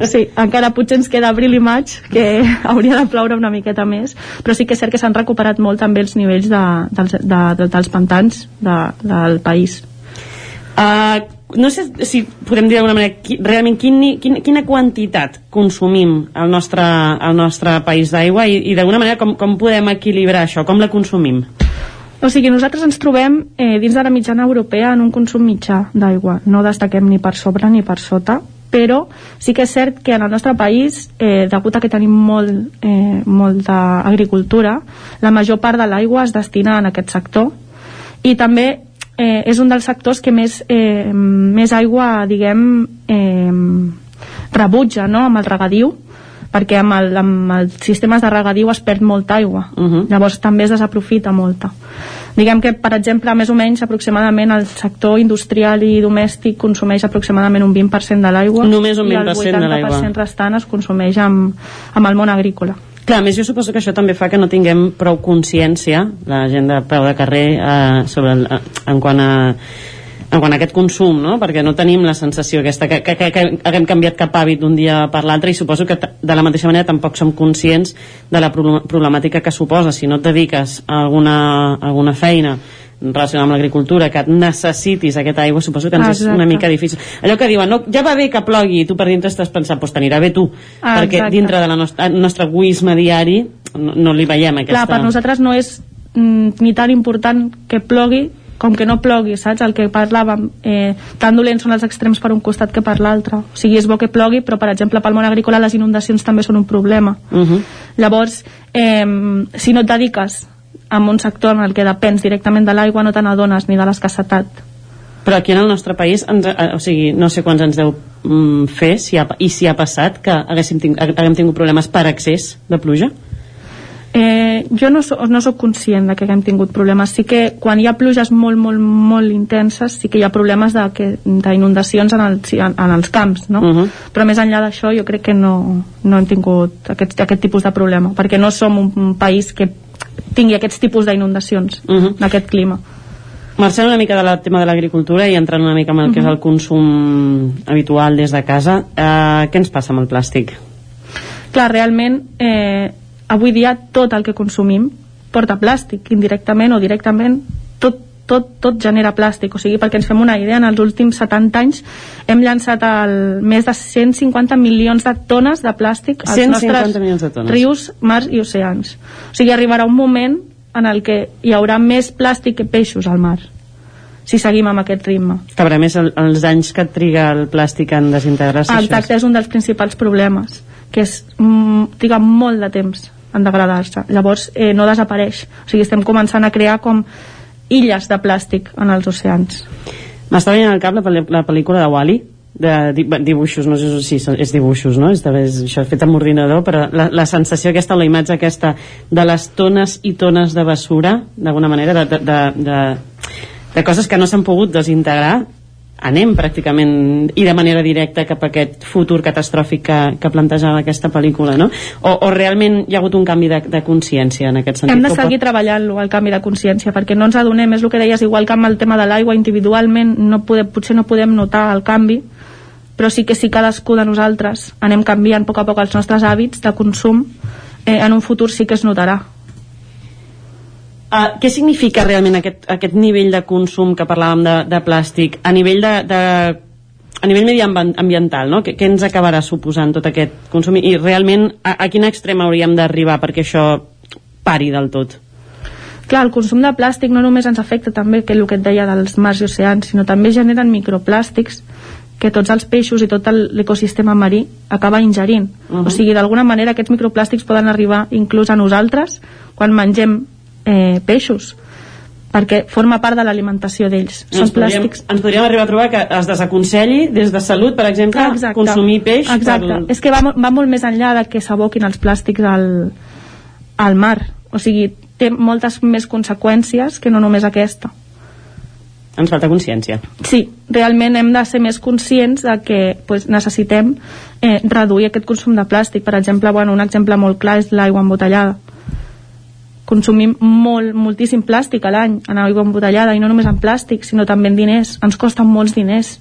Sí, encara potser ens queda abril i maig, que *laughs* hauria de ploure una miqueta més, però sí que és cert que s'han recuperat molt també els nivells de, dels, de, de, dels pantans de, del país. Uh, no sé si podem dir d'alguna manera qui, realment quin, quin, quina quantitat consumim al nostre, al nostre país d'aigua i, i d'alguna manera com, com podem equilibrar això, com la consumim? O sigui, nosaltres ens trobem eh, dins de la mitjana europea en un consum mitjà d'aigua. No destaquem ni per sobre ni per sota, però sí que és cert que en el nostre país, eh, degut a que tenim molt, eh, molta agricultura, la major part de l'aigua es destina en aquest sector i també eh, és un dels sectors que més, eh, més aigua, diguem, eh, rebutja no? amb el regadiu perquè amb, el, amb els sistemes de regadiu es perd molta aigua uh -huh. llavors també es desaprofita molta diguem que per exemple més o menys aproximadament el sector industrial i domèstic consumeix aproximadament un 20% de l'aigua Només un i el 20% de l'aigua. 80% restant es consumeix amb, amb el món agrícola Clar, més jo suposo que això també fa que no tinguem prou consciència, la gent de peu de carrer, eh, sobre el, eh, en quant a en quant a aquest consum, no? perquè no tenim la sensació aquesta que, que, que, que haguem canviat cap hàbit d'un dia per l'altre i suposo que de la mateixa manera tampoc som conscients de la pro- problemàtica que suposa si no et dediques a alguna, a alguna feina relacionada amb l'agricultura que necessitis aquesta aigua suposo que ens és Exacte. una mica difícil allò que diuen, no, ja va bé que plogui i tu per dintre estàs pensant, doncs t'anirà bé tu Ah, perquè exacte. dintre del nostre, nostre egoisme diari no, no li veiem aquesta... Clar, per nosaltres no és mm, ni tan important que plogui com que no plogui, saps? El que parlàvem, eh, tan dolents són els extrems per un costat que per l'altre. O sigui, és bo que plogui, però, per exemple, pel món agrícola les inundacions també són un problema. Uh -huh. Llavors, eh, si no et dediques a un sector en el que depens directament de l'aigua, no te n'adones ni de l'escassetat. Però aquí en el nostre país, ens, eh, o sigui, no sé quants ens deu mm, fer si ha, i si ha passat que haguéssim ting, haguem tingut problemes per excés de pluja. Eh, jo no, so, no sóc conscient de que haguem tingut problemes. Sí que quan hi ha pluges molt, molt, molt intenses, sí que hi ha problemes de que- d'inundacions en, el, en, en els camps, no? Uh -huh. Però més enllà d'això jo crec que no, no hem tingut aquest, aquest tipus de problema, perquè no som un, un país que tingui aquests tipus d'inundacions, uh -huh. d'aquest clima. Marxant una mica del tema de l'agricultura i entrant una mica en el que és el consum habitual des de casa, eh, què ens passa amb el plàstic? Clar, realment, eh, avui dia tot el que consumim porta plàstic, indirectament o directament, tot, tot, genera plàstic. O sigui, perquè ens fem una idea, en els últims 70 anys hem llançat el, més de 150 milions de tones de plàstic als 150 nostres rius, mars i oceans. O sigui, arribarà un moment en el que hi haurà més plàstic que peixos al mar si seguim amb aquest ritme. Cabrà més el, els anys que triga el plàstic en desintegrar-se. El tacte és un dels principals problemes, que és, mm, triga molt de temps en degradar-se. Llavors eh, no desapareix. O sigui, estem començant a crear com illes de plàstic en els oceans. M'està venint al cap la, la pel·lícula de Wall-E, de di- dibuixos, no sé si són- és dibuixos, no? És, és això fet amb ordinador, però la, la sensació aquesta, la imatge aquesta de les tones i tones de bessura, d'alguna manera, de, de, de, de, de coses que no s'han pogut desintegrar, anem pràcticament i de manera directa cap a aquest futur catastròfic que, que plantejava aquesta pel·lícula, no? O, o realment hi ha hagut un canvi de, de consciència en aquest sentit? Hem de O pot- seguir treballant-lo, el canvi de consciència, perquè no ens adonem, és el que deies, igual que amb el tema de l'aigua, individualment no podem, potser no podem notar el canvi, però sí que si cadascú de nosaltres anem canviant a poc a poc els nostres hàbits de consum, eh, en un futur sí que es notarà. Uh, què significa realment aquest, aquest nivell de consum que parlàvem de, de plàstic a nivell de, de a nivell mediambiental, no? Què, què ens acabarà suposant tot aquest consum i realment a, a quin extrem hauríem d'arribar perquè això pari del tot? Clar, el consum de plàstic no només ens afecta també que el que et deia dels mars i oceans, sinó també generen microplàstics que tots els peixos i tot l'ecosistema marí acaba ingerint. Uh Mhm. -huh. O sigui, d'alguna manera aquests microplàstics poden arribar inclús a nosaltres quan mengem eh, peixos perquè forma part de l'alimentació d'ells. Són podríem, plàstics ens podríem arribar a trobar que es desaconselli des de salut, per exemple, Exacte. consumir peix Exacte. per... És que va, va molt més enllà de que s'aboquin els plàstics al, al mar. O sigui, té moltes més conseqüències que no només aquesta. Ens falta consciència. Sí, realment hem de ser més conscients de que pues, necessitem eh, reduir aquest consum de plàstic. Per exemple, bueno, un exemple molt clar és l'aigua embotellada. Consumim molt, moltíssim plàstic a l'any en aigua embotellada, i no només en plàstic, sinó també en diners. Ens costen molts diners.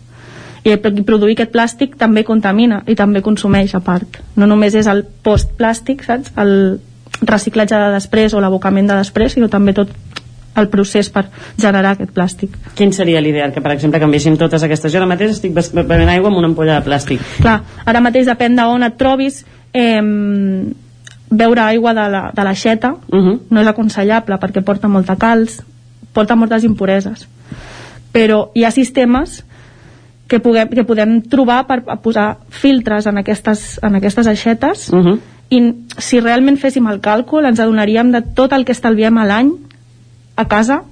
I produir aquest plàstic també contamina i també consumeix a part. No només és el post-plàstic, saps? El reciclatge de després o l'abocament de després, sinó també tot el procés per generar aquest plàstic. Quin seria l'ideal? Que, per exemple, canviéssim totes aquestes... Jo ara mateix estic bevent aigua amb una ampolla de plàstic. Clar, ara mateix depèn d'on et trobis eh, beure aigua de la, de l'aixeta Uh -huh. no és aconsellable perquè porta molta calç porta moltes impureses però hi ha sistemes que, puguem, que podem trobar per posar filtres en aquestes, en aquestes aixetes Uh -huh. i si realment féssim el càlcul ens adonaríem de tot el que estalviem a l'any a casa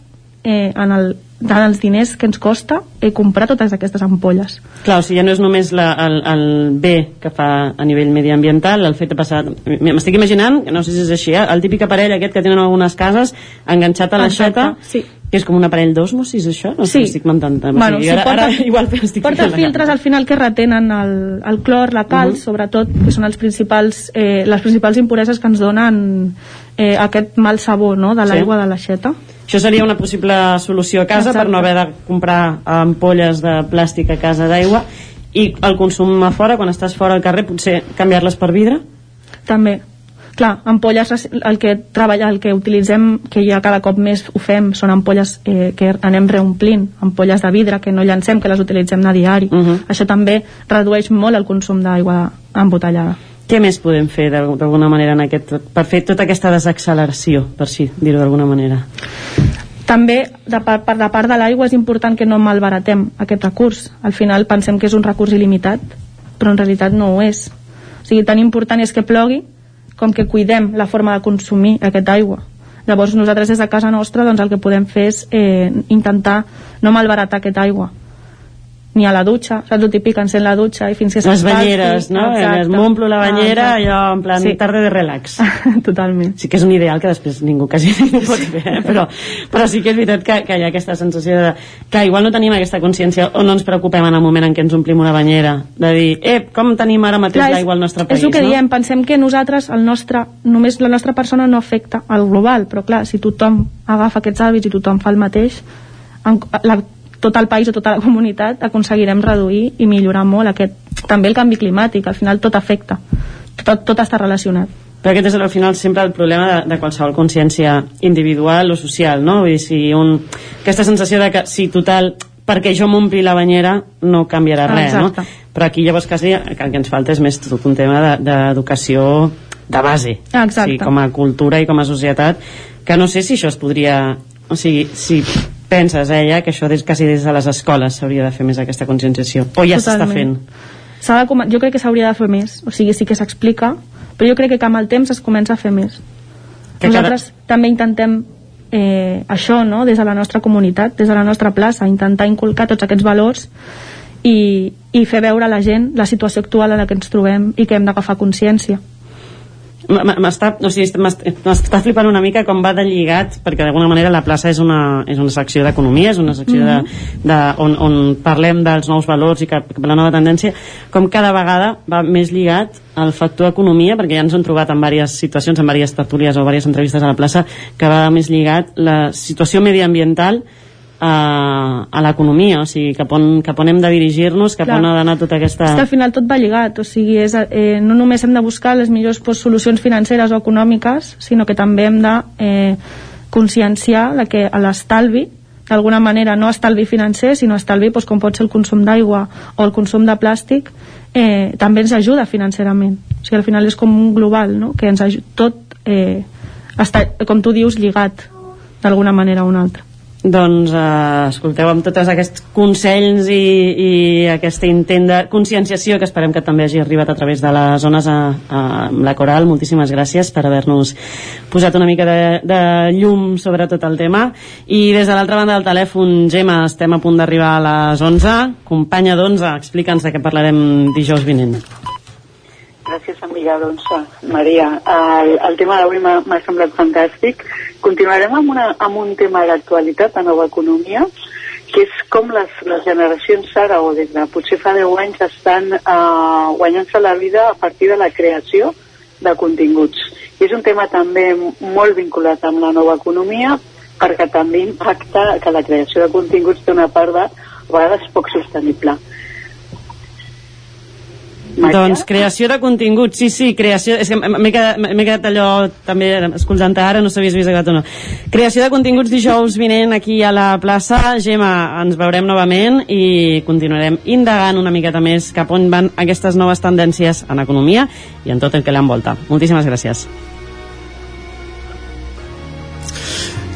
eh, en el, en els diners que ens costa eh, comprar totes aquestes ampolles Clar, o sigui, ja no és només la, el, el bé que fa a nivell mediambiental, el fet de passar... M'estic imaginant, no sé si és així, eh? el típic aparell aquest que tenen algunes cases enganxat a l'aixeta, sí. que és com un aparell d'osmosis, això? No sé Sí. si estic mentant. O Bueno, sigui, sí, ara, porta- ara *laughs* igual estic porta filtres al final que retenen el, el clor, la calç, Mhm. sobretot, que són els principals, eh, les principals impureses que ens donen eh, aquest mal sabor no, de Sí. l'aigua de l'aixeta. Això seria una possible solució a casa Exacte. per no haver de comprar ampolles de plàstic a casa d'aigua i el consum a fora, quan estàs fora al carrer, potser canviar-les per vidre? També. Clar, ampolles, el que treballa, el que utilitzem, que ja cada cop més ho fem, són ampolles eh, que anem reomplint, ampolles de vidre que no llancem, que les utilitzem a diari. Mhm. Això també redueix molt el consum d'aigua embotellada. Què més podem fer d'al- d'alguna manera en aquest, per fer tota aquesta desacceleració, per si dir-ho d'alguna manera? També, de part, per la part de l'aigua, és important que no malbaratem aquest recurs. Al final pensem que és un recurs il·limitat, però en realitat no ho és. O sigui, tan important és que plogui com que cuidem la forma de consumir aquesta aigua. Llavors nosaltres des de casa nostra doncs, el que podem fer és eh, intentar no malbaratar aquesta aigua ni a la dutxa, saps el típic, encén la dutxa i fins que Les banyeres, no? Exacte. M'omplo la banyera, Ah, allò en plan Sí. tarda de relax. *laughs* Totalment. Sí que és un ideal que després ningú quasi ningú pot fer, eh? però, però sí que és veritat que, que hi ha aquesta sensació de que igual no tenim aquesta consciència o no ens preocupem en el moment en què ens omplim una banyera, de dir, eh, com tenim ara mateix l'aigua al nostre país, és el que no? diem, pensem que nosaltres, el nostre, només la nostra persona no afecta al global, però clar, si tothom agafa aquests hàbits i tothom fa el mateix, en, la, tot el país o tota la comunitat aconseguirem reduir i millorar molt aquest, també el canvi climàtic, al final tot afecta, tot, tot està relacionat. Però aquest és al final sempre el problema de, de qualsevol consciència individual o social, no? Vull dir, si un, aquesta sensació de que, si total, perquè jo m'ompli la banyera no canviarà res, Exacte. no? Però aquí llavors quasi el que ens falta és més tot un tema de- d'educació de, base. Exacte. Sí, com a cultura i com a societat, que no sé si això es podria... O sigui, si penses, eh, ja, que això des, quasi des de les escoles s'hauria de fer més aquesta conscienciació. O ja s'està fent. De jo crec que s'hauria de fer més, o sigui, sí que s'explica, però jo crec que amb el temps es comença a fer més. Que Nosaltres també intentem eh, això, no?, des de la nostra comunitat, des de la nostra plaça, intentar inculcar tots aquests valors i, i fer veure a la gent la situació actual en la que ens trobem i que hem d'agafar consciència m'està o sigui, m'està flipant una mica com va de lligat perquè d'alguna manera la plaça és una, és una secció d'economia és una secció mm -hmm. de, Mhm. de, on, on parlem dels nous valors i cap, cap a la nova tendència com cada vegada va més lligat al factor economia perquè ja ens hem trobat en diverses situacions en diverses tertúlies o diverses entrevistes a la plaça que va més lligat la situació mediambiental a, a l'economia, o sigui, cap on, cap on hem de dirigir-nos, cap Clar. on ha d'anar tota aquesta... És que al final tot va lligat, o sigui, és, eh, no només hem de buscar les millors pues, solucions financeres o econòmiques, sinó que també hem de eh, conscienciar la que a l'estalvi, d'alguna manera, no estalvi financer, sinó estalvi pues, com pot ser el consum d'aigua o el consum de plàstic, eh, també ens ajuda financerament. O sigui, al final és com un global, no? que ens ajuda, tot eh, està, com tu dius, lligat d'alguna manera o una altra. Doncs eh, escolteu amb tots aquests consells i, i aquest intent de conscienciació que esperem que també hagi arribat a través de les zones a, a, amb la Coral moltíssimes gràcies per haver-nos posat una mica de, de llum sobre tot el tema. I des de l'altra banda del telèfon Gemma estem a punt d'arribar a les 11 companya d'11, explica'ns de què parlarem dijous vinent Gràcies, amiga, doncs, Maria. El, el tema d'avui m'ha semblat fantàstic. Continuarem amb, una, amb un tema d'actualitat a nova economia, que és com les, les generacions ara, o des de potser fa 10 anys, estan uh, guanyant-se la vida a partir de la creació de continguts. I és un tema també molt vinculat amb la nova economia, perquè també impacta que la creació de continguts té una part de, a vegades poc sostenible. Doncs creació de contingut, sí, sí, creació... És que m'he quedat, quedat allò també escoltant ara, no sabies vist acabat o no. Creació de continguts dijous vinent aquí a la plaça. Gemma, ens veurem novament i continuarem indagant una miqueta més cap on van aquestes noves tendències en economia i en tot el que l'envolta. Moltíssimes gràcies.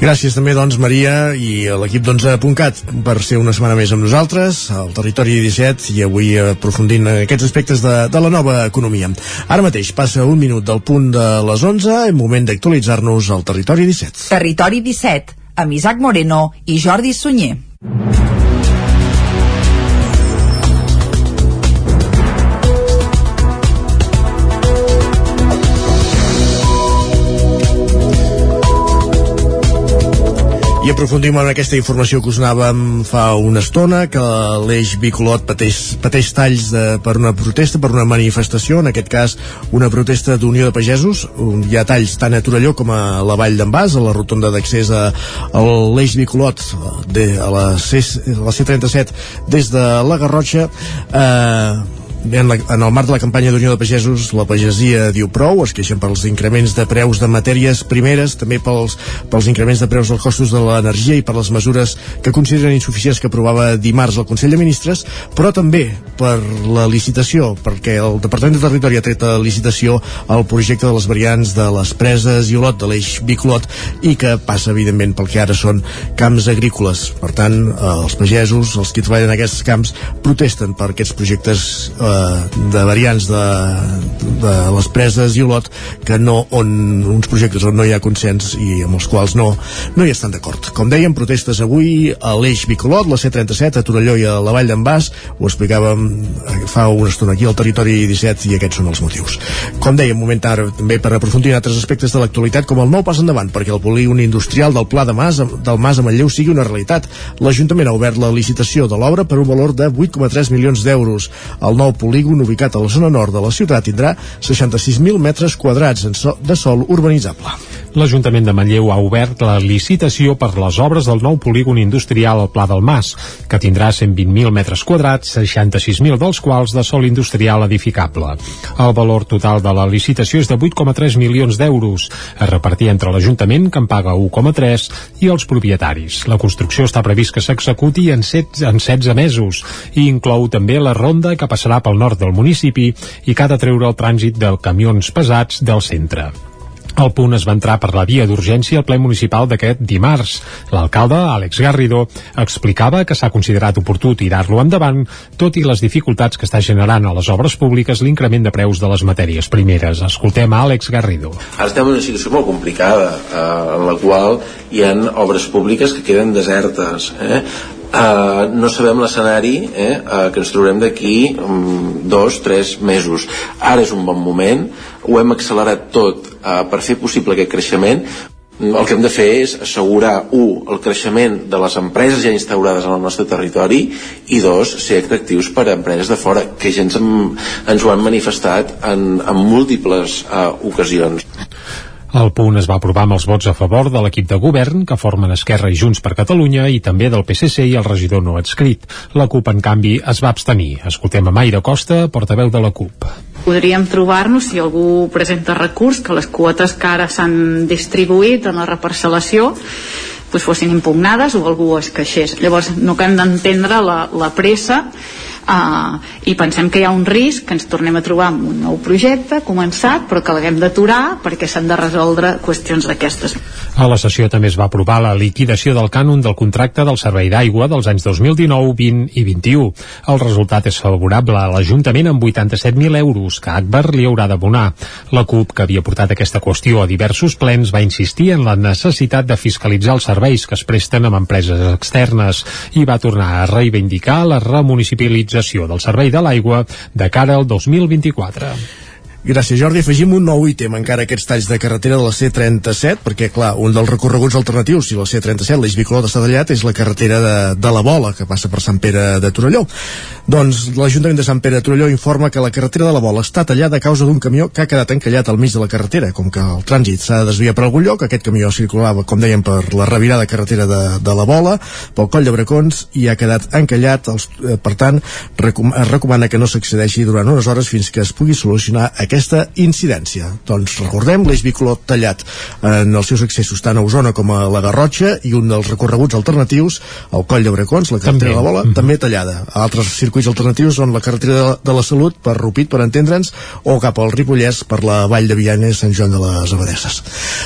Gràcies també, doncs, Maria i a l'equip d'11.cat per ser una setmana més amb nosaltres, al Territori 17, i avui aprofundint en aquests aspectes de, de la nova economia. Ara mateix passa un minut del punt de les 11, en moment d'actualitzar-nos al Territori 17. Territori 17, amb Isaac Moreno i Jordi Sunyer. I aprofundim en aquesta informació que us anàvem fa una estona, que l'eix bicolot pateix, pateix talls de, per una protesta, per una manifestació, en aquest cas una protesta d'Unió de Pagesos. Hi ha talls tant a Torelló com a la Vall d'en Bas, a la rotonda d'accés a, a l'eix bicolot de, a la, C, a la C37 des de la Garrotxa. Eh, en, la, en el marc de la campanya d'Unió de Pagesos la pagesia diu prou, es queixen pels increments de preus de matèries primeres també pels, pels increments de preus dels costos de l'energia i per les mesures que consideren insuficients que aprovava dimarts el Consell de Ministres però també per la licitació perquè el Departament de Territori ha tret a licitació el projecte de les variants de les preses i Olot de l'eix Biclot i que passa evidentment pel que ara són camps agrícoles. Per tant eh, els pagesos, els que treballen en aquests camps protesten per aquests projectes eh, de variants de, de les preses i Olot que no, on uns projectes on no hi ha consens i amb els quals no, no hi estan d'acord. Com dèiem, protestes avui a l'Eix Bicolot, la C37, a Torelló i a la Vall d'en Bas, ho explicàvem eh, fa una estona aquí al territori 17 i aquests són els motius. Com dèiem, moment ara també per aprofundir en altres aspectes de l'actualitat com el nou pas endavant perquè el polígon industrial del Pla de Mas, del Mas a Manlleu sigui una realitat. L'Ajuntament ha obert la licitació de l'obra per un valor de 8,3 milions d'euros. El nou polígon ubicat a la zona nord de la ciutat tindrà 66.000 metres quadrats de sol urbanitzable. L'Ajuntament de Manlleu ha obert la licitació per les obres del nou polígon industrial al Pla del Mas, que tindrà 120.000 metres quadrats, 66.000 dels quals de sol industrial edificable. El valor total de la licitació és de 8,3 milions d'euros, a repartir entre l'Ajuntament, que en paga 1,3, i els propietaris. La construcció està previst que s'executi en, 16, en 16 mesos i inclou també la ronda que passarà pel nord del municipi i que ha de treure el trànsit de camions pesats del centre. El punt es va entrar per la via d'urgència al ple municipal d'aquest dimarts. L'alcalde, Àlex Garrido, explicava que s'ha considerat oportú tirar-lo endavant, tot i les dificultats que està generant a les obres públiques l'increment de preus de les matèries primeres. Escoltem a Àlex Garrido. Ara estem en una situació molt complicada, eh, en la qual hi ha obres públiques que queden desertes. Eh? Eh, no sabem l'escenari eh, eh, que ens trobarem d'aquí um, dos, tres mesos. Ara és un bon moment. Ho hem accelerat tot eh, per fer possible aquest creixement. El que hem de fer és assegurar, un, el creixement de les empreses ja instaurades en el nostre territori i dos, ser atractius per a empreses de fora, que ja ens, ens ho han manifestat en, en múltiples uh, ocasions. El punt es va aprovar amb els vots a favor de l'equip de govern, que formen Esquerra i Junts per Catalunya, i també del PSC i el regidor no adscrit. La CUP, en canvi, es va abstenir. Escoltem a Maire Costa, portaveu de la CUP. Podríem trobar-nos, si algú presenta recurs, que les quotes que ara s'han distribuït en la reparcel·lació doncs fossin impugnades o algú es queixés. Llavors, no hem d'entendre la, la pressa uh, i pensem que hi ha un risc que ens tornem a trobar amb un nou projecte començat però que l'haguem d'aturar perquè s'han de resoldre qüestions d'aquestes. A la sessió també es va aprovar la liquidació del cànon del contracte del servei d'aigua dels anys 2019, 20 i 21. El resultat és favorable a l'Ajuntament amb 87.000 euros que Akbar li haurà d'abonar. La CUP, que havia portat aquesta qüestió a diversos plens, va insistir en la necessitat de fiscalitzar els serveis que es presten amb empreses externes i va tornar a reivindicar la remunicipalització del servei de l'aigua de cara al 2024. Gràcies, Jordi. Afegim un nou ítem encara aquests talls de carretera de la C37, perquè, clar, un dels recorreguts alternatius, si la C37, l'eix bicolor està tallat, és la carretera de, de la Bola, que passa per Sant Pere de Torelló. Doncs l'Ajuntament de Sant Pere de Torelló informa que la carretera de la Bola està tallada a causa d'un camió que ha quedat encallat al mig de la carretera. Com que el trànsit s'ha de desviar per algun lloc, aquest camió circulava, com dèiem, per la revirada carretera de, de la Bola, pel coll de Bracons, i ha quedat encallat. Els, eh, per tant, recom es recomana que no s'accedeixi durant unes hores fins que es pugui solucionar aquesta incidència. Doncs recordem, l'eix bicolor tallat en els seus accessos tant a Osona com a la Garrotxa i un dels recorreguts alternatius, el coll de Bracons, la carretera També. de la Bola, mm -hmm. també tallada. Altres circuits alternatius són la carretera de, la Salut per Rupit, per entendre'ns, o cap al Ripollès per la Vall de Vianes, Sant Joan de les Abadesses.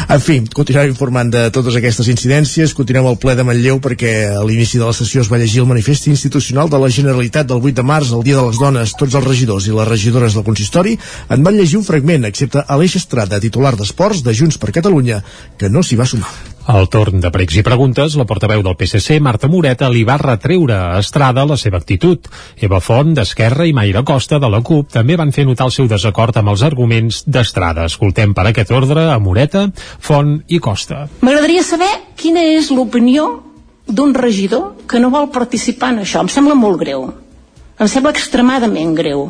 En fi, continuarem informant de totes aquestes incidències, continuem al ple de Manlleu perquè a l'inici de la sessió es va llegir el manifest institucional de la Generalitat del 8 de març, el Dia de les Dones. Tots els regidors i les regidores del consistori en van llegir un fragment, excepte Aleix Estrada, titular d'Esports de Junts per Catalunya, que no s'hi va sumar. Al torn de pregs i preguntes, la portaveu del PSC, Marta Moreta, li va retreure a Estrada la seva actitud. Eva Font, d'Esquerra, i Mayra Costa, de la CUP, també van fer notar el seu desacord amb els arguments d'Estrada. Escoltem per aquest ordre a Moreta, Font i Costa. M'agradaria saber quina és l'opinió d'un regidor que no vol participar en això. Em sembla molt greu. Em sembla extremadament greu.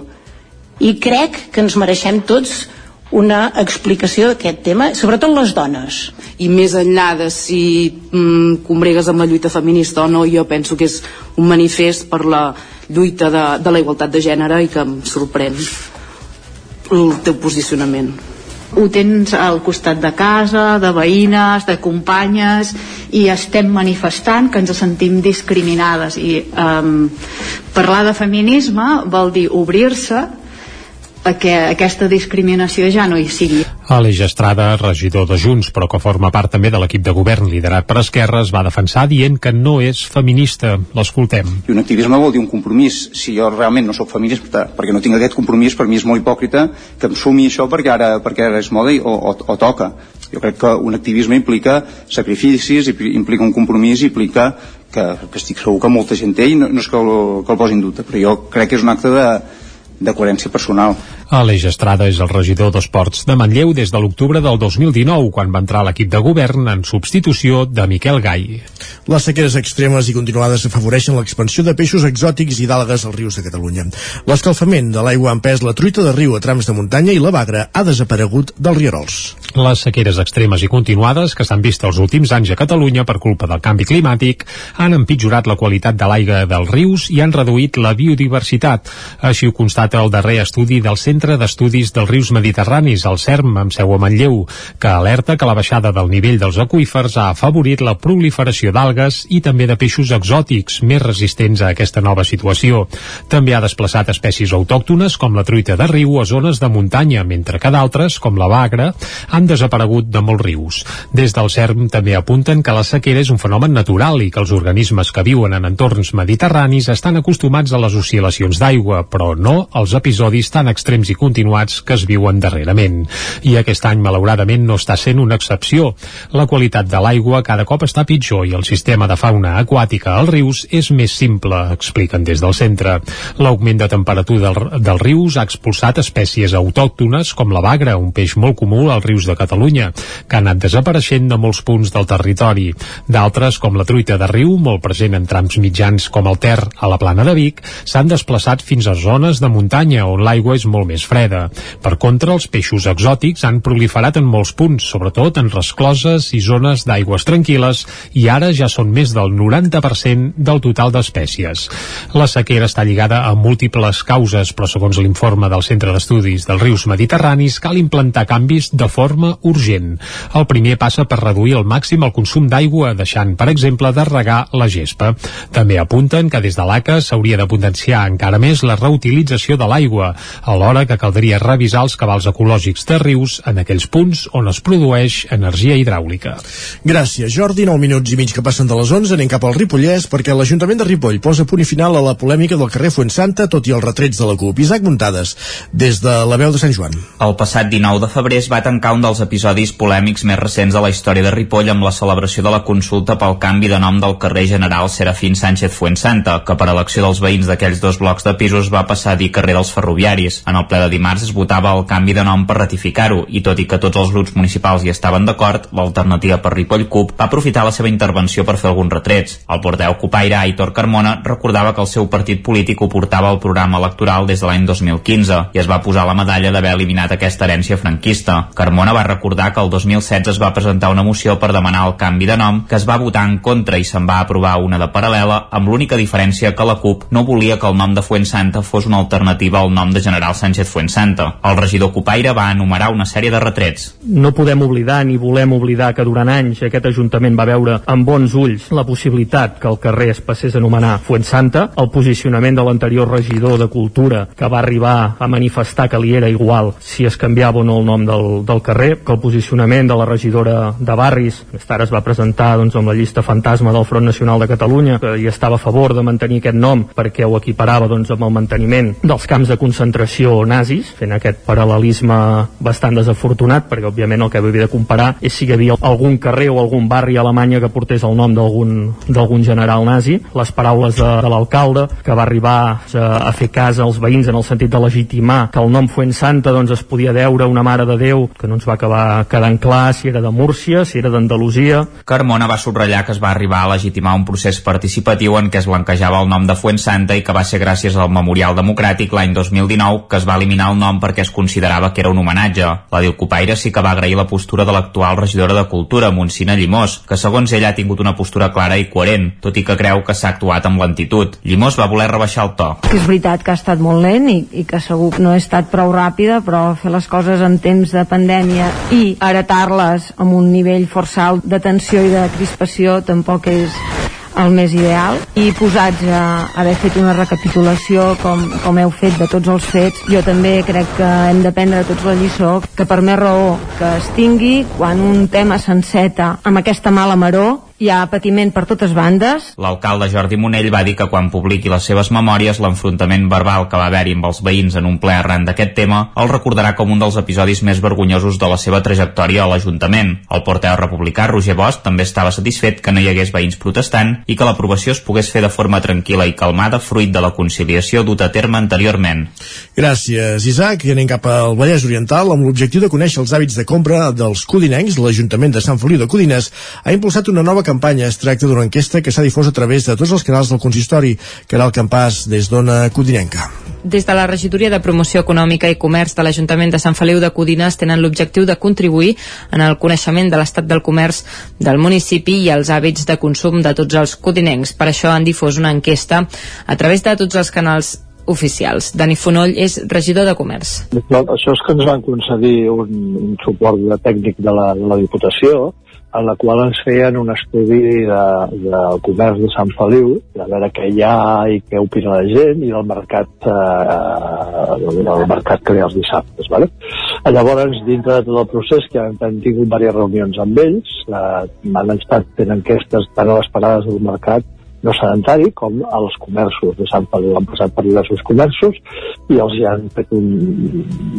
I crec que ens mereixem tots una explicació d'aquest tema, sobretot les dones. i més enllà de si mm, combregues amb la lluita feminista o no, jo penso que és un manifest per la lluita de, de la igualtat de gènere i que em sorprèn el teu posicionament. ho tens al costat de casa, de veïnes, de companyes i estem manifestant que ens sentim discriminades i um, parlar de feminisme vol dir obrir-se a que aquesta discriminació ja no hi sigui. Aleix Estrada, regidor de Junts, però que forma part també de l'equip de govern liderat per Esquerra, es va defensar dient que no és feminista. L'escoltem. I un activisme vol dir un compromís. Si jo realment no sóc feminista, perquè no tinc aquest compromís, per mi és molt hipòcrita que em sumi això perquè ara, perquè ara és moda i, o, o, o toca. Jo crec que un activisme implica sacrificis, impli- implica un compromís, implica que, que estic segur que molta gent té i no, no és que el, que el posi en dubte, però jo crec que és un acte de, de coherència personal. Aleix Estrada és el regidor d'Esports de Manlleu des de l'octubre del 2019, quan va entrar a l'equip de govern en substitució de Miquel Gai. Les sequeres extremes i continuades afavoreixen l'expansió de peixos exòtics i d'algues als rius de Catalunya. L'escalfament de l'aigua ha empès la truita de riu a trams de muntanya i la bagra ha desaparegut dels rierols. Les sequeres extremes i continuades que s'han vist els últims anys a Catalunya per culpa del canvi climàtic han empitjorat la qualitat de l'aigua dels rius i han reduït la biodiversitat. Així ho constata el darrer estudi del Centre d'Estudis dels Rius Mediterranis, el CERM, amb seu a Manlleu, que alerta que la baixada del nivell dels aqüífers ha afavorit la proliferació d'algues i també de peixos exòtics més resistents a aquesta nova situació. També ha desplaçat espècies autòctones com la truita de riu a zones de muntanya, mentre que d'altres, com la bagra, han desaparegut de molts rius. Des del CERM també apunten que la sequera és un fenomen natural i que els organismes que viuen en entorns mediterranis estan acostumats a les oscil·lacions d'aigua, però no als episodis tan extrems i continuats que es viuen darrerament. I aquest any, malauradament, no està sent una excepció. La qualitat de l'aigua cada cop està pitjor i el sistema de fauna aquàtica als rius és més simple, expliquen des del centre. L'augment de temperatura del, dels rius ha expulsat espècies autòctones com la bagra, un peix molt comú als rius de Catalunya, que ha anat desapareixent de molts punts del territori. D'altres, com la truita de riu, molt present en trams mitjans com el Ter a la plana de Vic, s'han desplaçat fins a zones de muntanya on l'aigua és molt més freda. Per contra, els peixos exòtics han proliferat en molts punts, sobretot en rescloses i zones d'aigües tranquil·les, i ara ja són més del 90% del total d'espècies. La sequera està lligada a múltiples causes, però segons l'informe del Centre d'Estudis dels Rius Mediterranis cal implantar canvis de forma urgent. El primer passa per reduir al màxim el consum d'aigua, deixant, per exemple, de regar la gespa. També apunten que des de l'ACA s'hauria de potenciar encara més la reutilització de l'aigua, alhora que caldria revisar els cabals ecològics de rius en aquells punts on es produeix energia hidràulica. Gràcies, Jordi. 9 minuts i mig que passen de les 11 anem cap al Ripollès perquè l'Ajuntament de Ripoll posa punt i final a la polèmica del carrer Fuensanta tot i els retrets de la CUP. Isaac Muntades, des de la veu de Sant Joan. El passat 19 de febrer es va tancar un dels episodis polèmics més recents de la història de Ripoll amb la celebració de la consulta pel canvi de nom del carrer General Serafín Sánchez Fuensanta, que per elecció dels veïns d'aquells dos blocs de pisos va passar a dir carrer dels ferroviaris. En el ple de dimarts es votava el canvi de nom per ratificar-ho i tot i que tots els grups municipals hi estaven d'acord, l'alternativa per Ripoll CUP va aprofitar la seva intervenció per fer alguns retrets. El porteu Copaire Aitor Carmona recordava que el seu partit polític ho portava al programa electoral des de l'any 2015 i es va posar la medalla d'haver eliminat aquesta herència franquista. Carmona va recordar que el 2016 es va presentar una moció per demanar el canvi de nom que es va votar en contra i se'n va aprovar una de paral·lela amb l'única diferència que la CUP no volia que el nom de Fuensanta fos una alternativa al nom de General Sánchez Fuensanta. El regidor Copaire va enumerar una sèrie de retrets. No podem oblidar ni volem oblidar que durant anys aquest Ajuntament va veure amb bons ulls la possibilitat que el carrer es passés a anomenar Fuensanta, el posicionament de l'anterior regidor de Cultura que va arribar a manifestar que li era igual si es canviava o no el nom del, del carrer, que el posicionament de la regidora de Barris, més tard es va presentar doncs, amb la llista fantasma del Front Nacional de Catalunya, que hi estava a favor de mantenir aquest nom perquè ho equiparava doncs, amb el manteniment dels camps de concentració nazis, fent aquest paral·lelisme bastant desafortunat, perquè òbviament el que havia de comparar és si hi havia algun carrer o algun barri a Alemanya que portés el nom d'algun general nazi. Les paraules de, de l'alcalde, que va arribar a, a fer cas als veïns en el sentit de legitimar que el nom Fuensanta doncs, es podia deure una mare de Déu, que no ens va acabar quedant clar si era de Múrcia, si era d'Andalusia. Carmona va subratllar que es va arribar a legitimar un procés participatiu en què es blanquejava el nom de Fuensanta i que va ser gràcies al Memorial Democràtic l'any 2019 que es va eliminar el nom perquè es considerava que era un homenatge. La Dilcopaire sí que va agrair la postura de l'actual regidora de Cultura, Montsina Llimós, que segons ella ha tingut una postura clara i coherent, tot i que creu que s'ha actuat amb lentitud. Llimós va voler rebaixar el to. Que és veritat que ha estat molt lent i, i que segur que no he estat prou ràpida, però fer les coses en temps de pandèmia i heretar-les amb un nivell força alt de tensió i de crispació tampoc és el més ideal. I posats a haver fet una recapitulació com, com heu fet de tots els fets jo també crec que hem de prendre tots la lliçó que per més raó que es tingui quan un tema s'enceta amb aquesta mala maror hi ha patiment per totes bandes. L'alcalde Jordi Monell va dir que quan publiqui les seves memòries l'enfrontament verbal que va haver-hi amb els veïns en un ple arran d'aquest tema el recordarà com un dels episodis més vergonyosos de la seva trajectòria a l'Ajuntament. El porteu republicà Roger Bosch també estava satisfet que no hi hagués veïns protestant i que l'aprovació es pogués fer de forma tranquil·la i calmada fruit de la conciliació duta a terme anteriorment. Gràcies, Isaac. I anem cap al Vallès Oriental amb l'objectiu de conèixer els hàbits de compra dels codinencs. L'Ajuntament de Sant Feliu de Codines ha impulsat una nova campanya. Es tracta d'una enquesta que s'ha difós a través de tots els canals del consistori, que era el campàs des d'Ona Codinenca. Des de la Regidoria de Promoció Econòmica i Comerç de l'Ajuntament de Sant Feliu de Codines tenen l'objectiu de contribuir en el coneixement de l'estat del comerç del municipi i els hàbits de consum de tots els codinencs. Per això han difós una enquesta a través de tots els canals oficials. Dani Fonoll és regidor de Comerç. Això és que ens van concedir un, un suport de tècnic de la, de la Diputació en la qual ens feien un estudi de, del comerç de Sant Feliu, de veure què hi ha i què opina la gent i del mercat, eh, del mercat que hi ha els dissabtes. Vale? Llavors, dintre de tot el procés, que hem, hem tingut diverses reunions amb ells, eh, han estat fent enquestes tant a les parades del mercat no sedentari, com els comerços de Sant Feliu han passat per diversos comerços i els hi han fet un,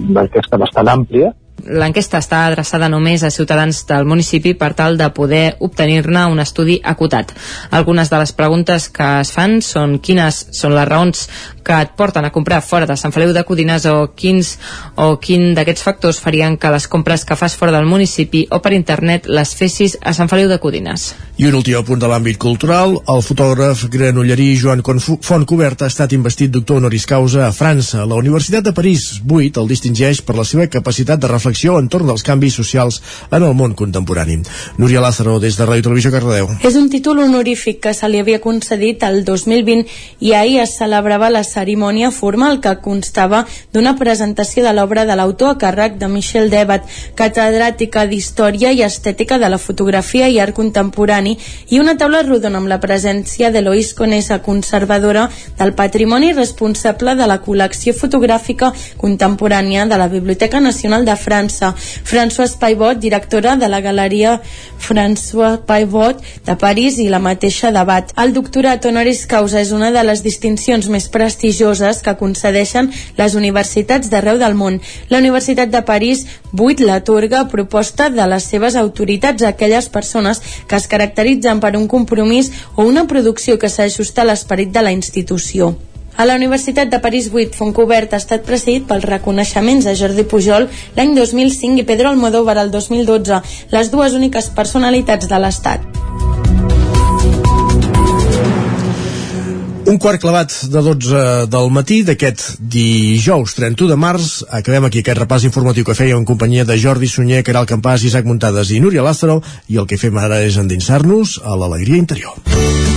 una enquesta bastant àmplia L'enquesta està adreçada només a ciutadans del municipi per tal de poder obtenir-ne un estudi acotat. Algunes de les preguntes que es fan són quines són les raons que et porten a comprar fora de Sant Feliu de Codines o quins o quin d'aquests factors farien que les compres que fas fora del municipi o per internet les fessis a Sant Feliu de Codines. I un últim punt de l'àmbit cultural, el fotògraf granollerí Joan Fontcoberta ha estat investit doctor honoris causa a França. La Universitat de París 8 el distingeix per la seva capacitat de reflexió entorn dels canvis socials en el món contemporani. Núria Lázaro, des de Ràdio Televisió Cardedeu. És un títol honorífic que se li havia concedit el 2020 i ahir es celebrava la cerimònia formal que constava d'una presentació de l'obra de l'autor a càrrec de Michel Debat, catedràtica d'Història i Estètica de la Fotografia i Art Contemporani, i una taula rodona amb la presència d'Eloís Conesa, conservadora del patrimoni responsable de la col·lecció fotogràfica contemporània de la Biblioteca Nacional de França, François Paivot, directora de la Galeria François Paivot de París i la mateixa Debat. El doctorat honoris causa és una de les distincions més prestigioses que concedeixen les universitats d'arreu del món. La Universitat de París 8 l'atorga a proposta de les seves autoritats a aquelles persones que es caracteritzen per un compromís o una producció que s'ajusta a l'esperit de la institució. A la Universitat de París 8, Fontcobert ha estat presidit pels reconeixements a Jordi Pujol l'any 2005 i Pedro Almodóvar el 2012, les dues úniques personalitats de l'Estat. Un quart clavat de 12 del matí d'aquest dijous 31 de març. Acabem aquí aquest repàs informatiu que feia en companyia de Jordi Sunyer, Caral Campàs, Isaac Muntades i Núria Lázaro i el que fem ara és endinsar-nos a l'alegria interior.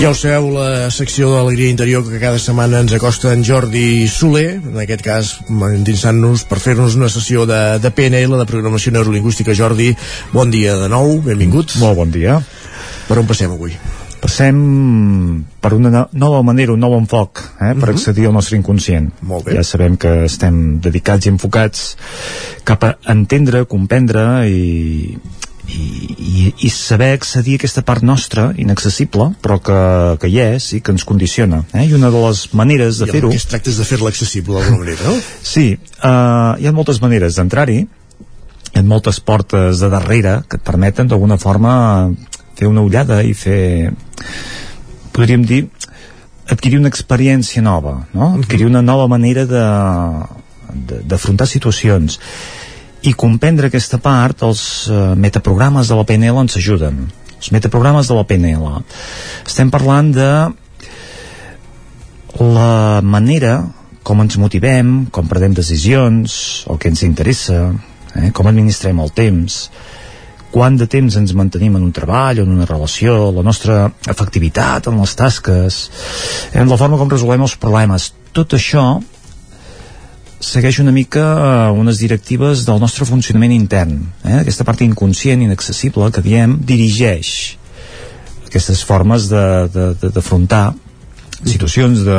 Ja ho sabeu, la secció de l'Alegria Interior que cada setmana ens acosta en Jordi Soler, en aquest cas endinsant-nos per fer-nos una sessió de, de PNL, de Programació Neurolingüística. Jordi, bon dia de nou, benvingut. Molt bon dia. Per on passem avui? Passem per una nova manera, un nou enfoc eh, per uh mhm. -huh. accedir al nostre inconscient. Molt bé. Ja sabem que estem dedicats i enfocats cap a entendre, comprendre i, i, i, i saber accedir a aquesta part nostra, inaccessible, però que, que hi és i que ens condiciona. Eh? I una de les maneres de fer-ho... I el que es tracta és de fer-la accessible d'alguna manera, no? *laughs* Sí, uh, hi ha moltes maneres d'entrar-hi, hi ha moltes portes de darrere que et permeten d'alguna forma fer una ullada i fer, podríem dir, adquirir una experiència nova, no? Mhm. adquirir una nova manera d'afrontar situacions i comprendre aquesta part els uh, metaprogrames de la PNL ens ajuden els metaprogrames de la PNL estem parlant de la manera com ens motivem, com perdem decisions, el que ens interessa, eh, com administrem el temps, quant de temps ens mantenim en un treball, en una relació, la nostra efectivitat en les tasques, en la forma com resolem els problemes. Tot això segueix una mica uh, unes directives del nostre funcionament intern. Eh? Aquesta part inconscient, inaccessible, que diem, dirigeix aquestes formes d'afrontar situacions de,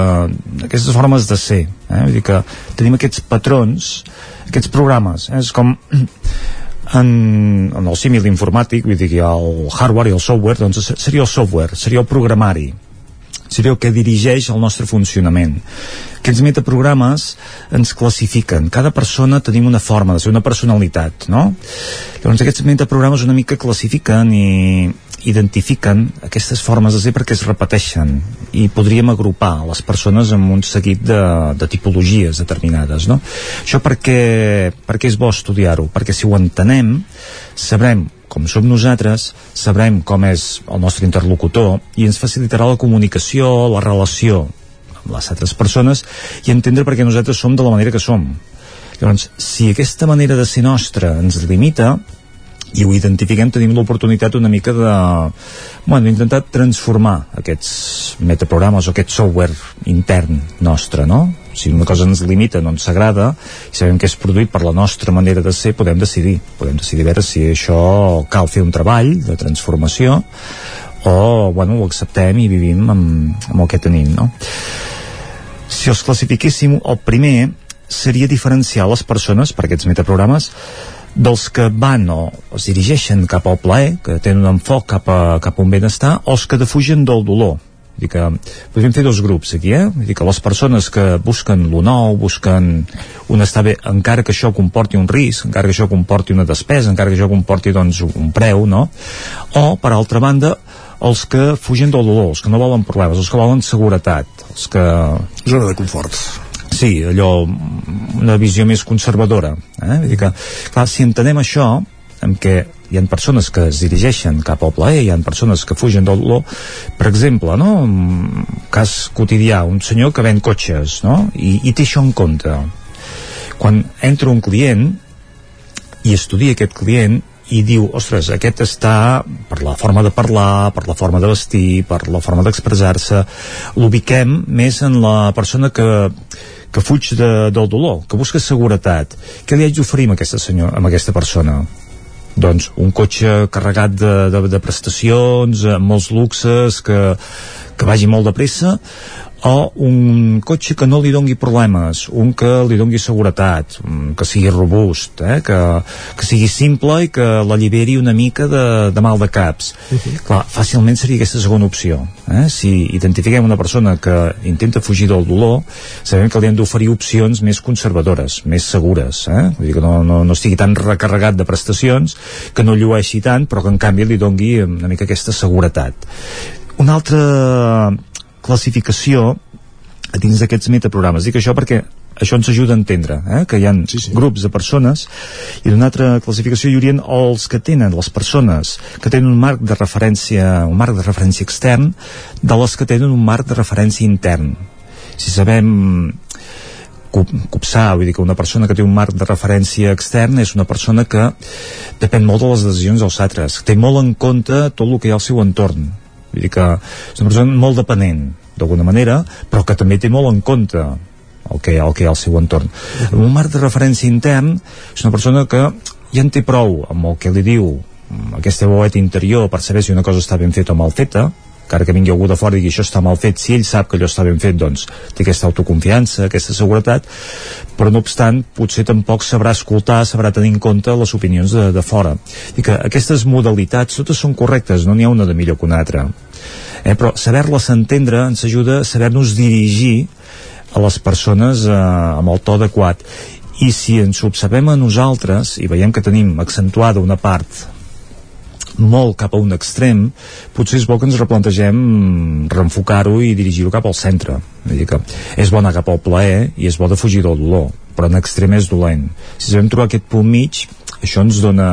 aquestes formes de ser eh? vull dir que tenim aquests patrons aquests programes eh? és com *clears throat* en, en el símil informàtic vull dir que el hardware i el software doncs seria el software, seria el programari seria el que dirigeix el nostre funcionament. Aquests metaprogrames ens classifiquen. Cada persona tenim una forma de ser, una personalitat, no? Llavors aquests metaprogrames una mica classifiquen i identifiquen aquestes formes de ser perquè es repeteixen i podríem agrupar les persones en un seguit de, de tipologies determinades, no? Això perquè, perquè és bo estudiar-ho, perquè si ho entenem sabrem com som nosaltres, sabrem com és el nostre interlocutor i ens facilitarà la comunicació, la relació amb les altres persones i entendre per què nosaltres som de la manera que som. Llavors, si aquesta manera de ser nostra ens limita, i ho identifiquem, tenim l'oportunitat una mica de bueno, intentar transformar aquests metaprogrames o aquest software intern nostre, no? Si una cosa ens limita, no ens agrada, i sabem que és produït per la nostra manera de ser, podem decidir. Podem decidir veure si això cal fer un treball de transformació o, bueno, ho acceptem i vivim amb, amb el que tenim, no? Si els classifiquéssim, el primer seria diferenciar les persones per aquests metaprogrames dels que van o es dirigeixen cap al plaer, que tenen un enfoc cap a, cap a un benestar, o els que defugen del dolor. Vull dir que podríem fer dos grups aquí, eh? Vull dir que les persones que busquen lo nou, busquen un estar bé, encara que això comporti un risc, encara que això comporti una despesa, encara que això comporti doncs, un preu, no? O, per altra banda, els que fugen del dolor, els que no volen problemes, els que volen seguretat, els que... Zona de confort sí, allò una visió més conservadora eh? Vull dir que, clar, si entenem això en què hi ha persones que es dirigeixen cap al plaer, hi ha persones que fugen del dolor per exemple, no? un cas quotidià, un senyor que ven cotxes no? I, i té això en compte quan entra un client i estudia aquest client i diu, ostres, aquest està per la forma de parlar, per la forma de vestir, per la forma d'expressar-se, l'ubiquem més en la persona que, que fuig de, del dolor, que busca seguretat. Què li haig d'oferir amb aquesta, senyor, amb aquesta persona? Doncs un cotxe carregat de, de, de prestacions, amb molts luxes, que, que vagi molt de pressa, o un cotxe que no li dongui problemes, un que li dongui seguretat, que sigui robust, eh? que, que sigui simple i que l'alliberi una mica de, de mal de caps. Uh -huh. Clar, fàcilment seria aquesta segona opció. Eh? Si identifiquem una persona que intenta fugir del dolor, sabem que li hem d'oferir opcions més conservadores, més segures, eh? Vull dir que no, no, no estigui tan recarregat de prestacions, que no llueixi tant, però que en canvi li dongui una mica aquesta seguretat. Un altre classificació a dins d'aquests metaprogrames. Dic això perquè això ens ajuda a entendre eh? que hi ha sí, sí. grups de persones i d'una altra classificació hi haurien els que tenen, les persones que tenen un marc de referència un marc de referència extern de les que tenen un marc de referència intern si sabem copsar, vull dir que una persona que té un marc de referència extern és una persona que depèn molt de les decisions dels altres, té molt en compte tot el que hi ha al seu entorn Vull dir que és una persona molt dependent, d'alguna manera, però que també té molt en compte el que, el que hi ha al seu entorn. Uh -huh. Un marc de referència intern és una persona que ja en té prou amb el que li diu aquesta veueta interior per saber si una cosa està ben feta o mal feta, encara que vingui algú de fora i digui això està mal fet, si ell sap que allò està ben fet, doncs té aquesta autoconfiança, aquesta seguretat, però no obstant, potser tampoc sabrà escoltar, sabrà tenir en compte les opinions de, de fora. I que aquestes modalitats totes són correctes, no n'hi ha una de millor que una altra eh? però saber-les entendre ens ajuda a saber-nos dirigir a les persones eh, amb el to adequat i si ens observem a nosaltres i veiem que tenim accentuada una part molt cap a un extrem, potser és bo que ens replantegem reenfocar-ho i dirigir-ho cap al centre. Vull dir que és bo anar cap al plaer i és bo de fugir del dolor, però en extrem és dolent. Si sabem trobar aquest punt mig, això ens dona,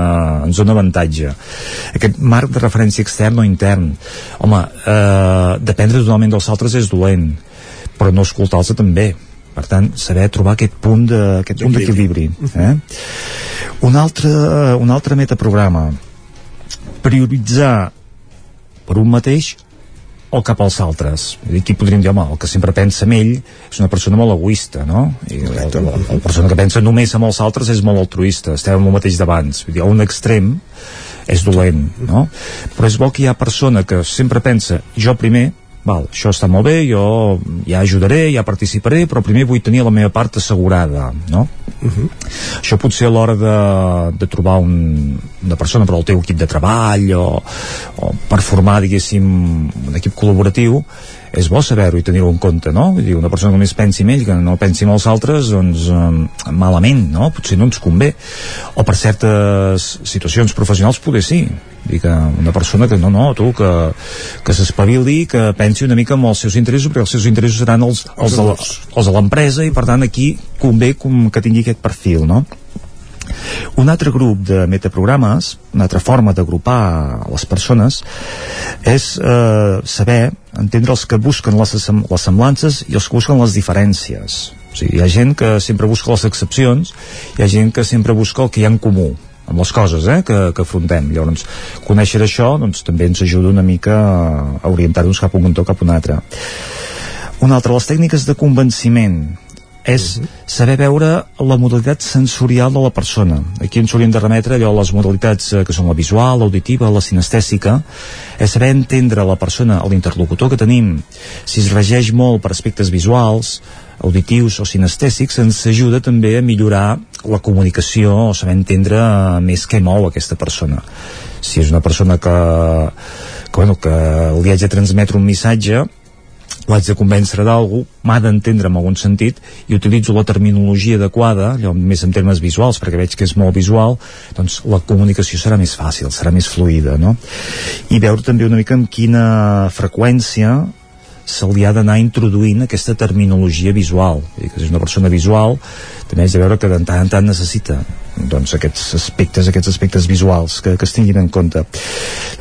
ens dona avantatge aquest marc de referència extern o intern home, eh, dependre totalment dels altres és dolent però no escoltar-los també per tant, saber trobar aquest punt de, aquest punt d'equilibri eh? un, altre, un altre metaprograma prioritzar per un mateix o cap als altres. Aquí podríem dir, home, el que sempre pensa en ell és una persona molt egoista, no? I la, la, la persona que pensa només en els altres és molt altruista, estem en el mateix d'abans. Vull dir, a un extrem és dolent, no? Però és bo que hi ha persona que sempre pensa jo primer val, això està molt bé, jo ja ajudaré, ja participaré, però primer vull tenir la meva part assegurada, no? Uh -huh. Això potser a l'hora de, de trobar un, una persona per al teu equip de treball o, o per formar, diguéssim, un equip col·laboratiu, és bo saber-ho i tenir-ho en compte, no? Vull dir, una persona que només pensi en ell, que no pensi en els altres, doncs eh, malament, no? Potser no ens convé. O per certes situacions professionals poder sí dir que una persona que no, no, tu, que, que s'espavili, que pensi una mica en els seus interessos, perquè els seus interessos seran els, els, de, els de l'empresa i per tant aquí convé com que tingui aquest perfil, no? Un altre grup de metaprogrames, una altra forma d'agrupar les persones, és eh, saber, entendre els que busquen les, les semblances i els que busquen les diferències. O sigui, hi ha gent que sempre busca les excepcions, hi ha gent que sempre busca el que hi ha en comú amb les coses eh, que, que afrontem. Llavors, conèixer això doncs, també ens ajuda una mica a orientar-nos cap a un cantó cap a un altre. Una altra, les tècniques de convenciment és saber veure la modalitat sensorial de la persona. Aquí ens hauríem de remetre allò a les modalitats eh, que són la visual, l'auditiva, la sinestèsica, és saber entendre la persona, l'interlocutor que tenim, si es regeix molt per aspectes visuals, auditius o sinestèsics, ens ajuda també a millorar la comunicació o saber entendre més què mou aquesta persona. Si és una persona que, que, bueno, que li haig de transmetre un missatge, l'haig de convèncer d'algú, m'ha d'entendre en algun sentit i utilitzo la terminologia adequada, allò més en termes visuals, perquè veig que és molt visual, doncs la comunicació serà més fàcil, serà més fluida, no? I veure també una mica amb quina freqüència se li ha d'anar introduint aquesta terminologia visual. I que si és una persona visual, també has de veure que de tant en tant necessita doncs, aquests aspectes, aquests aspectes visuals que, que es tinguin en compte.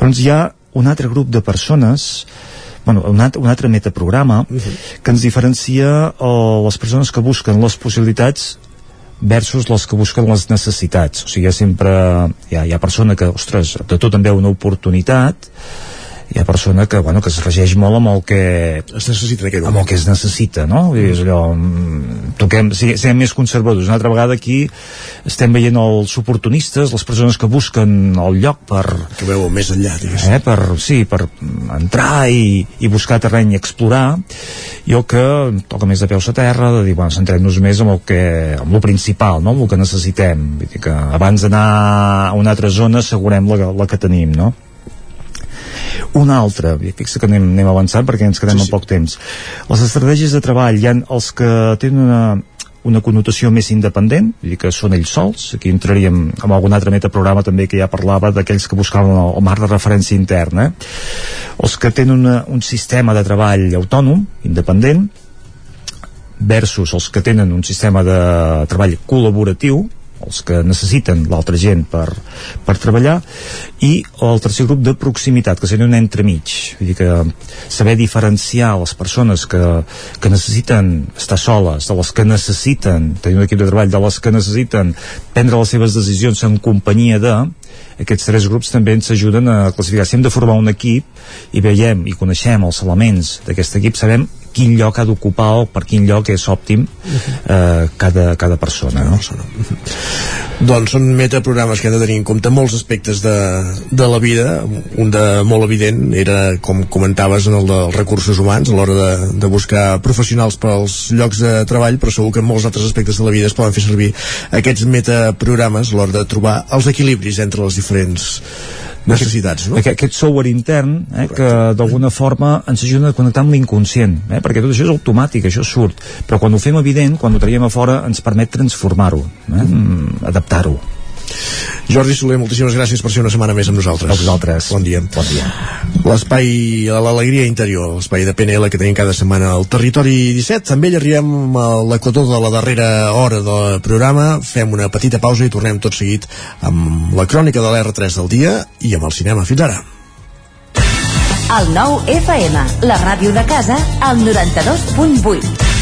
Doncs hi ha un altre grup de persones bueno, un, altre, un altre metaprograma uh -huh. que ens diferencia uh, les persones que busquen les possibilitats versus les que busquen les necessitats o sigui, hi ha sempre hi ha, hi ha persona que, ostres, de tot en veu una oportunitat hi ha persona que, bueno, que es regeix molt amb el que es necessita en amb el que es necessita no? Mm. és allò, mm, toquem, siguem més conservadors una altra vegada aquí estem veient els oportunistes les persones que busquen el lloc per que veu més enllà eh, per, sí, per entrar i, i buscar terreny i explorar jo que toca més de peus a terra de dir, bueno, centrem-nos més amb el que amb el principal, no? amb el que necessitem Vull dir que abans d'anar a una altra zona assegurem la, la que tenim no? Una altra, i fixa que anem, anem avançant perquè ens quedem sí, sí. amb poc temps les estratègies de treball hi ha els que tenen una, una connotació més independent, vull dir que són ells sols, aquí entraríem amb algun altre metaprograma també que ja parlava d'aquells que buscaven el, el marc de referència interna, eh? els que tenen una, un sistema de treball autònom, independent, versus els que tenen un sistema de treball col·laboratiu, els que necessiten l'altra gent per, per treballar i el tercer grup de proximitat que seria un entremig. Vull dir que saber diferenciar les persones que, que necessiten estar soles de les que necessiten tenir un equip de treball de les que necessiten prendre les seves decisions en companyia de aquests tres grups també ens ajuden a classificar. Si hem de formar un equip i veiem i coneixem els elements d'aquest equip sabem quin lloc ha d'ocupar o per quin lloc és òptim eh, cada, cada persona, no? persona. Doncs són metaprogrames que han de tenir en compte molts aspectes de, de la vida un de molt evident era com comentaves en el dels recursos humans a l'hora de, de buscar professionals per als llocs de treball però segur que en molts altres aspectes de la vida es poden fer servir aquests metaprogrames a l'hora de trobar els equilibris entre les diferents necessitats, no? Aquest, aquest software intern eh, que d'alguna forma ens ajuda a connectar amb l'inconscient, eh, perquè tot això és automàtic, això surt, però quan ho fem evident, quan ho traiem a fora, ens permet transformar-ho, eh, mm. adaptar-ho. Jordi Soler, moltíssimes gràcies per ser una setmana més amb nosaltres. A vosaltres. Bon dia. Bon dia. L'espai, l'alegria interior, l'espai de PNL que tenim cada setmana al Territori 17. Amb ell arribem a l'equator de la darrera hora del programa. Fem una petita pausa i tornem tot seguit amb la crònica de l'R3 del dia i amb el cinema. Fins ara. El nou FM, la ràdio de casa, al 92.8.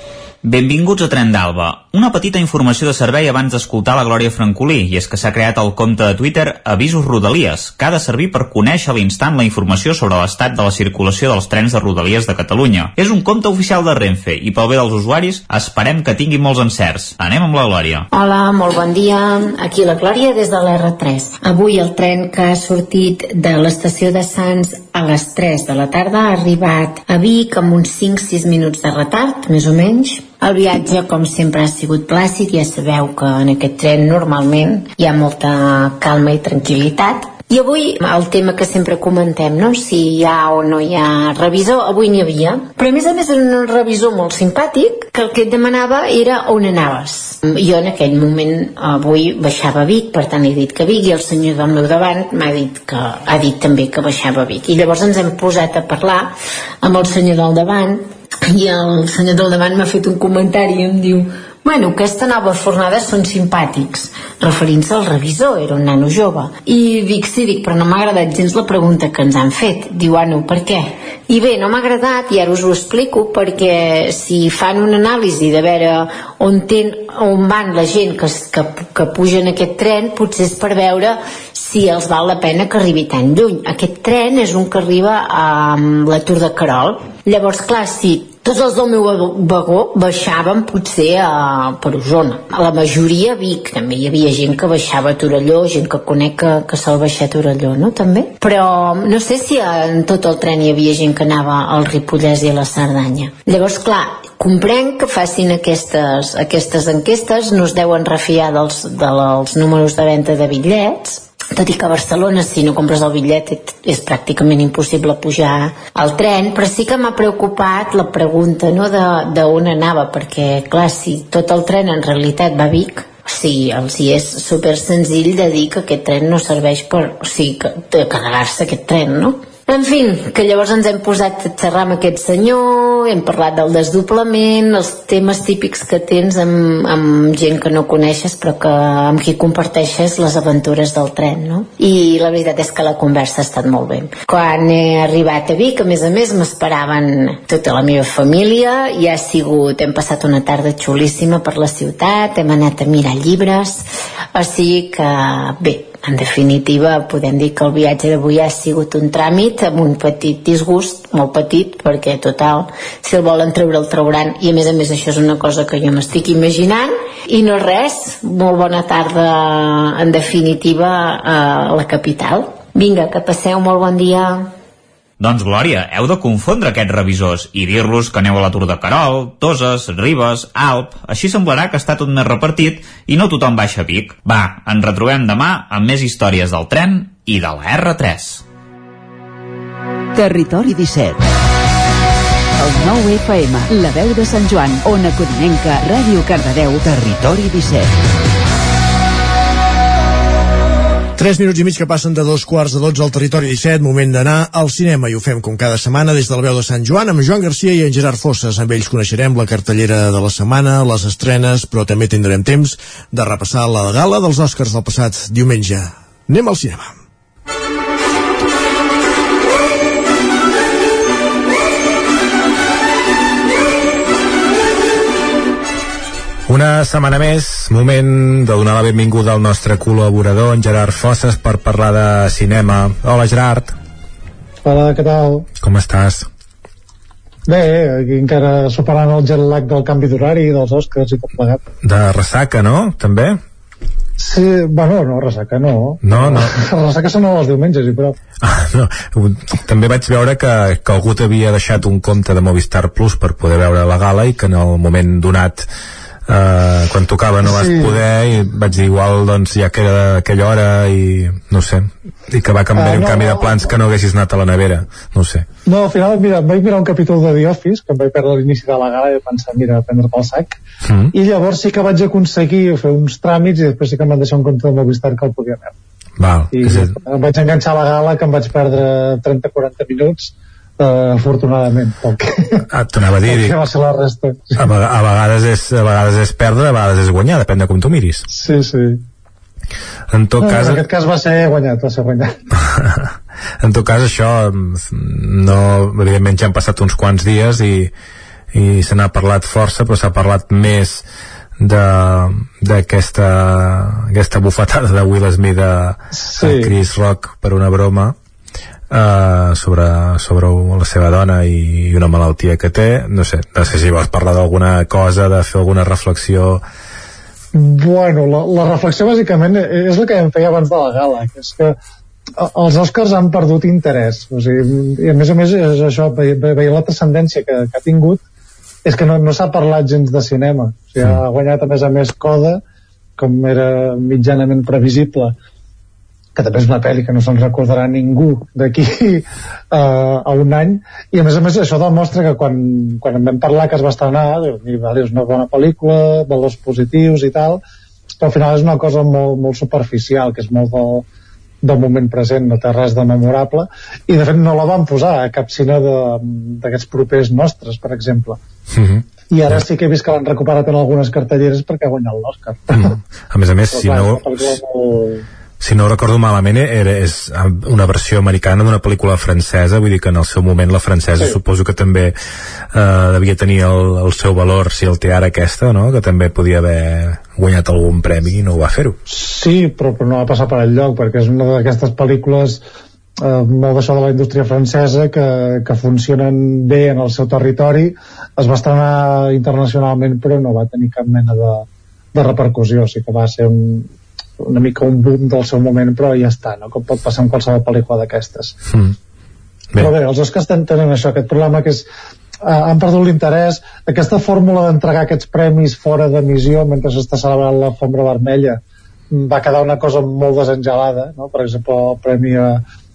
Benvinguts a Tren d'Alba. Una petita informació de servei abans d'escoltar la Glòria Francolí, i és que s'ha creat el compte de Twitter Avisos Rodalies, que ha de servir per conèixer a l'instant la informació sobre l'estat de la circulació dels trens de Rodalies de Catalunya. És un compte oficial de Renfe, i pel bé dels usuaris esperem que tingui molts encerts. Anem amb la Glòria. Hola, molt bon dia. Aquí la Glòria des de l'R3. Avui el tren que ha sortit de l'estació de Sants a les 3 de la tarda ha arribat a Vic amb uns 5-6 minuts de retard, més o menys. El viatge, com sempre, ha sigut plàcid. Ja sabeu que en aquest tren normalment hi ha molta calma i tranquil·litat. I avui el tema que sempre comentem, no? si hi ha o no hi ha revisor, avui n'hi havia. Però a més a més era un revisor molt simpàtic que el que et demanava era on anaves. Jo en aquell moment avui baixava a Vic, per tant he dit que Vic i el senyor del meu davant m'ha dit que ha dit també que baixava a Vic. I llavors ens hem posat a parlar amb el senyor del davant i el senyor del davant m'ha fet un comentari i em diu Bueno, aquesta nova fornada són simpàtics, referint-se al revisor, era un nano jove. I dic, sí, dic, però no m'ha agradat gens la pregunta que ens han fet. Diu, ah, no, per què? I bé, no m'ha agradat, i ara us ho explico, perquè si fan una anàlisi de veure on, ten, on van la gent que, que, que puja en aquest tren, potser és per veure si els val la pena que arribi tan lluny. Aquest tren és un que arriba a l'atur de Carol. Llavors, clar, si tots els del meu vagó baixaven potser a, per Osona. La majoria a Vic, també hi havia gent que baixava a Torelló, gent que conec que, que sol baixar a Torelló, no? També. Però no sé si en tot el tren hi havia gent que anava al Ripollès i a la Cerdanya. Llavors, clar, comprenc que facin aquestes, aquestes enquestes, no es deuen refiar dels, dels números de venda de bitllets, tot i que a Barcelona si no compres el bitllet és pràcticament impossible pujar al tren però sí que m'ha preocupat la pregunta no, d'on anava perquè clar, si tot el tren en realitat va a Vic Sí, els hi és super senzill de dir que aquest tren no serveix per... O sigui, que, de carregar-se aquest tren, no? En fi, que llavors ens hem posat a xerrar amb aquest senyor, hem parlat del desdoblament, els temes típics que tens amb, amb gent que no coneixes però que amb qui comparteixes les aventures del tren, no? I la veritat és que la conversa ha estat molt bé. Quan he arribat a Vic, a més a més, m'esperaven tota la meva família i ha sigut, hem passat una tarda xulíssima per la ciutat, hem anat a mirar llibres, o sigui que, bé, en definitiva, podem dir que el viatge d'avui ha sigut un tràmit amb un petit disgust, molt petit, perquè total, si el volen treure el trauran, i a més a més això és una cosa que jo m'estic imaginant, I no res, molt bona tarda en definitiva a la capital. Vinga, que passeu molt bon dia. Doncs Glòria, heu de confondre aquests revisors i dir-los que aneu a l'atur de Carol, Toses, Ribes, Alp... Així semblarà que està tot més repartit i no tothom baixa a Vic. Va, ens retrobem demà amb més històries del tren i de la R3. Territori 17 El 9 FM, la veu de Sant Joan, Ona Codinenca, Ràdio Cardedeu, Territori 17 3 minuts i mig que passen de dos quarts de 12 al territori 17, moment d'anar al cinema i ho fem com cada setmana des de la veu de Sant Joan amb Joan Garcia i en Gerard Fosses. Amb ells coneixerem la cartellera de la setmana, les estrenes, però també tindrem temps de repassar la gala dels Oscars del passat diumenge. Anem al cinema. Una setmana més, moment de donar la benvinguda al nostre col·laborador, en Gerard Fosses, per parlar de cinema. Hola, Gerard. Hola, què tal? Com estàs? Bé, aquí encara superant el jet lag del canvi d'horari, dels Oscars i tot plegat. De ressaca, no? També? Sí, bueno, no, ressaca no. No, no. *laughs* ressaca són els diumenges i prou. Ah, no. També vaig veure que, que algú t'havia deixat un compte de Movistar Plus per poder veure la gala i que en el moment donat Uh, quan tocava no vas Sí. poder i vaig dir igual doncs ja que era aquella hora i no sé i que va canviar Ah, un no, canvi de no. plans que no haguessis anat a la nevera no sé No, al final, mira, vaig mirar un capítol de The Office, que em vaig perdre l'inici de la gala i vaig pensar, mira, prendre pel sac. mm. I llavors sí que vaig aconseguir fer uns tràmits i després sí que em van deixar un compte de Movistar que el podia veure. Val, I és a, em vaig enganxar a la gala que em vaig perdre 30-40 minuts eh, afortunadament ah, t'anava a dir, que dic, va ser la resta a, a, vegades és, a vegades és perdre, a vegades és guanyar, depèn de com tu miris. sí, sí En tot no, cas, en aquest cas va ser guanyat, va ser guanyat *laughs* en tot cas això no, evidentment ja han passat uns quants dies i, i se n'ha parlat força però s'ha parlat més de- d'aquesta aquesta bufetada de Will Smith a, Sí. a Chris Rock per una broma uh, sobre, sobre la seva dona i, i una malaltia que té no sé, no sé si vols parlar d'alguna cosa de fer alguna reflexió Bueno, la, la reflexió bàsicament és el que em feia abans de la gala, que és que els Oscars han perdut interès. O sigui, I a més a més és això, ve- ve- veient la transcendència que, que ha tingut, és que no, no s'ha parlat gens de cinema. O sigui, ha guanyat a més a més Coda, com era mitjanament previsible, que també és una pel·li que no se'n recordarà ningú d'aquí uh, *laughs* a un any i a més a més això demostra que quan, quan en vam parlar que es va estrenar dius, "Mira, vale, és una bona pel·lícula, valors positius i tal però al final és una cosa molt, molt superficial que és molt del, del moment present no té res de memorable i de fet no la van posar a cap cine d'aquests propers nostres per exemple. Mm -hmm. i ara sí que he vist que l'han recuperat en algunes cartelleres perquè ha guanyat l'Oscar. A més a més, si Però, clar, no, si no recordo malament era, és una versió americana d'una pel·lícula francesa vull dir que en el seu moment la francesa Sí. suposo que també eh, devia tenir el, el seu valor si el té ara aquesta no? que també podia haver guanyat algun premi i no ho va fer-ho Sí, però, però no va passar per enlloc, perquè és una d'aquestes pel·lícules eh, molt d'això de la indústria francesa que, que funcionen bé en el seu territori es va estrenar internacionalment però no va tenir cap mena de, de repercussió, sí que va ser un, una mica un boom del seu moment però ja està, no? com pot passar amb qualsevol pel·lícula d'aquestes mm. Bé. però bé, els Oscars ten- tenen això, aquest problema que és eh, han perdut l'interès aquesta fórmula d'entregar aquests premis fora d'emissió mentre s'està celebrant la Fombra Vermella mm, va quedar una cosa molt desengelada no? per exemple el premi a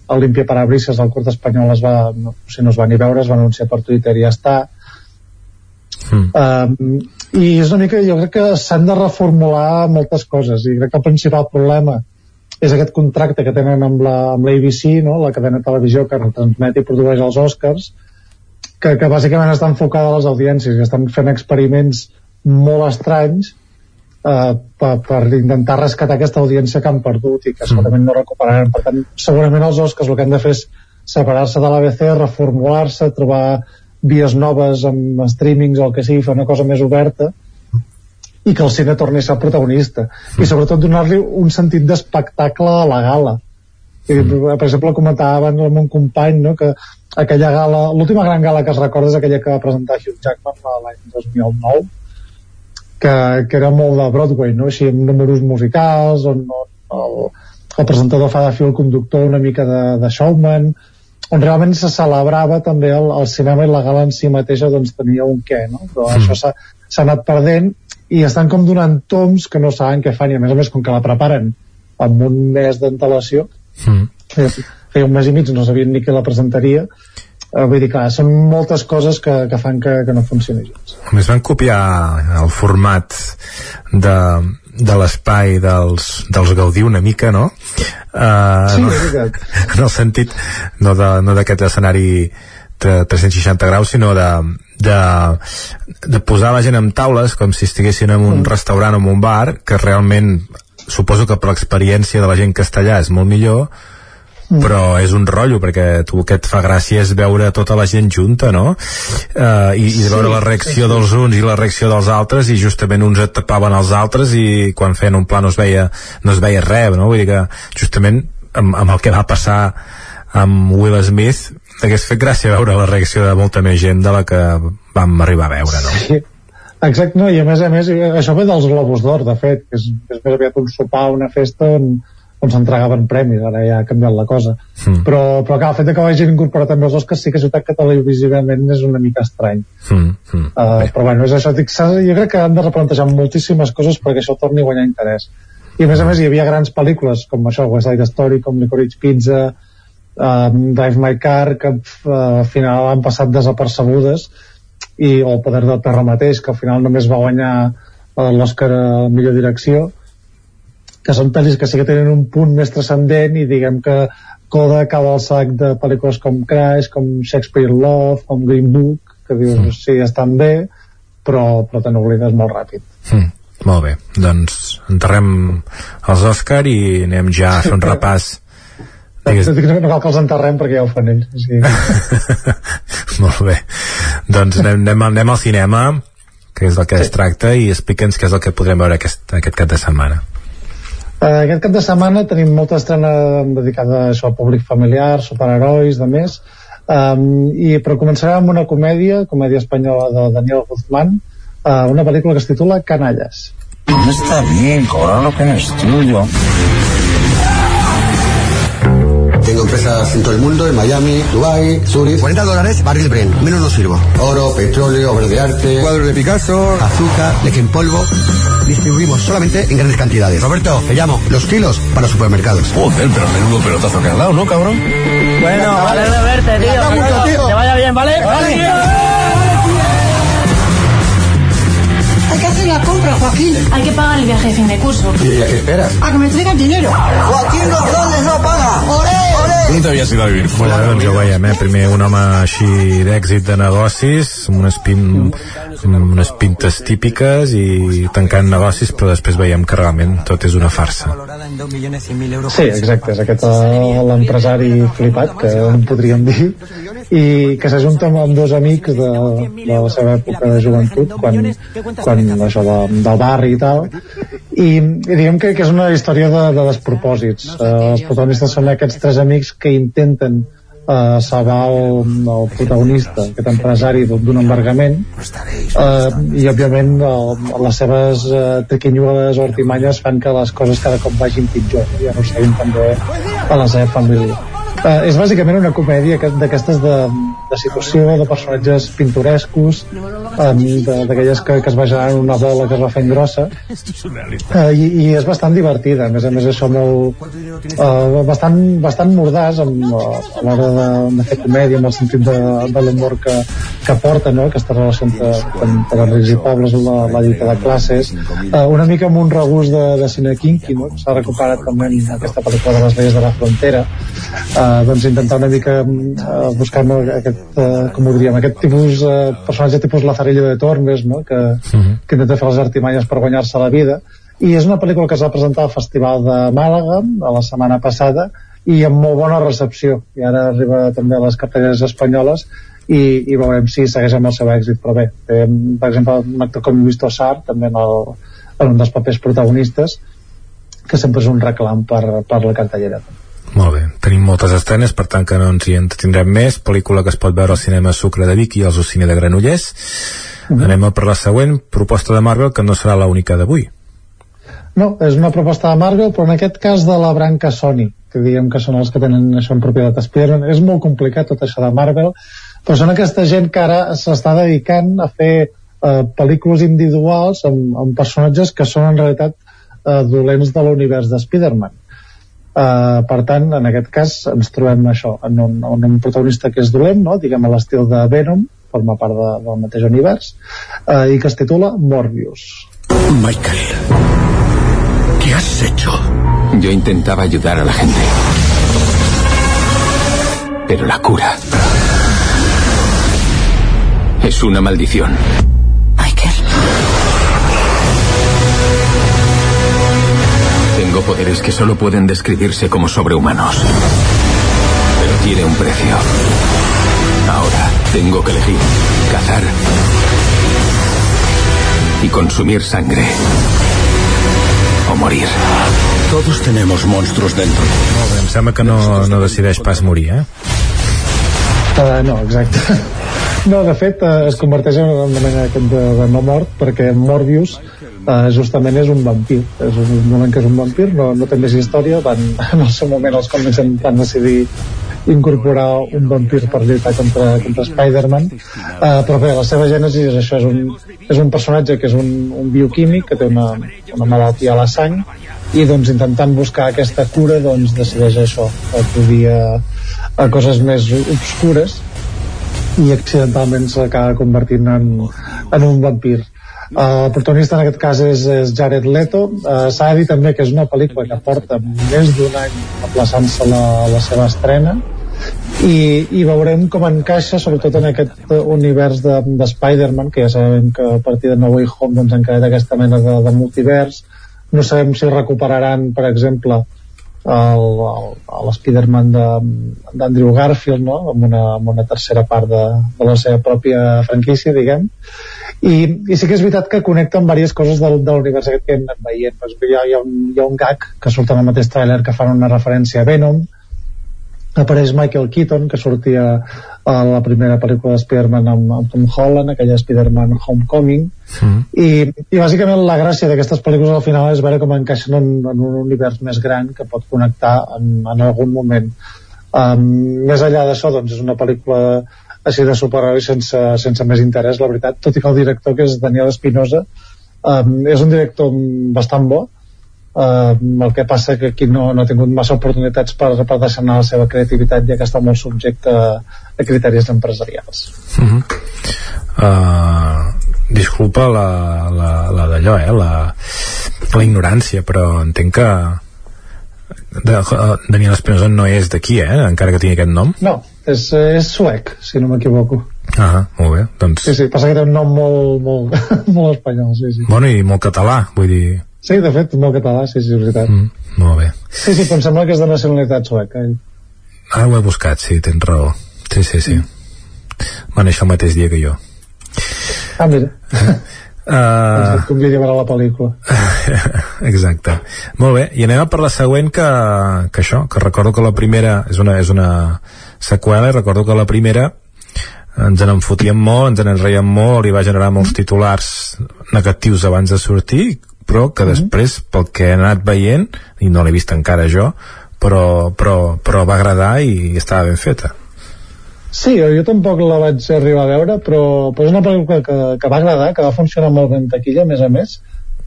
a Olimpia Parabrisas al curt espanyol es va, no, sigui, no es va ni veure, es va anunciar per Twitter i ja està Mm. um, i és una mica, jo crec que s'han de reformular moltes coses i crec que el principal problema és aquest contracte que tenen amb la, amb l'ABC, no? la cadena de televisió que retransmet i produeix els Oscars, que, que bàsicament està enfocada a les audiències i estan fent experiments molt estranys eh, per, per intentar rescatar aquesta audiència que han perdut i que segurament no recuperaran. Per tant, segurament els Oscars el que han de fer és separar-se de l'ABC, reformular-se, trobar vies noves amb streamings o el que sigui, fer una cosa més oberta i que el cine torni a ser protagonista. I sobretot donar-li un sentit d'espectacle a la gala. I, per exemple comentava abans amb un company no, que aquella gala, l'última gran gala que es recorda és aquella que va presentar Hugh Jackman l'any 2009 que, que era molt de Broadway, no? així amb números musicals, on, on el, el presentador fa de fil conductor una mica de, de showman, realment se celebrava també el, el cinema i la gala en si mateixa doncs tenia un què, no? però mm. això s'ha anat perdent i estan com donant toms que no saben què fan i a més a més com que la preparen amb un mes d'antelació mm. feia, feia un mes i mig no sabien ni que la presentaria eh, vull dir, clar, són moltes coses que, que fan que, que no funcioni gens. A més van copiar el format de, de l'espai dels, dels Gaudí una mica, no? Uh, sí, no, *laughs* en el sentit no d'aquest no escenari 360 graus, sinó de, de, de posar la gent en taules com si estiguessin en un mm. restaurant o en un bar, que realment suposo que per l'experiència de la gent castellà és molt millor, mm. però és un rotllo perquè tu que et fa gràcia és veure tota la gent junta no? Uh, i, i veure sí, la reacció sí. dels uns i la reacció dels altres i justament uns et tapaven els altres i quan feien un pla no es veia, no es veia res no? vull dir que justament amb, amb el que va passar amb Will Smith hagués fet gràcia veure la reacció de molta més gent de la que vam arribar a veure no? Sí. Exacte, no, i a més a més, això ve dels Globus d'Or, de fet, que és, és més aviat un sopar, una festa on, on s'entregaven premis, ara ja ha canviat la cosa. Mm. Però, però clar, el fet que vagin incorporar també els Oscars sí que és veritat que televisivament és una mica estrany. Mm. Mm. Uh, però bueno, és això, dic, jo crec que han de replantejar moltíssimes coses perquè això torni a guanyar interès. I a més a més hi havia grans pel·lícules com això, West Side Story, com Licorice Pizza, uh, Drive My Car, que uh, al final han passat desapercebudes, i el Poder del Terra mateix, que al final només va guanyar l'Oscar a millor direcció, que són pel·lis que sí que tenen un punt més transcendent i diguem que Coda acaba el sac de pel·lícules com Crash, com Shakespeare Love, com Green Book, que dius, mm. sí, estan bé, però, però te n'oblides molt ràpid. Mm. Molt bé, doncs enterrem els Òscar i anem ja a fer un *laughs* repàs Digues... No cal que els enterrem perquè ja ho fan ells. Sí. *laughs* Molt bé. Doncs anem, anem, anem al cinema, que és del que sí. es tracta, i explica'ns què és el que podrem veure aquest, aquest cap de setmana. Uh, aquest cap de setmana tenim molta estrena dedicada a això, al públic familiar, superherois, de més, um, i, però començarem amb una comèdia, comèdia espanyola de Daniel Guzmán, uh, una pel·lícula que es titula Canallas. No está bien, cobrar lo que no es tuyo. Empresas en todo el mundo, en Miami, Dubai, Zurich. 40 dólares, barril Brent. Menos no sirvo. Oro, petróleo, obras de arte. Cuadros de Picasso. Azúcar, leche en polvo. Distribuimos solamente en grandes cantidades. Roberto, te llamo. Los kilos para supermercados. Joder, pero menudo pelotazo que has dado, ¿no, cabrón? Bueno, vale de verte, tío. tío. Que vaya bien, ¿vale? ¡Vale! Hay que hacer la compra, Joaquín. Hay que pagar el viaje de fin de curso. ¿Y a qué esperas? A que me traigan dinero. Joaquín González no paga. ¡Oré! No t'havies ido a vivir fora. Bueno, doncs ja ho veiem, eh? Primer un home així d'èxit de negocis, amb unes, pin, amb unes pintes típiques i tancant negocis, però després veiem que realment tot és una farsa. Sí, exacte, és aquest eh, l'empresari flipat, que en podríem dir, i que s'ajunta amb dos amics de, de la seva època de joventut, quan, quan això de, del barri i tal, i, i diguem que, que és una història de, de despropòsits. Uh, els protagonistes són aquests tres amics que intenten uh, salvar el, el protagonista, aquest empresari d'un embargament. Uh, i òbviament el, les seves uh, tequinyudes o artimanyes fan que les coses cada cop vagin pitjor. I ja no seguim també a la seva família. Uh, és bàsicament una comèdia d'aquestes de, de situació, de personatges pintorescos, d'aquelles que, que es va generar en una bola que es va fent grossa, uh, i, i és bastant divertida, a més a més això molt, uh, bastant, bastant mordàs amb, uh, a l'hora de, de fer comèdia, amb el sentit de, de l'humor que, que porta, no? aquesta relació entre, entre rics i pobles, la, la lluita de classes, uh, una mica amb un regust de, de cine kinky, no? s'ha recuperat també en aquesta pel·lícula de les leyes de la frontera, uh, doncs intentar una mica uh, buscar aquest, uh, com ho diríem, aquest tipus, uh, personatge tipus Lazarillo de Tormes, no? que, uh mhm. -huh. que intenta fer les artimanyes per guanyar-se la vida, i és una pel·lícula que es va presentar al Festival de Màlaga a la setmana passada i amb molt bona recepció i ara arriba també a les cartelleres espanyoles i, i veurem si segueix amb el seu èxit però bé, té, per exemple un actor com Lluís Tossar també en, el, en un dels papers protagonistes que sempre és un reclam per, per la cartellera molt bé, tenim moltes estrenes, per tant que no ens hi entretindrem més. Pel·lícula que es pot veure al cinema Sucre de Vic i al Cine de Granollers. Mm -hmm. Anem a per la següent, proposta de Marvel, que no serà la única d'avui. No, és una proposta de Marvel, però en aquest cas de la branca Sony, que diguem que són els que tenen això en propietat Spider-Man. És molt complicat tot això de Marvel, però són aquesta gent que ara s'està dedicant a fer eh, pel·lícules individuals amb, amb personatges que són en realitat eh, dolents de l'univers de Spider-Man. Uh, per tant, en aquest cas ens trobem això, en un, en un protagonista que és dolent, no? diguem a l'estil de Venom, forma part de, del mateix univers, uh, i que es titula Morbius. Michael, ¿qué has hecho? Yo intentaba ayudar a la gente. Pero la cura es una maldición. Tengo poderes que solo pueden describirse como sobrehumanos. Pero tiene un precio. Ahora tengo que elegir cazar y consumir sangre. O morir. Todos tenemos monstruos dentro. Molt bé, em sembla que no, no decideix pas morir, eh? Uh, no, exacte. No, de fet, uh, es converteix en una mena de, de no mort, perquè Morbius uh, justament és un vampir. És un moment que és un vampir, no, no té més història. Van, en el seu moment els còmics van decidir incorporar un vampir per lluitar contra, contra Spider-Man uh, però bé, la seva gènesi és això és un, és un personatge que és un, un bioquímic que té una, una malaltia a la sang i doncs intentant buscar aquesta cura doncs decideix això acudir a, a coses més obscures i accidentalment s'acaba convertint en, en un vampir el protagonista en aquest cas és, és Jared Leto. Uh, s'ha de dir també que és una pel·lícula que porta més d'un any aplaçant-se la, la seva estrena. I, i veurem com encaixa sobretot en aquest univers de, de Spider-Man que ja sabem que a partir de No Way Home doncs, han quedat aquesta mena de, de multivers. No sabem si recuperaran per exemple l'Spider-Man d'Andrew Garfield no? amb, una, amb una tercera part de, de la seva pròpia franquícia diguem i, i sí que és veritat que connecta amb diverses coses del, de l'univers aquest que hem anat veient pues, hi, ha, hi, ha un, hi ha un gag que surt en el mateix trailer que fan una referència a Venom apareix Michael Keaton que sortia a la primera pel·lícula de Spider-Man amb, amb Tom Holland aquella Spider-Man Homecoming. Mm. i, i bàsicament la gràcia d'aquestes pel·lícules al final és veure com encaixen en, en un univers més gran que pot connectar en, en algun moment. Um, més enllà d'això doncs és una pel·lícula així de superherois sense, sense més interès la veritat, tot i que el director que és Daniel Espinosa um, és un director bastant bo Uh, el que passa que aquí no, no ha tingut massa oportunitats per, per deixar anar la seva creativitat ja que està molt subjecte a, a criteris empresarials uh -huh. uh, disculpa la, la, la d'allò eh? la, la ignorància però entenc que de, uh, Daniel Espinosa no és d'aquí, eh? encara que tingui aquest nom no, és, és suec si no m'equivoco Ah, molt bé, doncs... Sí, sí, passa que té un nom molt, molt, *laughs* molt espanyol, sí, sí. Bueno, i molt català, vull dir... Sí, de fet, molt català, sí, sí, és veritat. Mm, molt bé. Sí, sí, però em sembla que és de nacionalitat sueca. Eh? Ah, ho he buscat, sí, tens raó. Sí, sí, sí. Mm. Va néixer el mateix dia que jo. Ah, mira. Uh... com li llevarà la pel·lícula. *laughs* Exacte. Molt bé, i anem a per la següent que, que això, que recordo que la primera és una, és una seqüela i recordo que la primera ens en enfotíem molt, ens en reiem molt i va generar molts titulars negatius abans de sortir però que mm -hmm. després, pel que he anat veient, i no l'he vist encara jo, però, però, però va agradar i estava ben feta. Sí, jo tampoc la vaig arribar a veure, però, però és una pel·lícula que, que va agradar, que va funcionar molt ben taquilla, a més a més,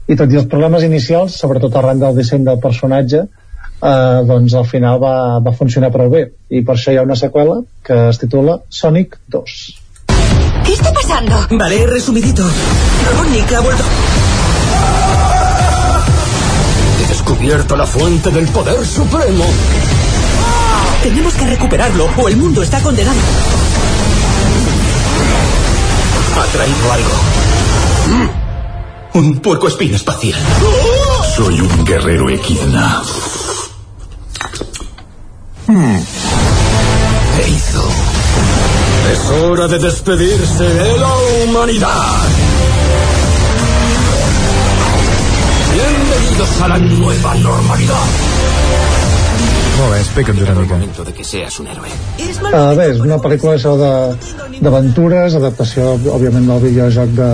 i tot i els problemes inicials, sobretot arran del disseny del personatge, eh, doncs al final va, va funcionar prou bé. I per això hi ha una seqüela que es titula Sonic 2. ¿Qué está pasando? Vale, resumidito. Robotnik ha vuelto... descubierto la fuente del poder supremo. Tenemos que recuperarlo o el mundo está condenado. Ha traído algo. Mm. Un puerco espín espacial. Soy un guerrero equidna. Mm. hizo? Es hora de despedirse de la humanidad. Bienvenidos a la nueva normalidad. Molt bé, explica'ns una mica. de que seas un héroe. Uh, bé, és una pel·lícula això de- d'aventures, adaptació, òbviament, del videojoc de,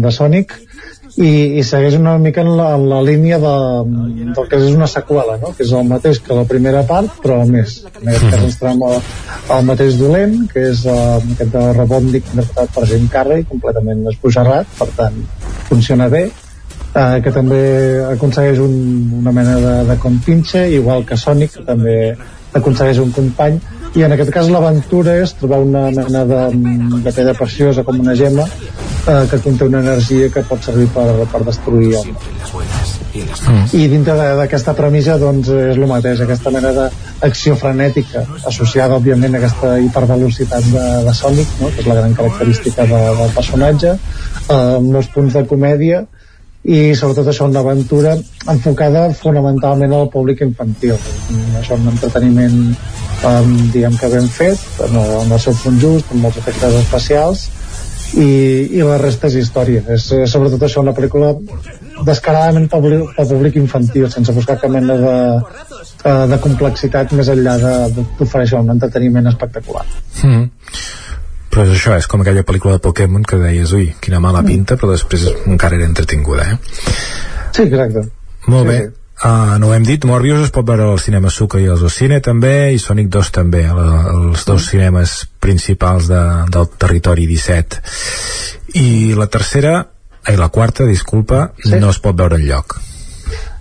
de Sonic, i, i segueix una mica en la, en la línia de, del que és una seqüela, no? que és el mateix que la primera part, però més. En aquest cas ens trobem el, el mateix dolent, que és uh, aquest de Robotnik interpretat per Jim Carrey, completament esbojarrat, per tant, funciona bé, uh, que també aconsegueix un, una mena de, de compinxe, igual que Sonic, que també aconsegueix un company, i en aquest cas l'aventura és trobar una mena de, de pedra preciosa com una gema eh, que conté una energia que pot servir per, per destruir homes i dintre d'aquesta premissa doncs és el mateix, aquesta mena d'acció frenètica associada òbviament a aquesta hipervelocitat de, de Sonic no? que és la gran característica de, del personatge. Eh, amb molts punts de comèdia i sobretot això una aventura enfocada fonamentalment al públic infantil. Això un entreteniment um, diguem que ben fet en el, en el seu punt just, amb molts efectes especials i, i la resta és història. És, és sobretot això una pel·lícula descaradament pel, pel públic infantil sense buscar cap mena de, eh, de complexitat més enllà d'oferir un entreteniment espectacular. Mm. Però és això, és com aquella pel·lícula de Pokémon que deies, ui, quina mala pinta, però després encara era entretinguda, eh? sí, exacte Molt Sí, bé. sí. Uh, no ho hem dit, Morbius es pot veure al cinema Suca i als Cine també, i Sonic 2 també, els dos cinemes principals de, del territori 17. I la tercera, ai, la quarta, disculpa, sí. no es pot veure en lloc.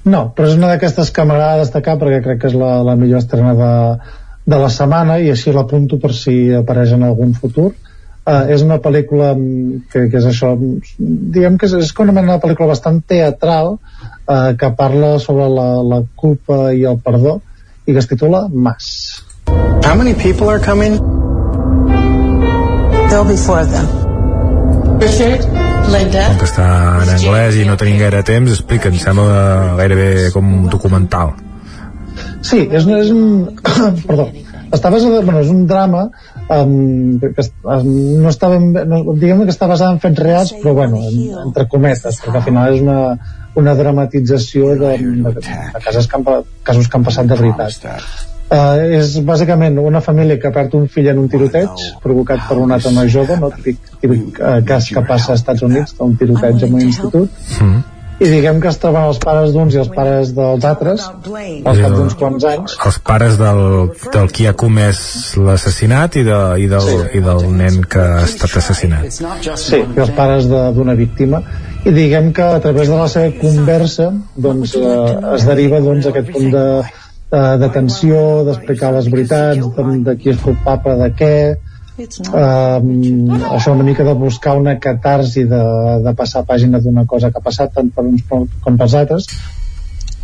No, però és una d'aquestes que m'agrada destacar perquè crec que és la, la millor estrena de, de la setmana i així l'apunto per si apareix en algun futur. Uh, és una pel·lícula mm, que, que és això mm, diguem que és, és com una pel·lícula bastant teatral uh, que parla sobre la, la culpa i el perdó i que es titula Mas How many people are coming? There'll be four of them. Richard, Linda, Com que està en anglès i no tenim gaire temps, explica, em sembla gairebé com un documental. Sí, és, és un... *coughs* perdó. Està basada, bueno, és un drama um, que, um, no està ben, no, diguem que està basada en fets reals, però bueno, en, entre cometes, perquè al final és una, una dramatització de, de, de casos, que han, casos que han passat de veritat. Uh, és bàsicament una família que perd un fill en un tiroteig provocat per un altre noi jove, no? típic, típic uh, cas que passa als Estats Units, un tiroteig en un institut, Mm. I diguem que es troben els pares d'uns i els pares dels altres al cap d'uns quants anys Els pares del, del qui ha comès l'assassinat i, de, i, del, Sí. i del nen que ha estat assassinat. Sí, i els pares d'una víctima i diguem que a través de la seva conversa doncs, eh, es deriva doncs, aquest punt de, de, de tensió, d'explicar les veritats, de, de qui és culpable de què, eh, això una mica de buscar una catarsi de, de passar pàgina d'una cosa que ha passat tant per uns com pels altres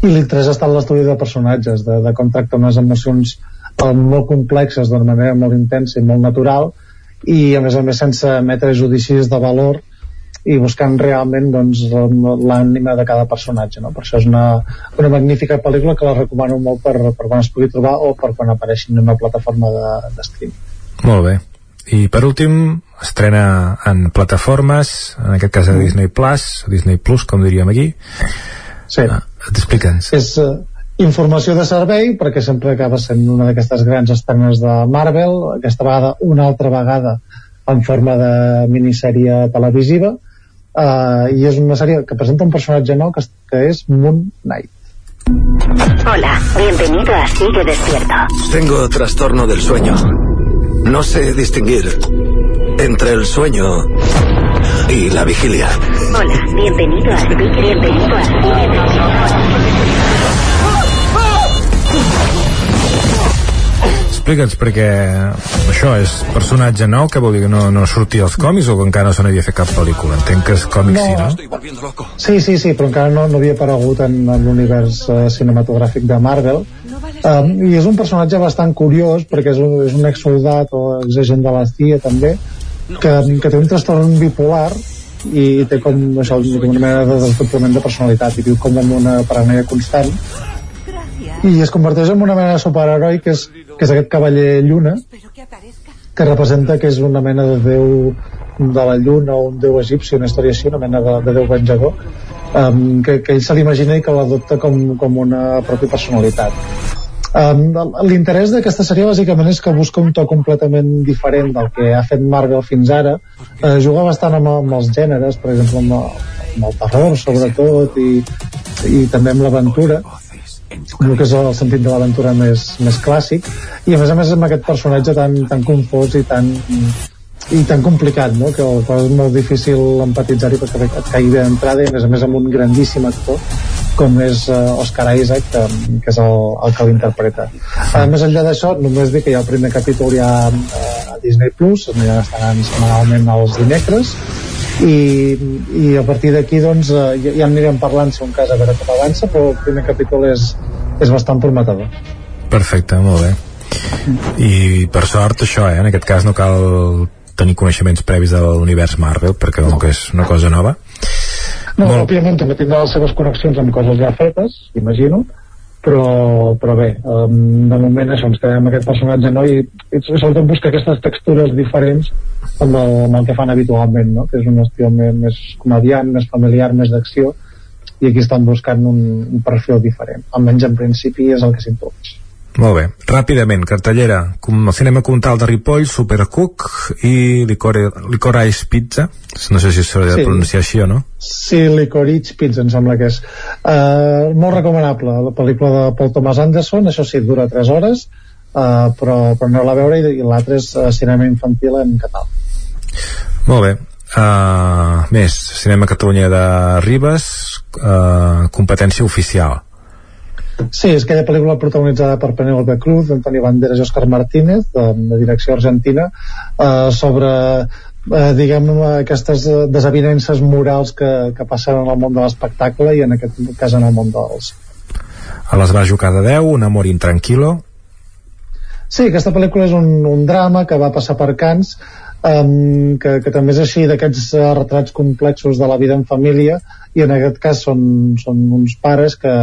i l'interès ha estat l'estudi de personatges de, de com tracta unes emocions eh, molt complexes d'una manera molt intensa i molt natural i a més a més sense emetre judicis de valor i buscant realment doncs, l'ànima de cada personatge no? per això és una, una magnífica pel·lícula que la recomano molt per, per quan es pugui trobar o per quan apareixi en una plataforma de, de stream Molt bé. I per últim, estrena en plataformes, en aquest cas a Disney Plus, Disney Plus, com diríem aquí. Sí. Ah, Explica'ns. és uh, informació de servei perquè sempre acaba sent una d'aquestes grans estrenes de Marvel aquesta vegada una altra vegada en forma de minissèrie televisiva uh, i és una sèrie que presenta un personatge nou que, es- que és Moon Knight Hola, bienvenido a Sigue Despierto. Tengo trastorno del sueño. No sé distinguir entre el sueño y la vigilia. Hola, bienvenido a bienvenido a Explica'ns, perquè això és personatge nou, que vol dir que no, no sortia als còmics o que encara no se n'havia fet cap pel·lícula? Entenc que és còmic sí, no? Sí, sí, sí, però encara no, no havia aparegut en, en l'univers uh, cinematogràfic de Marvel. Um, I és un personatge bastant curiós, perquè és un, és un exsoldat o exagent de la CIA també, que, que té un trastorn bipolar i té com, això, com una mena de desdoblament de personalitat i viu com en una paranoia constant i es converteix en una mena de superheroi que és, que és aquest cavaller lluna que representa que és una mena de déu de la lluna o un déu egipci, una història així, una mena de, de déu venjador um, que, que ell se l'imagina i que l'adopta com, com una pròpia personalitat. Um, L'interès d'aquesta sèrie bàsicament és que busca un to completament diferent del que ha fet Marvel fins ara. Uh, juga bastant amb, amb els gèneres per exemple amb, amb el terror sobretot i, i també amb l'aventura el que és el sentit de l'aventura més, més clàssic i a més a més amb aquest personatge tan, tan confós i tan, i tan complicat no? que és molt difícil empatitzar-hi perquè et caigui bé d'entrada i a més a més amb un grandíssim actor com és uh, Oscar Isaac que, que és el, el que l'interpreta uh, més enllà d'això només dir que hi ha el primer capítol ja uh, a Disney Plus ja estaran setmanalment els dimecres i, i a partir d'aquí doncs uh, ja, ja anirem parlant si un cas a veure com avança però el primer capítol és, és bastant prometedor perfecte, molt bé i per sort això, eh? en aquest cas no cal tenir coneixements previs de l'univers Marvel perquè no. que és una cosa nova no, Molt... òbviament també tindrà les seves connexions amb coses ja fetes, imagino, però, però bé, um, de moment això, ens quedem amb aquest personatge no? I, i sobretot busca aquestes textures diferents amb el, amb el que fan habitualment no? que és un estil més, més comediant, més familiar, més d'acció i aquí estan buscant un, un perfil diferent almenys en principi és el que s'imposa molt bé. Ràpidament, cartellera. Com el cinema comtal de Ripoll, Supercook i Licore, Licorice Pizza. No sé si s'ha de sí. pronunciar així o no. Sí, Licorice Pizza, em sembla que és. Uh, molt recomanable, la pel·lícula de Paul Thomas Anderson, això sí, dura 3 hores, uh, però, però aneu-la a veure i, i l'altre és uh, cinema infantil en català. Molt bé. Uh, més, Cinema Catalunya de Ribes, uh, competència oficial Sí, és aquella pel·lícula protagonitzada per Penélope Cruz, Antoni Banderas i Òscar Martínez, de, de direcció argentina, eh, sobre eh, diguem aquestes desavinences morals que, que passen en el món de l'espectacle i en aquest cas en el món dels. A les va jugar de 10, un amor intranquilo. Sí, aquesta pel·lícula és un, un drama que va passar per Cans um, que, que també és així d'aquests uh, retrats complexos de la vida en família i en aquest cas són, són uns pares que,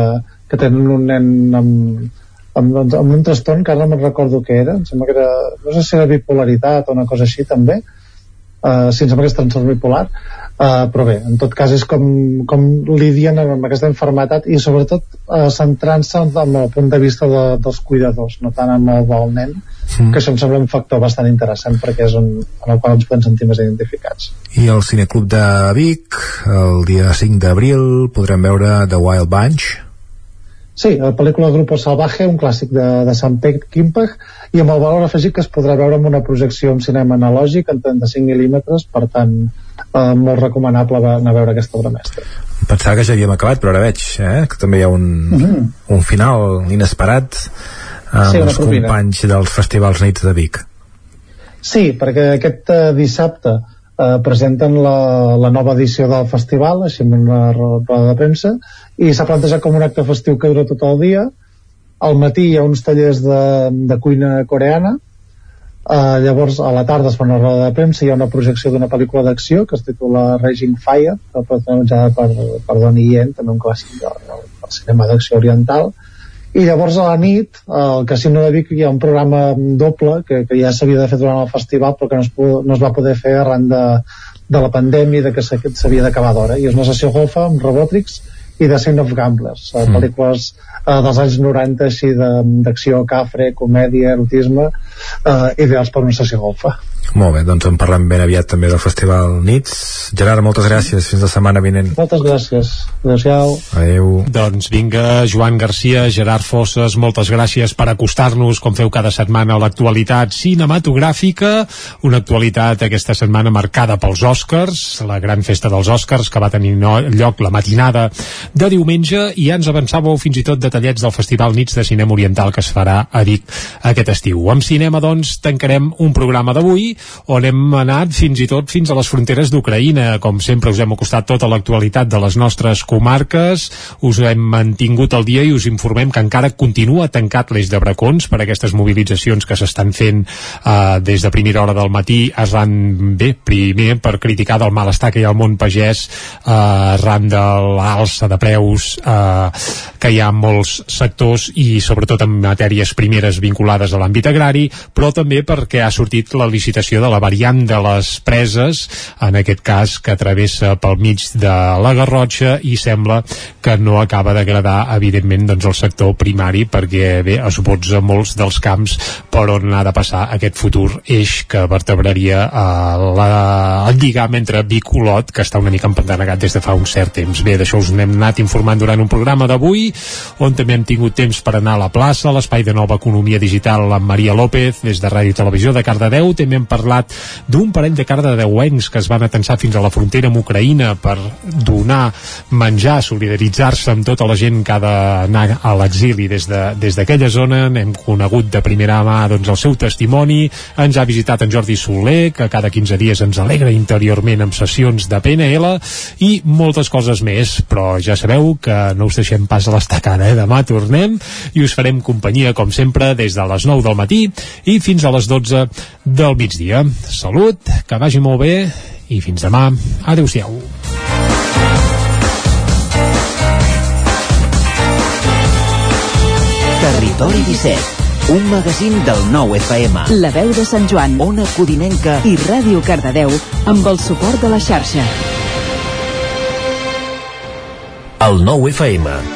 que tenen un nen amb, amb, doncs, amb un trastorn que ara no me'n recordo què era, em sembla que era, no sé si era bipolaritat o una cosa així també, uh, si em sembla que és trastorn bipolar, uh, però bé, en tot cas és com, com lidien amb aquesta enfermetat i sobretot uh, centrant-se amb el punt de vista de, dels cuidadors, no tant amb el del nen, mm. que això em sembla un factor bastant interessant perquè és un, en el qual ens podem sentir més identificats. I el Cineclub de Vic, el dia 5 d'abril, podrem veure The Wild Bunch, Sí, la pel·lícula Grupo Salvaje, un clàssic de, de Sant Kimpag, i amb el valor afegit que es podrà veure amb una projecció en cinema analògic en 35 mil·límetres, per tant, eh, molt recomanable anar a veure aquesta obra mestra. Pensava que ja havíem acabat, però ara veig eh, que també hi ha un, mm -hmm. un final inesperat amb sí, els companys dels festivals Nits de Vic. Sí, perquè aquest eh, dissabte eh, presenten la, la nova edició del festival, així amb una roda de premsa, i s'ha plantejat com un acte festiu que dura tot el dia. Al matí hi ha uns tallers de, de cuina coreana. Uh, llavors a la tarda es fa una roda de premsa hi ha una projecció d'una pel·lícula d'acció que es titula Raging Fire protagonitzada per, per Donnie Yen també un clàssic del, del cinema d'acció oriental i llavors a la nit al Casino de Vic hi ha un programa doble que, que ja s'havia de fer durant el festival però que no es, no es va poder fer arran de, de la pandèmia de que s'havia d'acabar d'hora i és una sessió golfa amb robòtrics i de Sign of Gamblers, eh, mm. pel·lícules eh, dels anys 90 així d'acció, cafre, comèdia, erotisme eh, ideals per una sessió golfa molt bé, doncs en parlem ben aviat també del Festival Nits. Gerard, moltes gràcies. Fins la setmana vinent. Moltes gràcies. Adéu-siau. Adéu. Doncs vinga, Joan Garcia, Gerard Fosses, moltes gràcies per acostar-nos, com feu cada setmana, a l'actualitat cinematogràfica. Una actualitat aquesta setmana marcada pels Oscars, la gran festa dels Oscars que va tenir lloc la matinada de diumenge i ja ens avançàveu fins i tot detallets del Festival Nits de Cinema Oriental que es farà a Vic aquest estiu. Amb cinema, doncs, tancarem un programa d'avui on hem anat fins i tot fins a les fronteres d'Ucraïna. Com sempre us hem acostat tota l'actualitat de les nostres comarques, us hem mantingut al dia i us informem que encara continua tancat l'eix de bracons per aquestes mobilitzacions que s'estan fent eh, des de primera hora del matí arran, bé, primer per criticar del malestar que hi ha al món pagès eh, arran de l'alça de preus eh, que hi ha en molts sectors i sobretot en matèries primeres vinculades a l'àmbit agrari, però també perquè ha sortit la licitació de la variant de les preses, en aquest cas que travessa pel mig de la Garrotxa i sembla que no acaba d'agradar evidentment doncs, el sector primari perquè bé, es suposa molts dels camps per on ha de passar aquest futur eix que vertebraria eh, la, el lligam entre Vic Olot que està una mica empantanegat des de fa un cert temps. Bé, d'això us n'hem anat informant durant un programa d'avui on també hem tingut temps per anar a la plaça, l'espai de nova economia digital amb Maria López des de Ràdio Televisió de Cardedeu. També hem parlat d'un parell de cardedeuencs que es van atensar fins a la frontera amb Ucraïna per donar menjar, solidaritzar-se amb tota la gent que ha d'anar a l'exili des d'aquella de, des zona. Hem conegut de primera mà doncs, el seu testimoni. Ens ha visitat en Jordi Soler, que cada 15 dies ens alegra interiorment amb sessions de PNL i moltes coses més. Però ja sabeu que no us deixem pas a l'estacada, eh? Demà tornem i us farem companyia, com sempre, des de les 9 del matí i fins a les 12 del migdia. Salut, que vagi molt bé i fins demà. Adéu-siau. Territori 17, un magazín del nou FM. La veu de Sant Joan, Ona Codinenca i Ràdio Cardedeu amb el suport de la xarxa. El nou FM